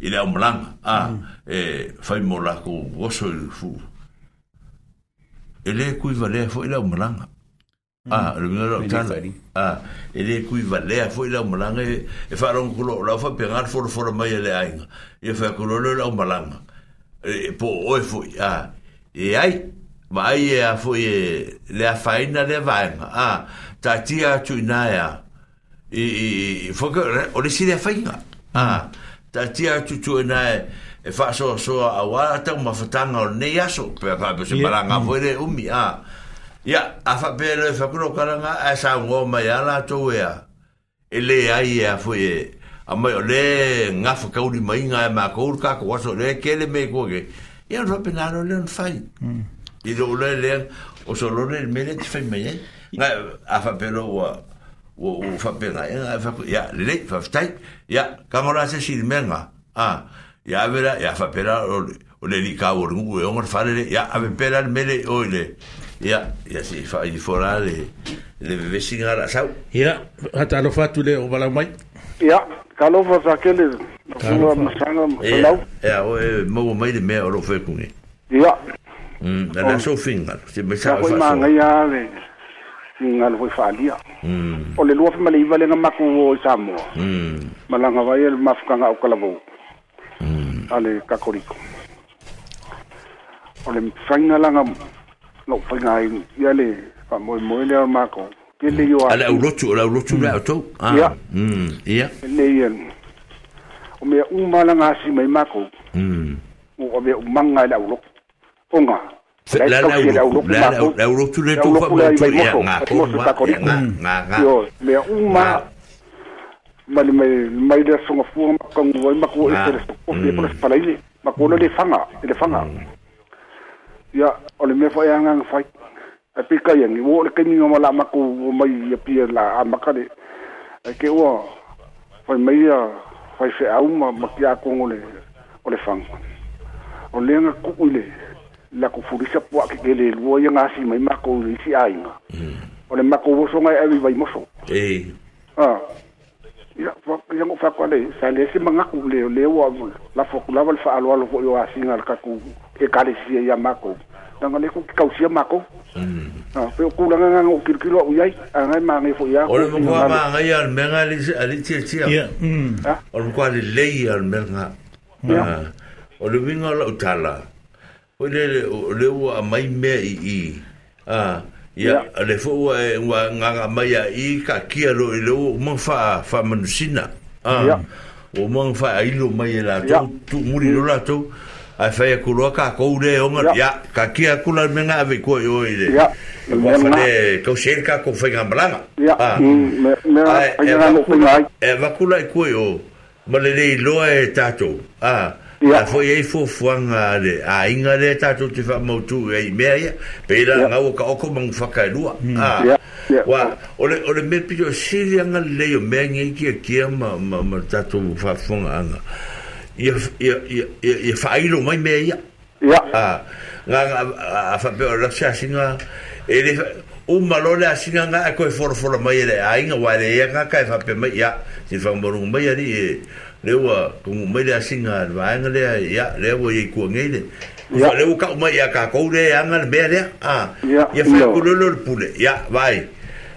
i le aumalaga a e fai mo lakou oso i fu e lē kui valea foʻi le aumalaga mm. a lemigalotala a e lē kui valea foʻi le aumalaga e faalogo e koloo lao fa pegala folafola mai e le aiga e ia faakololo le aumalaga e, po oe foʻi a e ai ma ai e a fo e le faina le vaega a tatia atuinā ea fo foi o le si le afaiga a mm -hmm ta tia tu tu na e fa so so a wa ta ma fatanga ne ya so pe pa pe se maranga mm. vere u mi a ya a fa pe le fa kro e karanga a sa ngo ma ya la to ya e le ai ya fo ye a ma le nga fa ka u di mai nga ma ko ka ko so le ke le me ko ke ya ro pe na lo le fa mm. i do le le o so lo le me le ti fa mai nga a fa pe lo wa o o fa penga e fa ya le fa stai ya kamora se si menga ah ya vera ya fa pera o o le li ka o ngu e ngor fa le ya ave pera mele o le ya ya si fa i fora le le ve singa la sau ya hata lo fa tu le o bala mai ya ka lo fa sa ke le no sanga ya o e mo mai le me o lo fe kungi ya mm na so finga se me sa fa so Mm. Mm. nga lo fa alia o le lua fa le vale nga maku o samo malanga mm. vai el mafka nga o kalavo ale kakoriko o le fanga langa lo fanga ia le fa mo mo le mako ke le yo ala o lotu ala o lotu la to ah mm ia le yen o me umala nga si mai mako mm o me umanga la o lo onga la là uru la la uru tu le tu fa mo tu ia nga ko ma nga nga ngà ngà le uma ma le mai le songa fu ma ko ngoi ma ko e tere ko pe ko pa lai ma ko le fanga le fanga ya o le me fa ia nga fa e pe ka yang wo le kini ma la ma ko mai ia pi la a ma ka le cái wo fa mai ia fa se au ma ma ki a ko ngole o le fanga o le nga ku le la ko furisa po ke kele wo ye nga si mai mako ni si ai nga mm. o le mako wo so nga e vai moso e ah ya fa ya ngo fa kwale sa le si manga ku le le wo la fo la wal fa alwa lo fo yo asinga ka ku e kale si ya mako tanga le ko ka usia mako ah pe ku la nga ngo kir kilo u yai anga ma ngi fo ya o le mo ma nga ya al menga li ali ti ti ya o le ko ali le ya al menga o le winga lo tala o le le le wa mai me i i a ya le fo wa wa e nga mai ya i ka kia lo le mo fa fa manusina a o mo fa i lo mai e la to tu muri lo la to a fa ya ku lo ka ko le o ma ya ka kia ku la me nga ve ko yo i le ya fa le ko cerca ka ko fa nga bla ya a mm, me va ku la ko yo ma le le lo e, e tato. ah. Ya. Fo ye fo fo nga A inga de ta tu ti e fa mo tu ye me ya. Pe la nga o ka o ko mang fa ka hmm. lu. Ah. Ya. Wa ole ole me pi yo si li nga le yo me nge ki ki ma ma ma ta tu fa fo nga. Ya ya ya fa i lu mai me ya. Ah. Nga nga a fa pe la sha si nga. Ele o malo le si nga nga ko for for mai le. A inga wa le e nga ka fa pe mai ya. Si fa mo ru mai ya lewa kung may la singa vaeng le ya lewa ye ku ngai le ya lewa ka mai ya ka ko le ya ngal be le a ya fa ku lo lo pule ya vai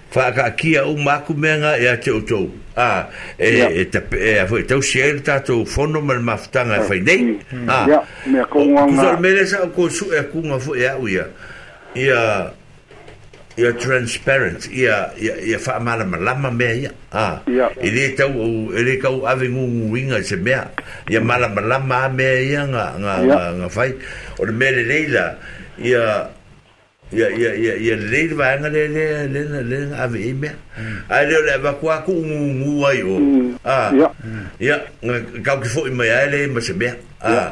fa ka ki a u ma ku menga ya cho cho a e ta e, e a foi tau sier ta to fono mal maftan a fa nei mm, a ya me ko ngwa ku sa me le sa ku su e ku ngwa fo ya e u ya ya ia transparent ia ia ia fa mala malama mea ia ah. a i le tau i le kau ave nguinga se mea ia mala malama mea ia nga nga nga fai o le mele leila ia ia ia ia ia leila va nga le le le le ave i e mea mm. a le le va kwa ku ngu ai o mm. a ah. ia ia nga kau ki fo i mea le ma se mea a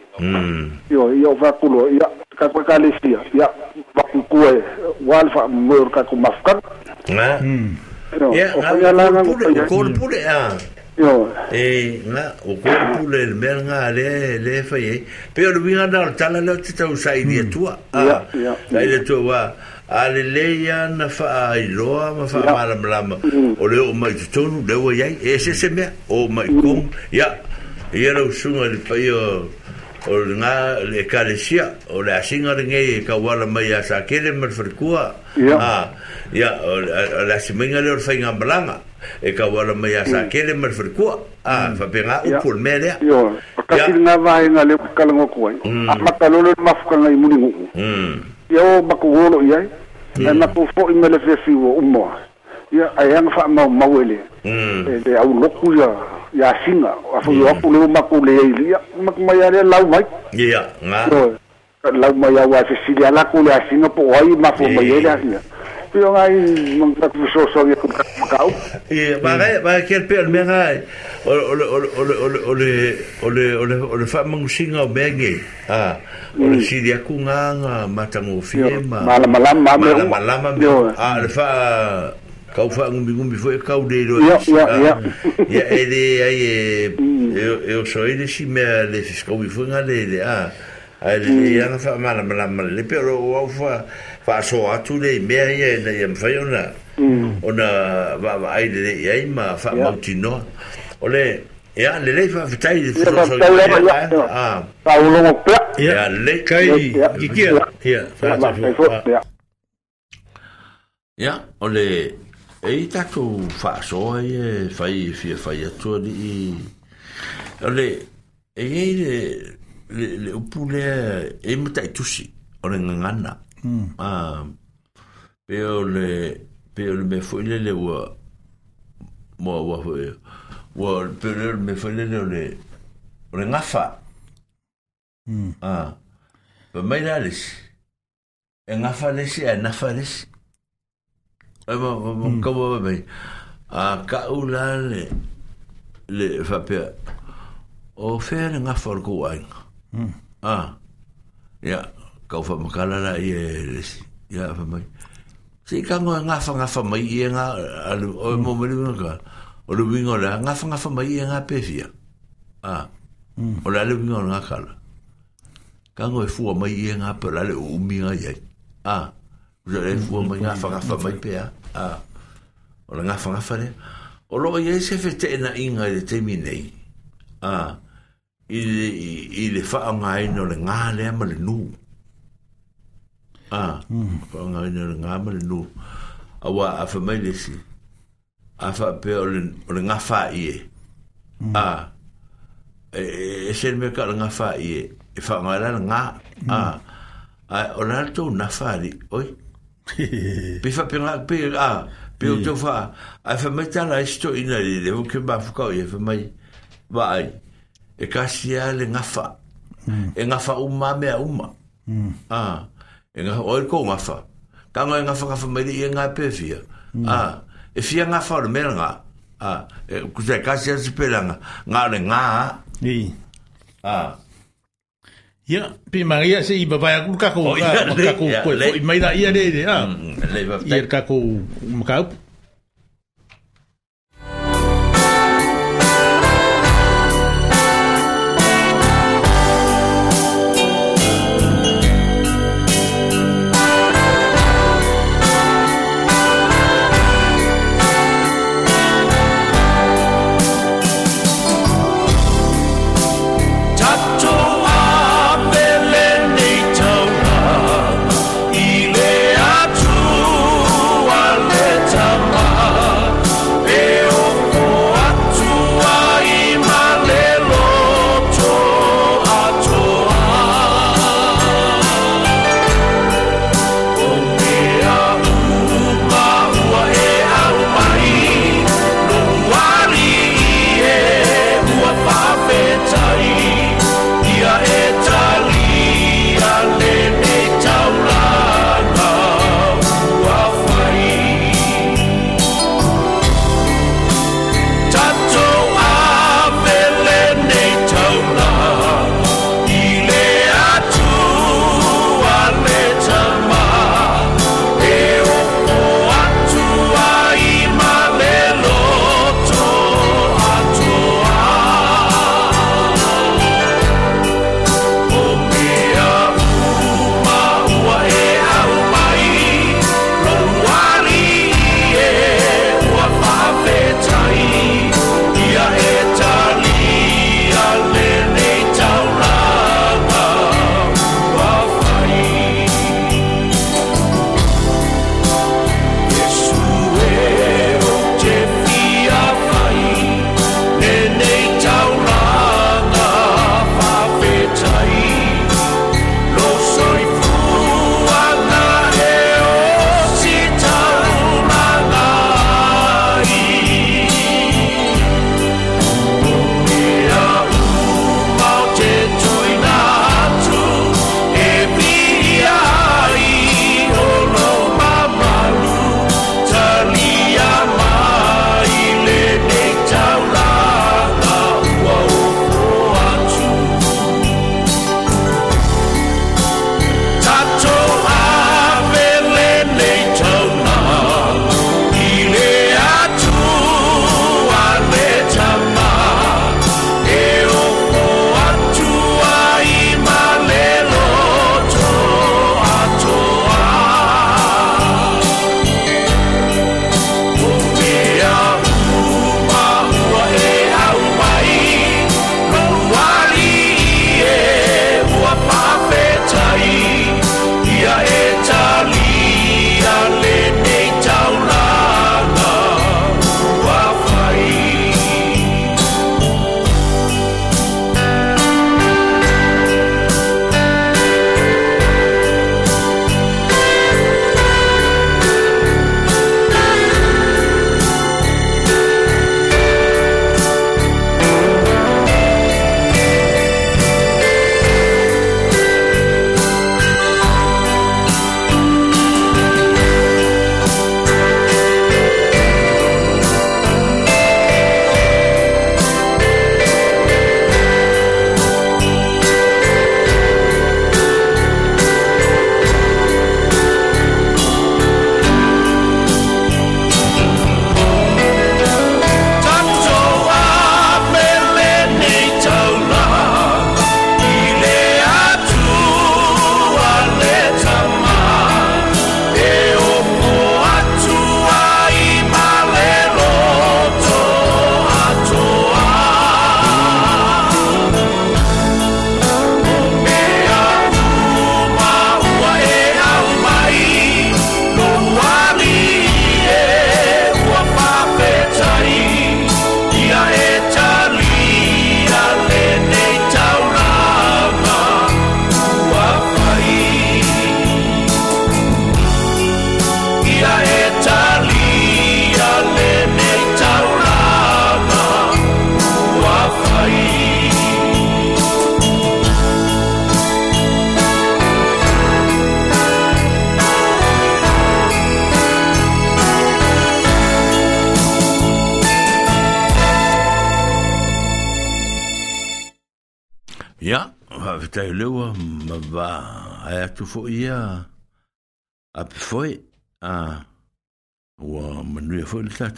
Hmm. yo yo va culo ya ka ka calesia ya va cu e walfa mur ka ku mafkan na ya ya la na cor pure ya yo eh na o cor pure el merga le le fa ye pero vi na dar tala le tita usai ni tu a ya ya le tu va ale leia na fa ai loa ma fa mala mala o le o mai tonu le o ye ese se me o mai kum hmm. ya Ia rau sunga li pai o o nga eh, le karesia o le asinga ringe ka wala mai asa mer ferkua ah ya la simenga le orfainga blanga e ka wala mai mer ferkua ah mm. fa pega u pul mele yo ka singa vai nga le kala ngo kuai mm. a ah, mata lolo ma fuka imuni ngo yo mm. ba wolo ya e na ko fo imele fe fi wo umo ya ayang fa mau mawele e au lokuya ya singa a fo yo ku lu ma ku le ilia ma ma ya le lau mai ia nga lau mai ya wa se si ya la ku le singa po ai ma fo mai ya ya pio ngai mang tak so so ya ku ka u ia ba ga ba ke pe me ga o o o o o o o o fa mang singa be nge a o le si ya ku nga nga ma tango fie ma ma la ma la ma ma la ma a le fa Kou fwa ngoubi-ngoubi fwe, kou dey do. Ya, ya, ya. Ah. Ya, e dey, ay, mm. e, e yo soye de si me, de si skoubi fwe nga dey de, a, a, e dey, e anan fwa manan manan manan, le pe ou lo ou fwa, fwa aso atu dey, me, e, e, ne, yam fwe yon la, on la, wak wak ay de dey, ya ima, fwa mouti no. O le, e an, le le fwa fwa tay de fwo, anan soye dey, a, a, a, a, a, a, a, a, a, a, a, a, e i tatou fa'asoa ai e fai fia fai atu ali'i o le le le le upu lea ei mataʻitusi o le gagana a pe o le pe o le mea fo'i lele ua ma ua hoi ua o le mea fo'i lele o le o le gafa a pe mai la lesi e gafa lesi ae nafa ai ma ma ka ma mai a ka u hmm. la le le fa pe o fer nga for ko ai mm. ah ya yeah. ka fa ma ka la la ye ya yeah, fa mai si ka ngo nga fa nga fa mai ye nga al o hmm. mo me mm. ka o lu bingo la nga fa nga fa mai ye nga pe fia ah mm. o la lu bingo nga ka la ka ngo e fu mai ye nga pe la le u mi nga ye ah Je l'ai fou, mais il y a un fou, mais il y a un fou, mais il y a un fou, a ah, o la ngafa ngafa le o lo ye se fe te na inga de te mi nei a ah, i le i le nga ai no le nga le ma le nu ah, hmm. a fa nga ai no le nga ma le nu a wa a fa mai le si a fa pe o le o le ngafa e. hmm. a e e, e me ka le ngafa ie e fa e nga le nga hmm. a a o le to na fa oi pe fa pe na pe a pe o mm. to fa a fa me ta la ina le le o ke ba fu e fa mai va ai e ka si a le nga fa mm. e nga fa uma me a uma mm. a e nga o e ko nga fa ka nga nga fa ka fa me e nga pe fia a e fia nga fa o me nga a e ku se a si pe la nga nga le i a Ia, pi maria se i bavai aku kako, kako, kako, kako, kako, kako, kako, kako, kako, kako, kako, kako, kako, kako, kako, kako, kako, kako,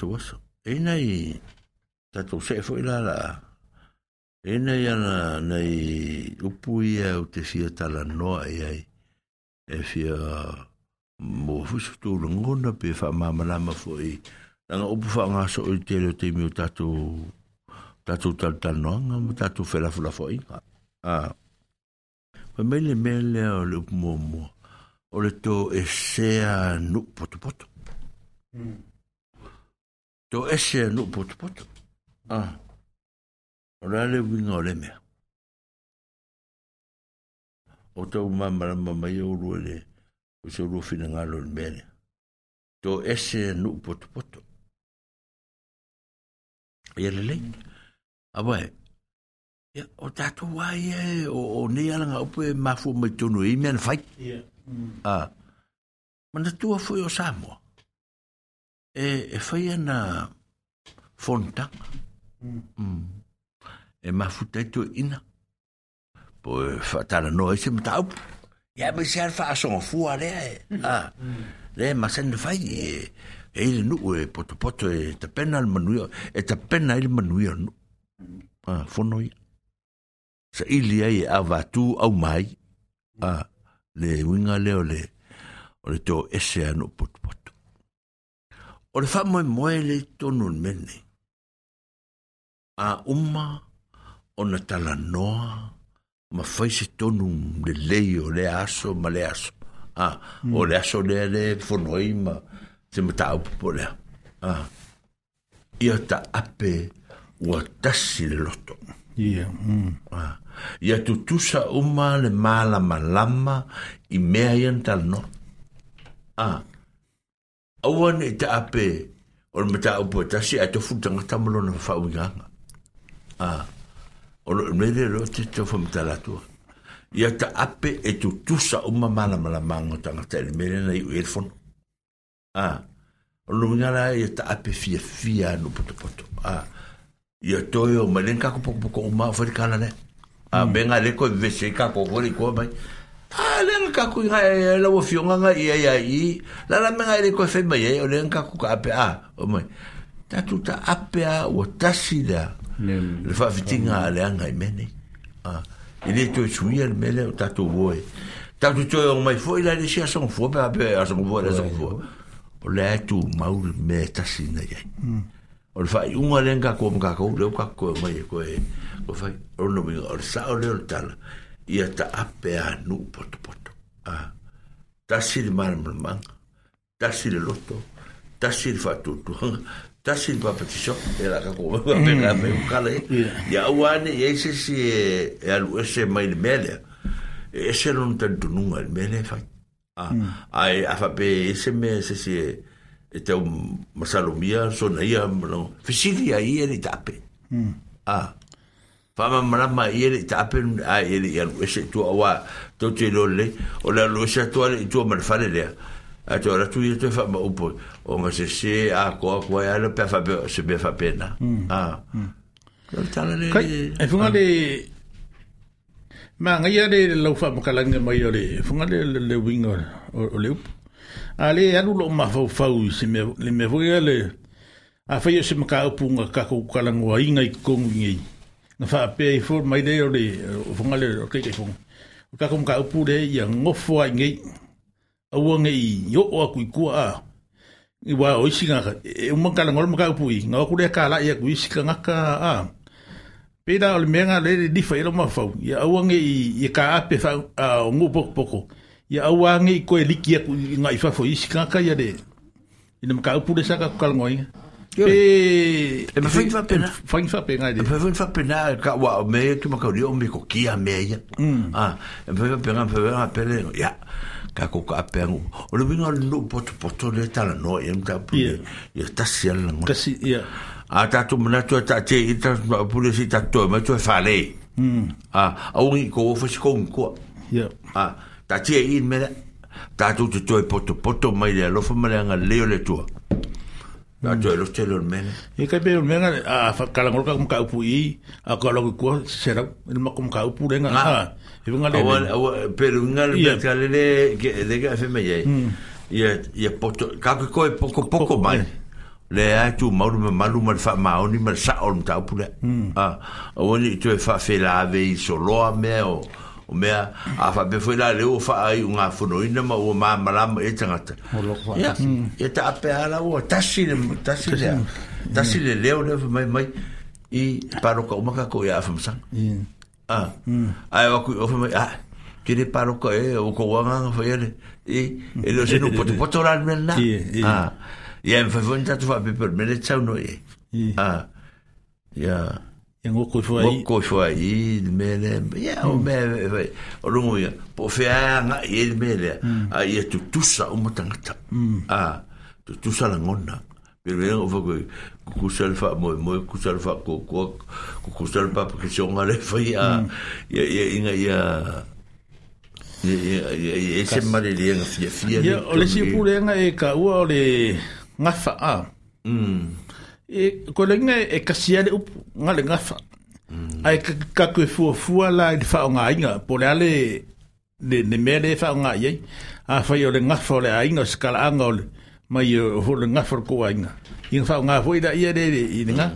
tatu waso. E nei, tatu se fo ila la. E nei ana, nei upu ia u te fia tala noa e ai. E fia mo fusu tu rungona pe fa mama lama fo i. Nanga upu fa nga so i te leo te miu tatu, tatu tal tal noa nga mo tatu fela fula fo i. Ah. Pa mele mele o le upu mua mua. O le to e sea nu potu potu. Mm to ese no pot pot ah ora le vino le me o to mamma mamma mai o ruole o se ru fina ngalo le me eshe ese no pot pot e le le aba e Ya, o tato wai e, o, o nei alanga upo e mafu mai tonu e mean fai. Ya. Ah. Mana tua fui o Samoa. e eh, e foi na fontanga mm. e mafuta i toi ina po e fatala no e se mataupu ia me se alfa asogofua lea e a lea masana fai e eh, e ile nuu e eh, potopoto e tapena le manuia e tapena i le manuia nuu mm. ah, a fono ia saʻili ai avatu au mai mm. a ah, le uiga lea o le o le toese anuu potopoto o le wha moe moe le tonu mene. A umma o na tala noa ma whai se tonu le lei o le aso ma le aso. A, o le aso le le fonoi ma te mata upo lea. A, ia ta ape ua tasi le loto. Ia, mm. A, ia tutusa umma le mālama lama i mea ian tala A, ah. awan e ta ape or mata upo ta si ato futa nga tamalo na fa wiga a or me de ro te to fam ta la tua ya ta ape e tu tu sa o mama na mala mango ta nga tele me na i elfon a or lu nga la ya ta ape fia fia no puto puto a ya to yo me len ka ko ko ma fa ka la ne a benga hmm. le ko e vese ka ko ko le ko mai a le nga kaku i ngai e eh, la wafio nga nga i ai ai la la me ngai le koe fema i ai eh, o le nga kaku ka ape a ah, o mai tatu ta ape a o tasi da le fa fiti nga le nga i mene a ah, i le tue chui al mele o tatu voe tatu tue o mai foe la le si a son fo pe ape a son voe a son fo o le atu maul me tasi na i ai hmm. o le fa i unga le nga kaku o mga kaku le o kaku o mai e koe o fai o no mi o le sa o le o le tala o le ...y ta ape anu poto poto a tasi le maramalamaga tasi le loto tasi le faatuatuaga eh, tasi le este papatiso e lakakomaga es... me e ia e ese mai le e ese tanto afape ese ese ese e masalomia ai ni tape fa ma mana ma ele ta pe a ele ya we se tu wa to te lo le o la lo se tu ale tu ma fa le le a to la tu ye te fa ma upo o ma se se a ko ko ya le pe fa pe se be fa pe na hmm. a hmm. e funga le ma ngia le lo fa ma kala nge mai ole funga le le wing or o le upo a le ya lo ma fa fa u se me le me vo ya le a fa ye se ma ka upo ka ko kala ngo inga i ko ngi na fa pe i fo mai de o de o fonga le o kei fonga o ka kom ka upu de ia ngofo ai ngai a ua ngai yo o aku i kua a i wa o isi ngaka e umang kala ngol maka upu i ngā kure ka la ia ku isi ka ngaka a pēda o le mea ngā lere difa ilo mafau ia aua ngai i ka ape fau a o ngu poko poko ia aua ngai koe liki aku i ngā i fafo isi ngaka ia de ina maka upu de saka kukalangoi ia E me fwyn fwapena. Fwyn fwapena e di. E, mm. e me fwyn fwapena e ka wa o mea, tu ma ka o me kokia a mea ia. E me fwyn fwapena, me fwyn fwapena, ya, ka koko a on O le wina lu poto poto le tala no, e mta pule, ya tasi ala ngon. Tasi, ya. A tatu mna tu e tate, i tatu mna pule si tatu e, ma tu e fale. A, a ungi ko ofa si kong kua. Ya. A, tate e in mele, tatu tu e poto poto mai le alofa mele anga leo le tua. Ya. Na mm. joelo chelo men. E ka pelo men a kala ngol ka ka upu i a ka logo ko sera ni ma kum ka upu renga ha. E vinga le. Awa awa pelo nga le ka le le ke de ka fe me ye. Ye ye poto ka ko ko poko poko mai. Le a tu ma lu ma lu ma fa ma oni ma sa on ta upu le. Ah. Awa ni tu fa fe la ve i so lo a me o. Mm o mea a fa be foi la le o fa ai un afono ina ma o ma malama e tanga ta mm. e ta ape ala o tasi le tasi le tasi le le o le mai mai i paro ka umaka ko ia afam a mm. ai wa ku o fa mai a ki le paro ka e o ko wanga fa ia e e lo se no poto poto la me na a ia en fa vunta tu fa pe per me le tsau no e a ya e ngō koi fua i. Ngō koi fua i, me le, ia o mm. me, o rungo ia, po fea nga i ele me mm. le, a ia tu tusa o matangata, mm. a tu tusa la ngona, pero me ngō fua koi, kukusa le fua moe, moe kukusa le fua kukua, kukusa le papa ke seonga le fua i a, ia ia inga ia, ia ia ese mare le ia ngafia fia. Ia, o le si pūrenga e ka ua o le ngafa a, Mm. e ko lenga e kasia le up nga le ngafa ai ka ka ku fu fu la de fa nga inga po le ale le ne me le fa nga ye a fa yo le ngafa le ainga skala anga le mai yo ho le ngafa ko ainga inga fa nga foi da ye de inga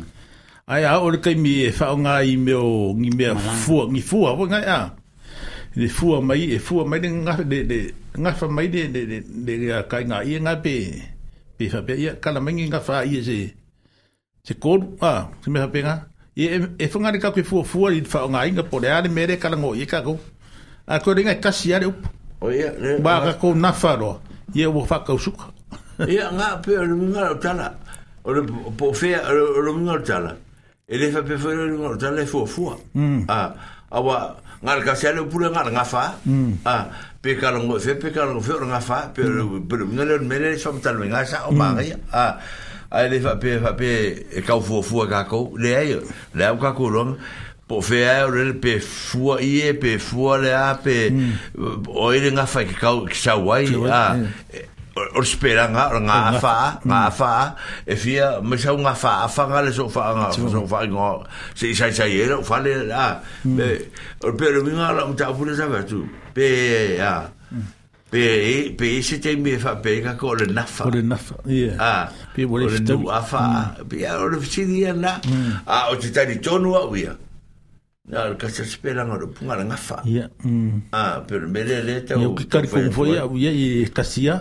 ai a o le kai mi fa nga i me o ngi me fu ngi fu a nga a le fu mai e fu mai le nga de de nga fa mai de de de ka nga i nga pe pe fa pe ya kala mai nga fa i se se kod ah se me pega e e fanga e de kaku fuo fuo i fa nga inga pore ale mere kala ngo e kaku a ko ringa kasi ale o ia ba ka ko na faro ye wo fa ka suka ia nga pe o nga tala o le po fe o le nga tala e le fa pe fo le nga tala fuo fuo Ah, a wa nga mm. ka se ale pure nga nga fa Ah, pe kala ngo fe pe kala ngo fe nga fa pe le nga le mere so mtalo nga sa o mm. ma ia a ai le fa pe fa pe e ka fu fu ka ko le ai le au ka ko po fe ai o pe fu i e pe fu le a pe mm. o ile nga fa ka ka sa wai a eh. o spera nga nga fa nga fa e fia me sa nga fa fa nga le so fa nga so fa nga se sa sa ye lo fa le a mm. pe o pe lo nga la uta fu le sa va tu pe a mm. pe e pe e se te mi fa pe ka ko le nafa ko le nafa yeah ah pe wo le tu afa mm. pe a ro fi di na mm. a o te tani tonu mm. a wia na ka se spera no ro punga na fa yeah ah pe me le le te o ki ka ri fu foia u ye e ka sia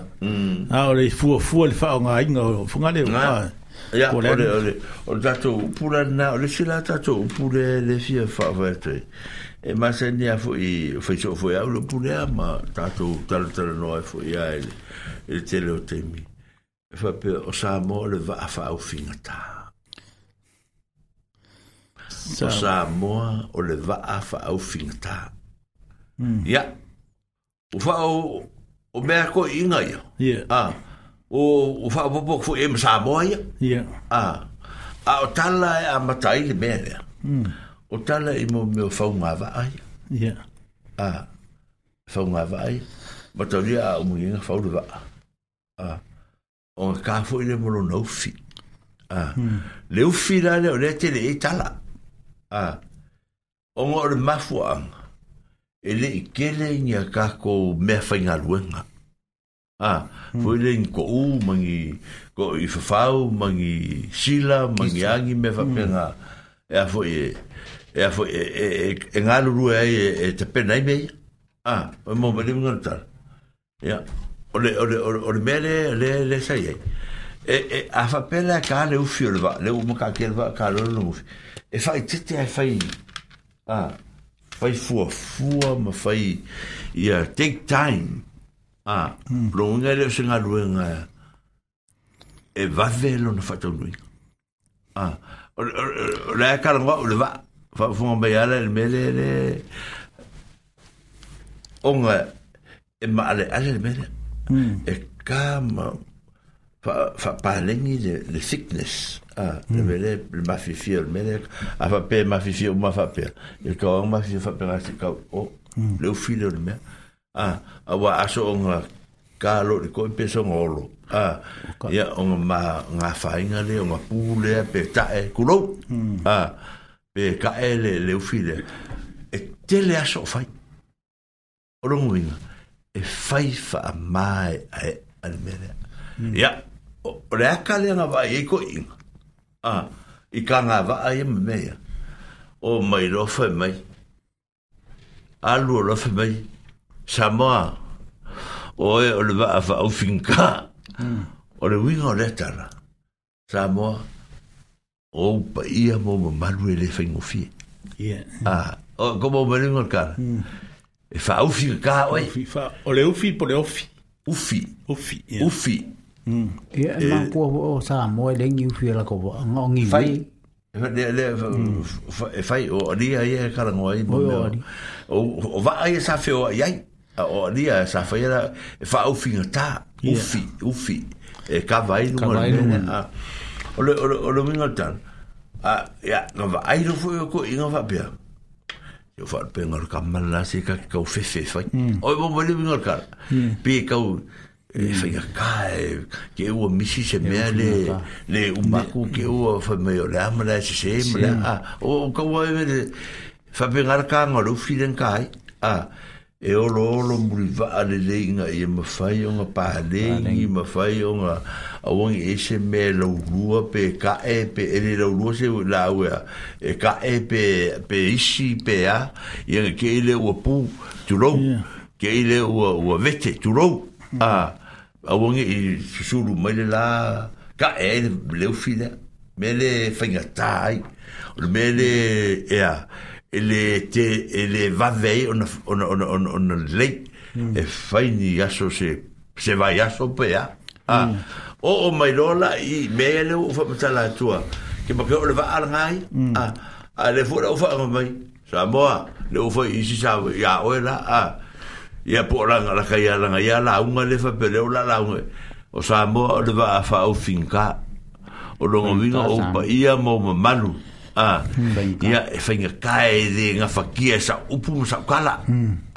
a o le fu fu le fa o nga inga o funga le nga ya o le o le o tatu pura na o le sila tatu pure le fi fa va te e masani a foi foi so foi au pule ma tatou tala tala no foi a ele ele te o temi fa pe o sa mo le va fa au fingata o sa mo o le va fa au fingata ya hmm. o fa o o merko inga ya ah o o fa popo foi em sa mo ya ah a o tala a matai le mele mm. o tala i mo me o fau ngā vaai. Yeah. Ah, fau ngā vaai. Ma tau ria a umu inga fau le vaa. Ah, o ngā kāfo i le molo na ufi. Ah, hmm. le ufi rā le o le te le e tala. Ah, o ngā o le mafu anga. E le i kele i ngā kāko mea fai hmm. ngā ruenga. Ah, hmm. fo i le ngā u mangi, ko i fafau mangi sila, mangi angi mea fai ngā. Hmm. E a fo i e, e a foi e e e ngalo rua e e te pena i mei ah o mo me lembro ya o le o le o le mele le le sai e e a fa pela ka le ufio le va le u ka ke va ka lo no e fai te te e fai ah fai fua fua ma fai ya take time ah lo nga le se ngalo nga e va velo no fa to lui ah o le o le ka lo va 凡凡咩嚟？咩嚟咧？我唔係，唔係嚟。阿咩嚟？誒，咁我凡凡講緊呢啲啲 thickness 啊，咩嚟？咩肥肥，咩嚟？我話肥，咩肥？我話肥，佢講乜先？我話肥，佢講哦，流膿嚟咩？啊，我話阿叔，我話卡路嚟，佢話邊度講卡路？啊，而家我話牙齦咧，我話 pull 咧，俾齋佢攏啊。e ka ele le ufile e tele aso o fai o rongo inga e fai fa a mai ae ane mele hmm. ya o le aka le anga vai e ko inga a i ka ngā vaa e me mea o mai rofa e mai alu o rofa e mai samoa o e o le vaa fa au finka hmm. o le winga o le tara samoa o ia mo malu ele o ia ah o como o cara hum. e fa ufi ka oi fa o le ufi po le ufi ufi ufi ufi Mm. Ia e eh. o ko o sa mo le ngi ufi la ko ngo ngi vi. Le le hum. e fai o dia ia kara ngo ai mo. O o va ai sa fe o ai. O dia sa fe era fa ufi ta ufi ufi. E ka vai no le. o le o le o le minga tan a ya nga va ai lo foi ko inga va pia yo fa pe ngor ka man la se ka ka fe fe fa mm. o bo bo le minga ka pe ka e mm. fa ya ka ke o misi se me le le u mm. maku ke o fa me o la mala se se mala o ka wa e, fa pe ngar ka ngor u filen kai a ah. e olo olo muri vaa le leinga i e mawhai o ngā pāleingi, mawhai o ngā awangi ese me laurua pe ka e pe ere laurua se la ue e ka e pe, pe isi pe a i e ke ile ua pū turou, ke ile ua, ua vete turou mm. a awangi i susuru mai le la ka e le leu fila me le whaingatai me le ea yeah ele te ele va vei on on on on on le hmm. e fai ni aso se se vai aso pe a hmm. o o mai lola i mele o fa mata la tua ke ma pio le va al ngai a a le fu o fa ma mai sa mo a le o fa i si sa ya o la a ya po la la ka ya la ya la un le fa pe le o la la un o sa mo le va fa o finka o lo ngi o pa ia mo ma malu ah ia e fainga kai de nga fakia sa upu sa kala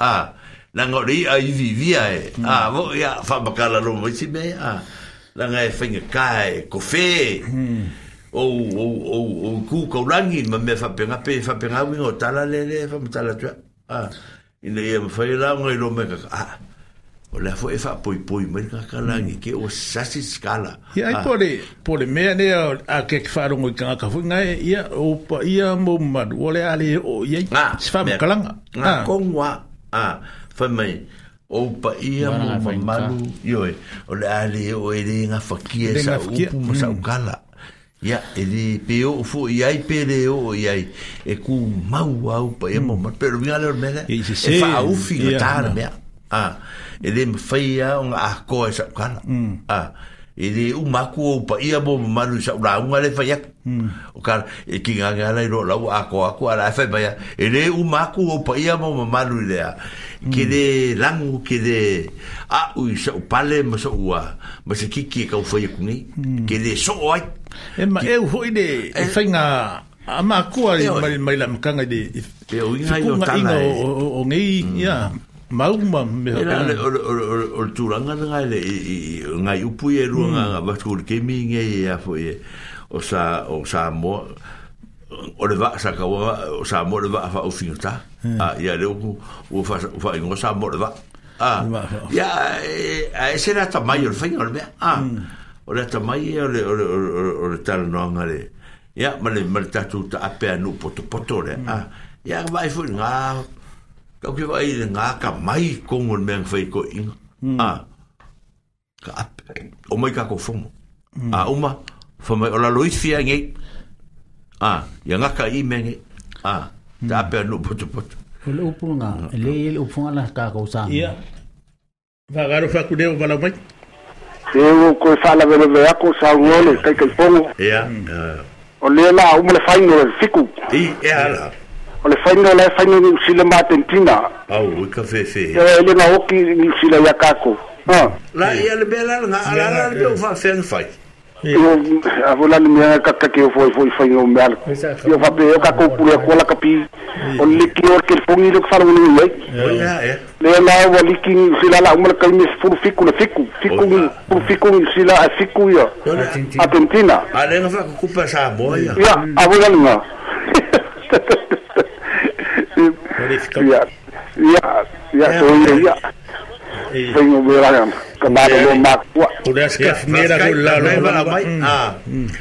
ah la ngori ai vivia e ah vo ia fa bakala lo visi me ah la nga e fainga kai kofe ou ou ou ou ku ko rangi ma me fa penga pe fa penga wingo tala le le fa tala tu ah ina ia fa la ngoi lo me ka ah o le fo e fa poi poi mai ka kala ni ke o sasi skala ya e ai ah. pole pole me ne a ke ke fa rongo ka ka fuinga ia o pa ia mo ma o le ale o ye ah, se fa kala nga ah, ko wa a fa mai o pa ia mo ma ma oi. yo o le ale o e le nga fa ki e sa o pu sa mm. kala ya e le pe o fu i ai pe le o i ai e ku mau au pa ia mo mm. ma pero mi ale o me le e fa au fi ta me a e le mafaia o ga ako e saʻukala mm. a e le umaku ou paia mo mamalu i saʻulauga le fai aku mm. o kala e kigage ala i loo lau akoako ala e fai maia e lē umaku ou paia mo mamalu i lea ke mm. lē lagu ke lē aʻu i saʻupale ma saʻua ma se kiki e kaufai aku nei ke lē soo ai eu e hoʻi le e faiga eh. amakua e mai lamakaga i le e oiga ioaga o gei ia mauma me ha ele ole ole ole turanga nga ele e nga yupu ye runga nga batur ke mi nge ya e fo ye o sa o sa mo o le va sa ka o sa mo le va fa mm. o fin ta a ya le o o fa fa sa mo le va a ya e, a ese na ta mai o ol fin ol me a mm. o le o le, o ole ole ole tal no nga le ya male male ta tu ta ape anu poto poto re, mm. a ya vai fo nga ka ke vai le nga ka mai ko ngon men fai ko inga a ka ape o mai ka ko fomo a uma fa mai ola loisia nge a ya nga ka i men a ta ape no poto poto o le upu nga le le upu nga ka ko sa ia va garo fa ku de o bala mai e o ko sala vele ve ako sa ngole kai kai fomo ia o le la o me fai no fiku i e yeah o le fainga la fainga ni usila ma tentina au ka fe fe e oki ni usila ya la ia le bela nga le fa fe fai Yo avola ni mea kaka ke foi o mea. Yo va be ka ko pure ko la kapi. liki or ke fongi lo faro ni la o liki sila la umla ka fiku le fiku fiku ni fiku ni sila a fiku yo. Argentina. Ale nga fa ku pa sa boya. Ya lifto. Ja, ja, ja, ja. so ja. Fing och början. Kan bara gå mak. Och där ska mera rullar och rullar.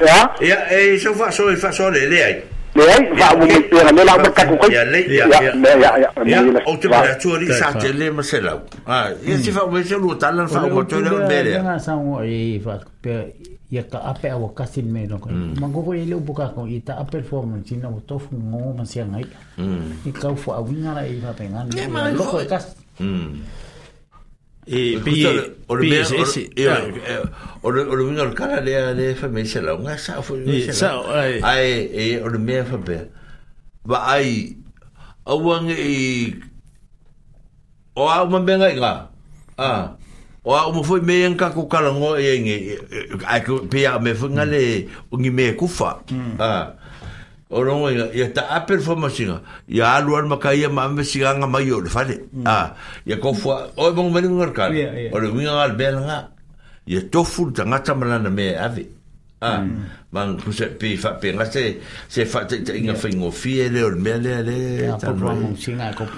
Ja. Ja, eh så fast så fast så det det. Nej, va mo me pera me la ba ka ko. Ya le ya ya ya ya. O te va tu ri sa te le ma sela. Ah, ya si fa we se lu talan fa ko to le bere. Ya sa o e fa pe ya ka ape awa kasin me no mm. ko mm. mangoko ile buka ko ita apel performance na to fu ngo ma sia ngai mm. i ka fu a winga la i va pengan ne ma ko ko kas e pi or me or or winga or kala le le fa me se la nga sa fu ni sa ai ai e or me fa be ba ai awang e o a ma benga nga ah o a mo foi me en ka ko mm. ah. kala ngo e nge a ko pe a me foi ngale ngi me ku fa o no ya ta a performance ya alu al makaia ma me siga nga mai o le fale mm. ah ya ko fa o mo me ngar ka o le mi ngal bel nga ya tofu tanga tamala na me ave ah mm. man ku se pe fa pe nga se se fa te inga fa ingo fie le o me le le ya ko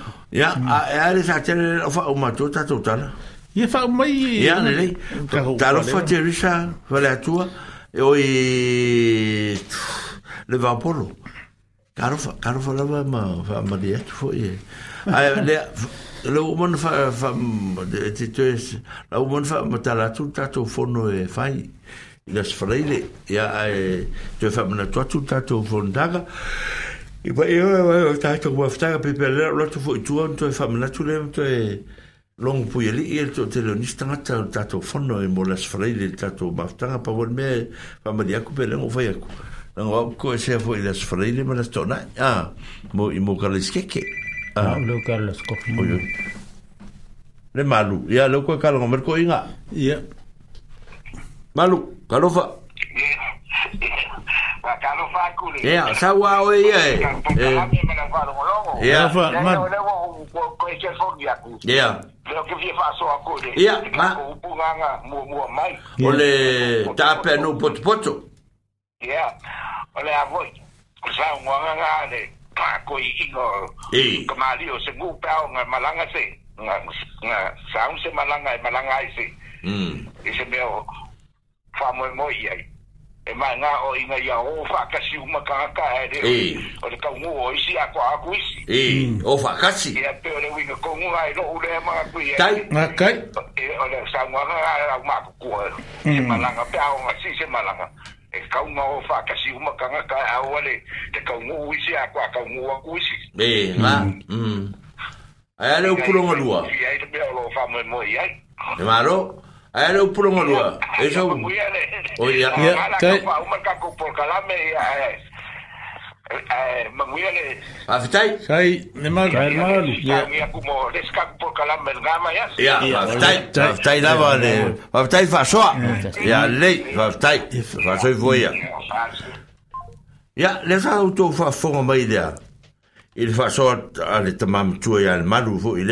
a le sa tele fa o ma tota tota Ia fa mai. Ia le le. Ta lo fa te risa, fa le atua. E oi le va polo. Caro fa, caro fa la va ma fa ma di atu fo ie. Ai le le o mon fa fa te te la o mon fa ma ta la tu ta tu fo no e fai. Ia se freile, ia e te fa mana tua tu ta tu fo ndaga. E vai eu, eu tá tô com uma fita, pepe, lá tô foi tu, tô fazendo tudo, tô longu pui ali e to te leo nis tangata tato whono e mo las fraile tato maftanga pa wan mea whamari aku pe lengo fai aku lengo au ko e sea fo e las fraile ma las tona a mo i mo kala iskeke a leo kala las kofi le malu ia leo koe kala ngomer ko inga ia malu kalofa ia Ia, yeah, saua oi e. Ia. Ia, fa, man. Ia. Leo ke fia faso a kore. Ia, ma. Ole, mua mua mai. Ole tape no poto poto. Ia. Ole a voi. Sa ngwanga ngane. Pa koi ingo. E. Kamali o se ngupao nga malanga se. Nga, nga, saun se malanga e malanga e se. Mm. E se meo. Fa moe moe iai. e mai ngā o inga ia o whakasi umakaka e re o te kaungu o isi a kua aku isi e o whakasi e pe o le winga kongu ai no ure mga kui e tai makai e o le sanguanga ai au mako kua se malanga pe au ngasi se malanga e kaunga o whakasi umakanga ka au ale te kaungu isi a kua kaungu aku isi e ngā ai ale ukulonga lua e ai te pia o lo whamoe moe ai e maro E Ai eh, eh, eh, le pulo mm. E sa u. ia. Ia. Ia les voia. to fa Il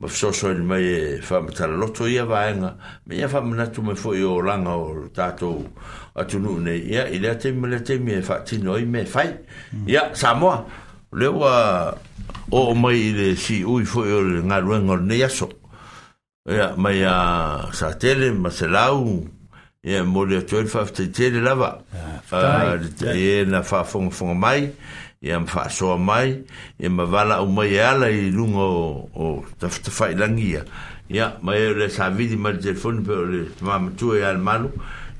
ma fiso so ni mai e whamitara loto ia vaenga, me ia whamunatu me fwoi o langa o tātou atu nu ne, ia i lea temi, lea temi e whatino i me fai, ia Samoa, leo a o mai le si ui fwoi o le ngā ruenga o ne yaso, ia mai a sa tele, ma se lau, ia mo lea tuen whafta i tele lava, ia na whafonga fonga mai, ia, ia ma faasoa mai ia ma vala umai e ala i luga o, o tafutafailagia ia ia ma e o le savili ma le telefoni pe o le mamatua iā le malu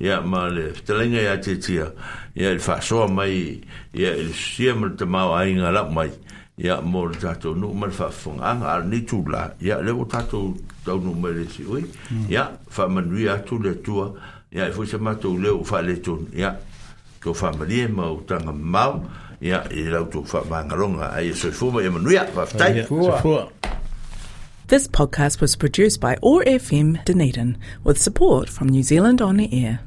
ia ma le fetalaiga iā e tiatia ia i le faasoa mai ia i e le susia ma le tamaoaiga lau mai ia mo le tatou nuu ma le faafofogaaga ala ni tulā ia le ua tatou taunuu mai le siʻui mm. ia faamanuia atu le atua ia e foi se matou leo o faaletonu ia tou faamalie ma utaga mamao ia i lau tō whamaangaronga ai e soifuma i manuia whaftai soifua This podcast was produced by ORFM Dunedin with support from New Zealand On the Air.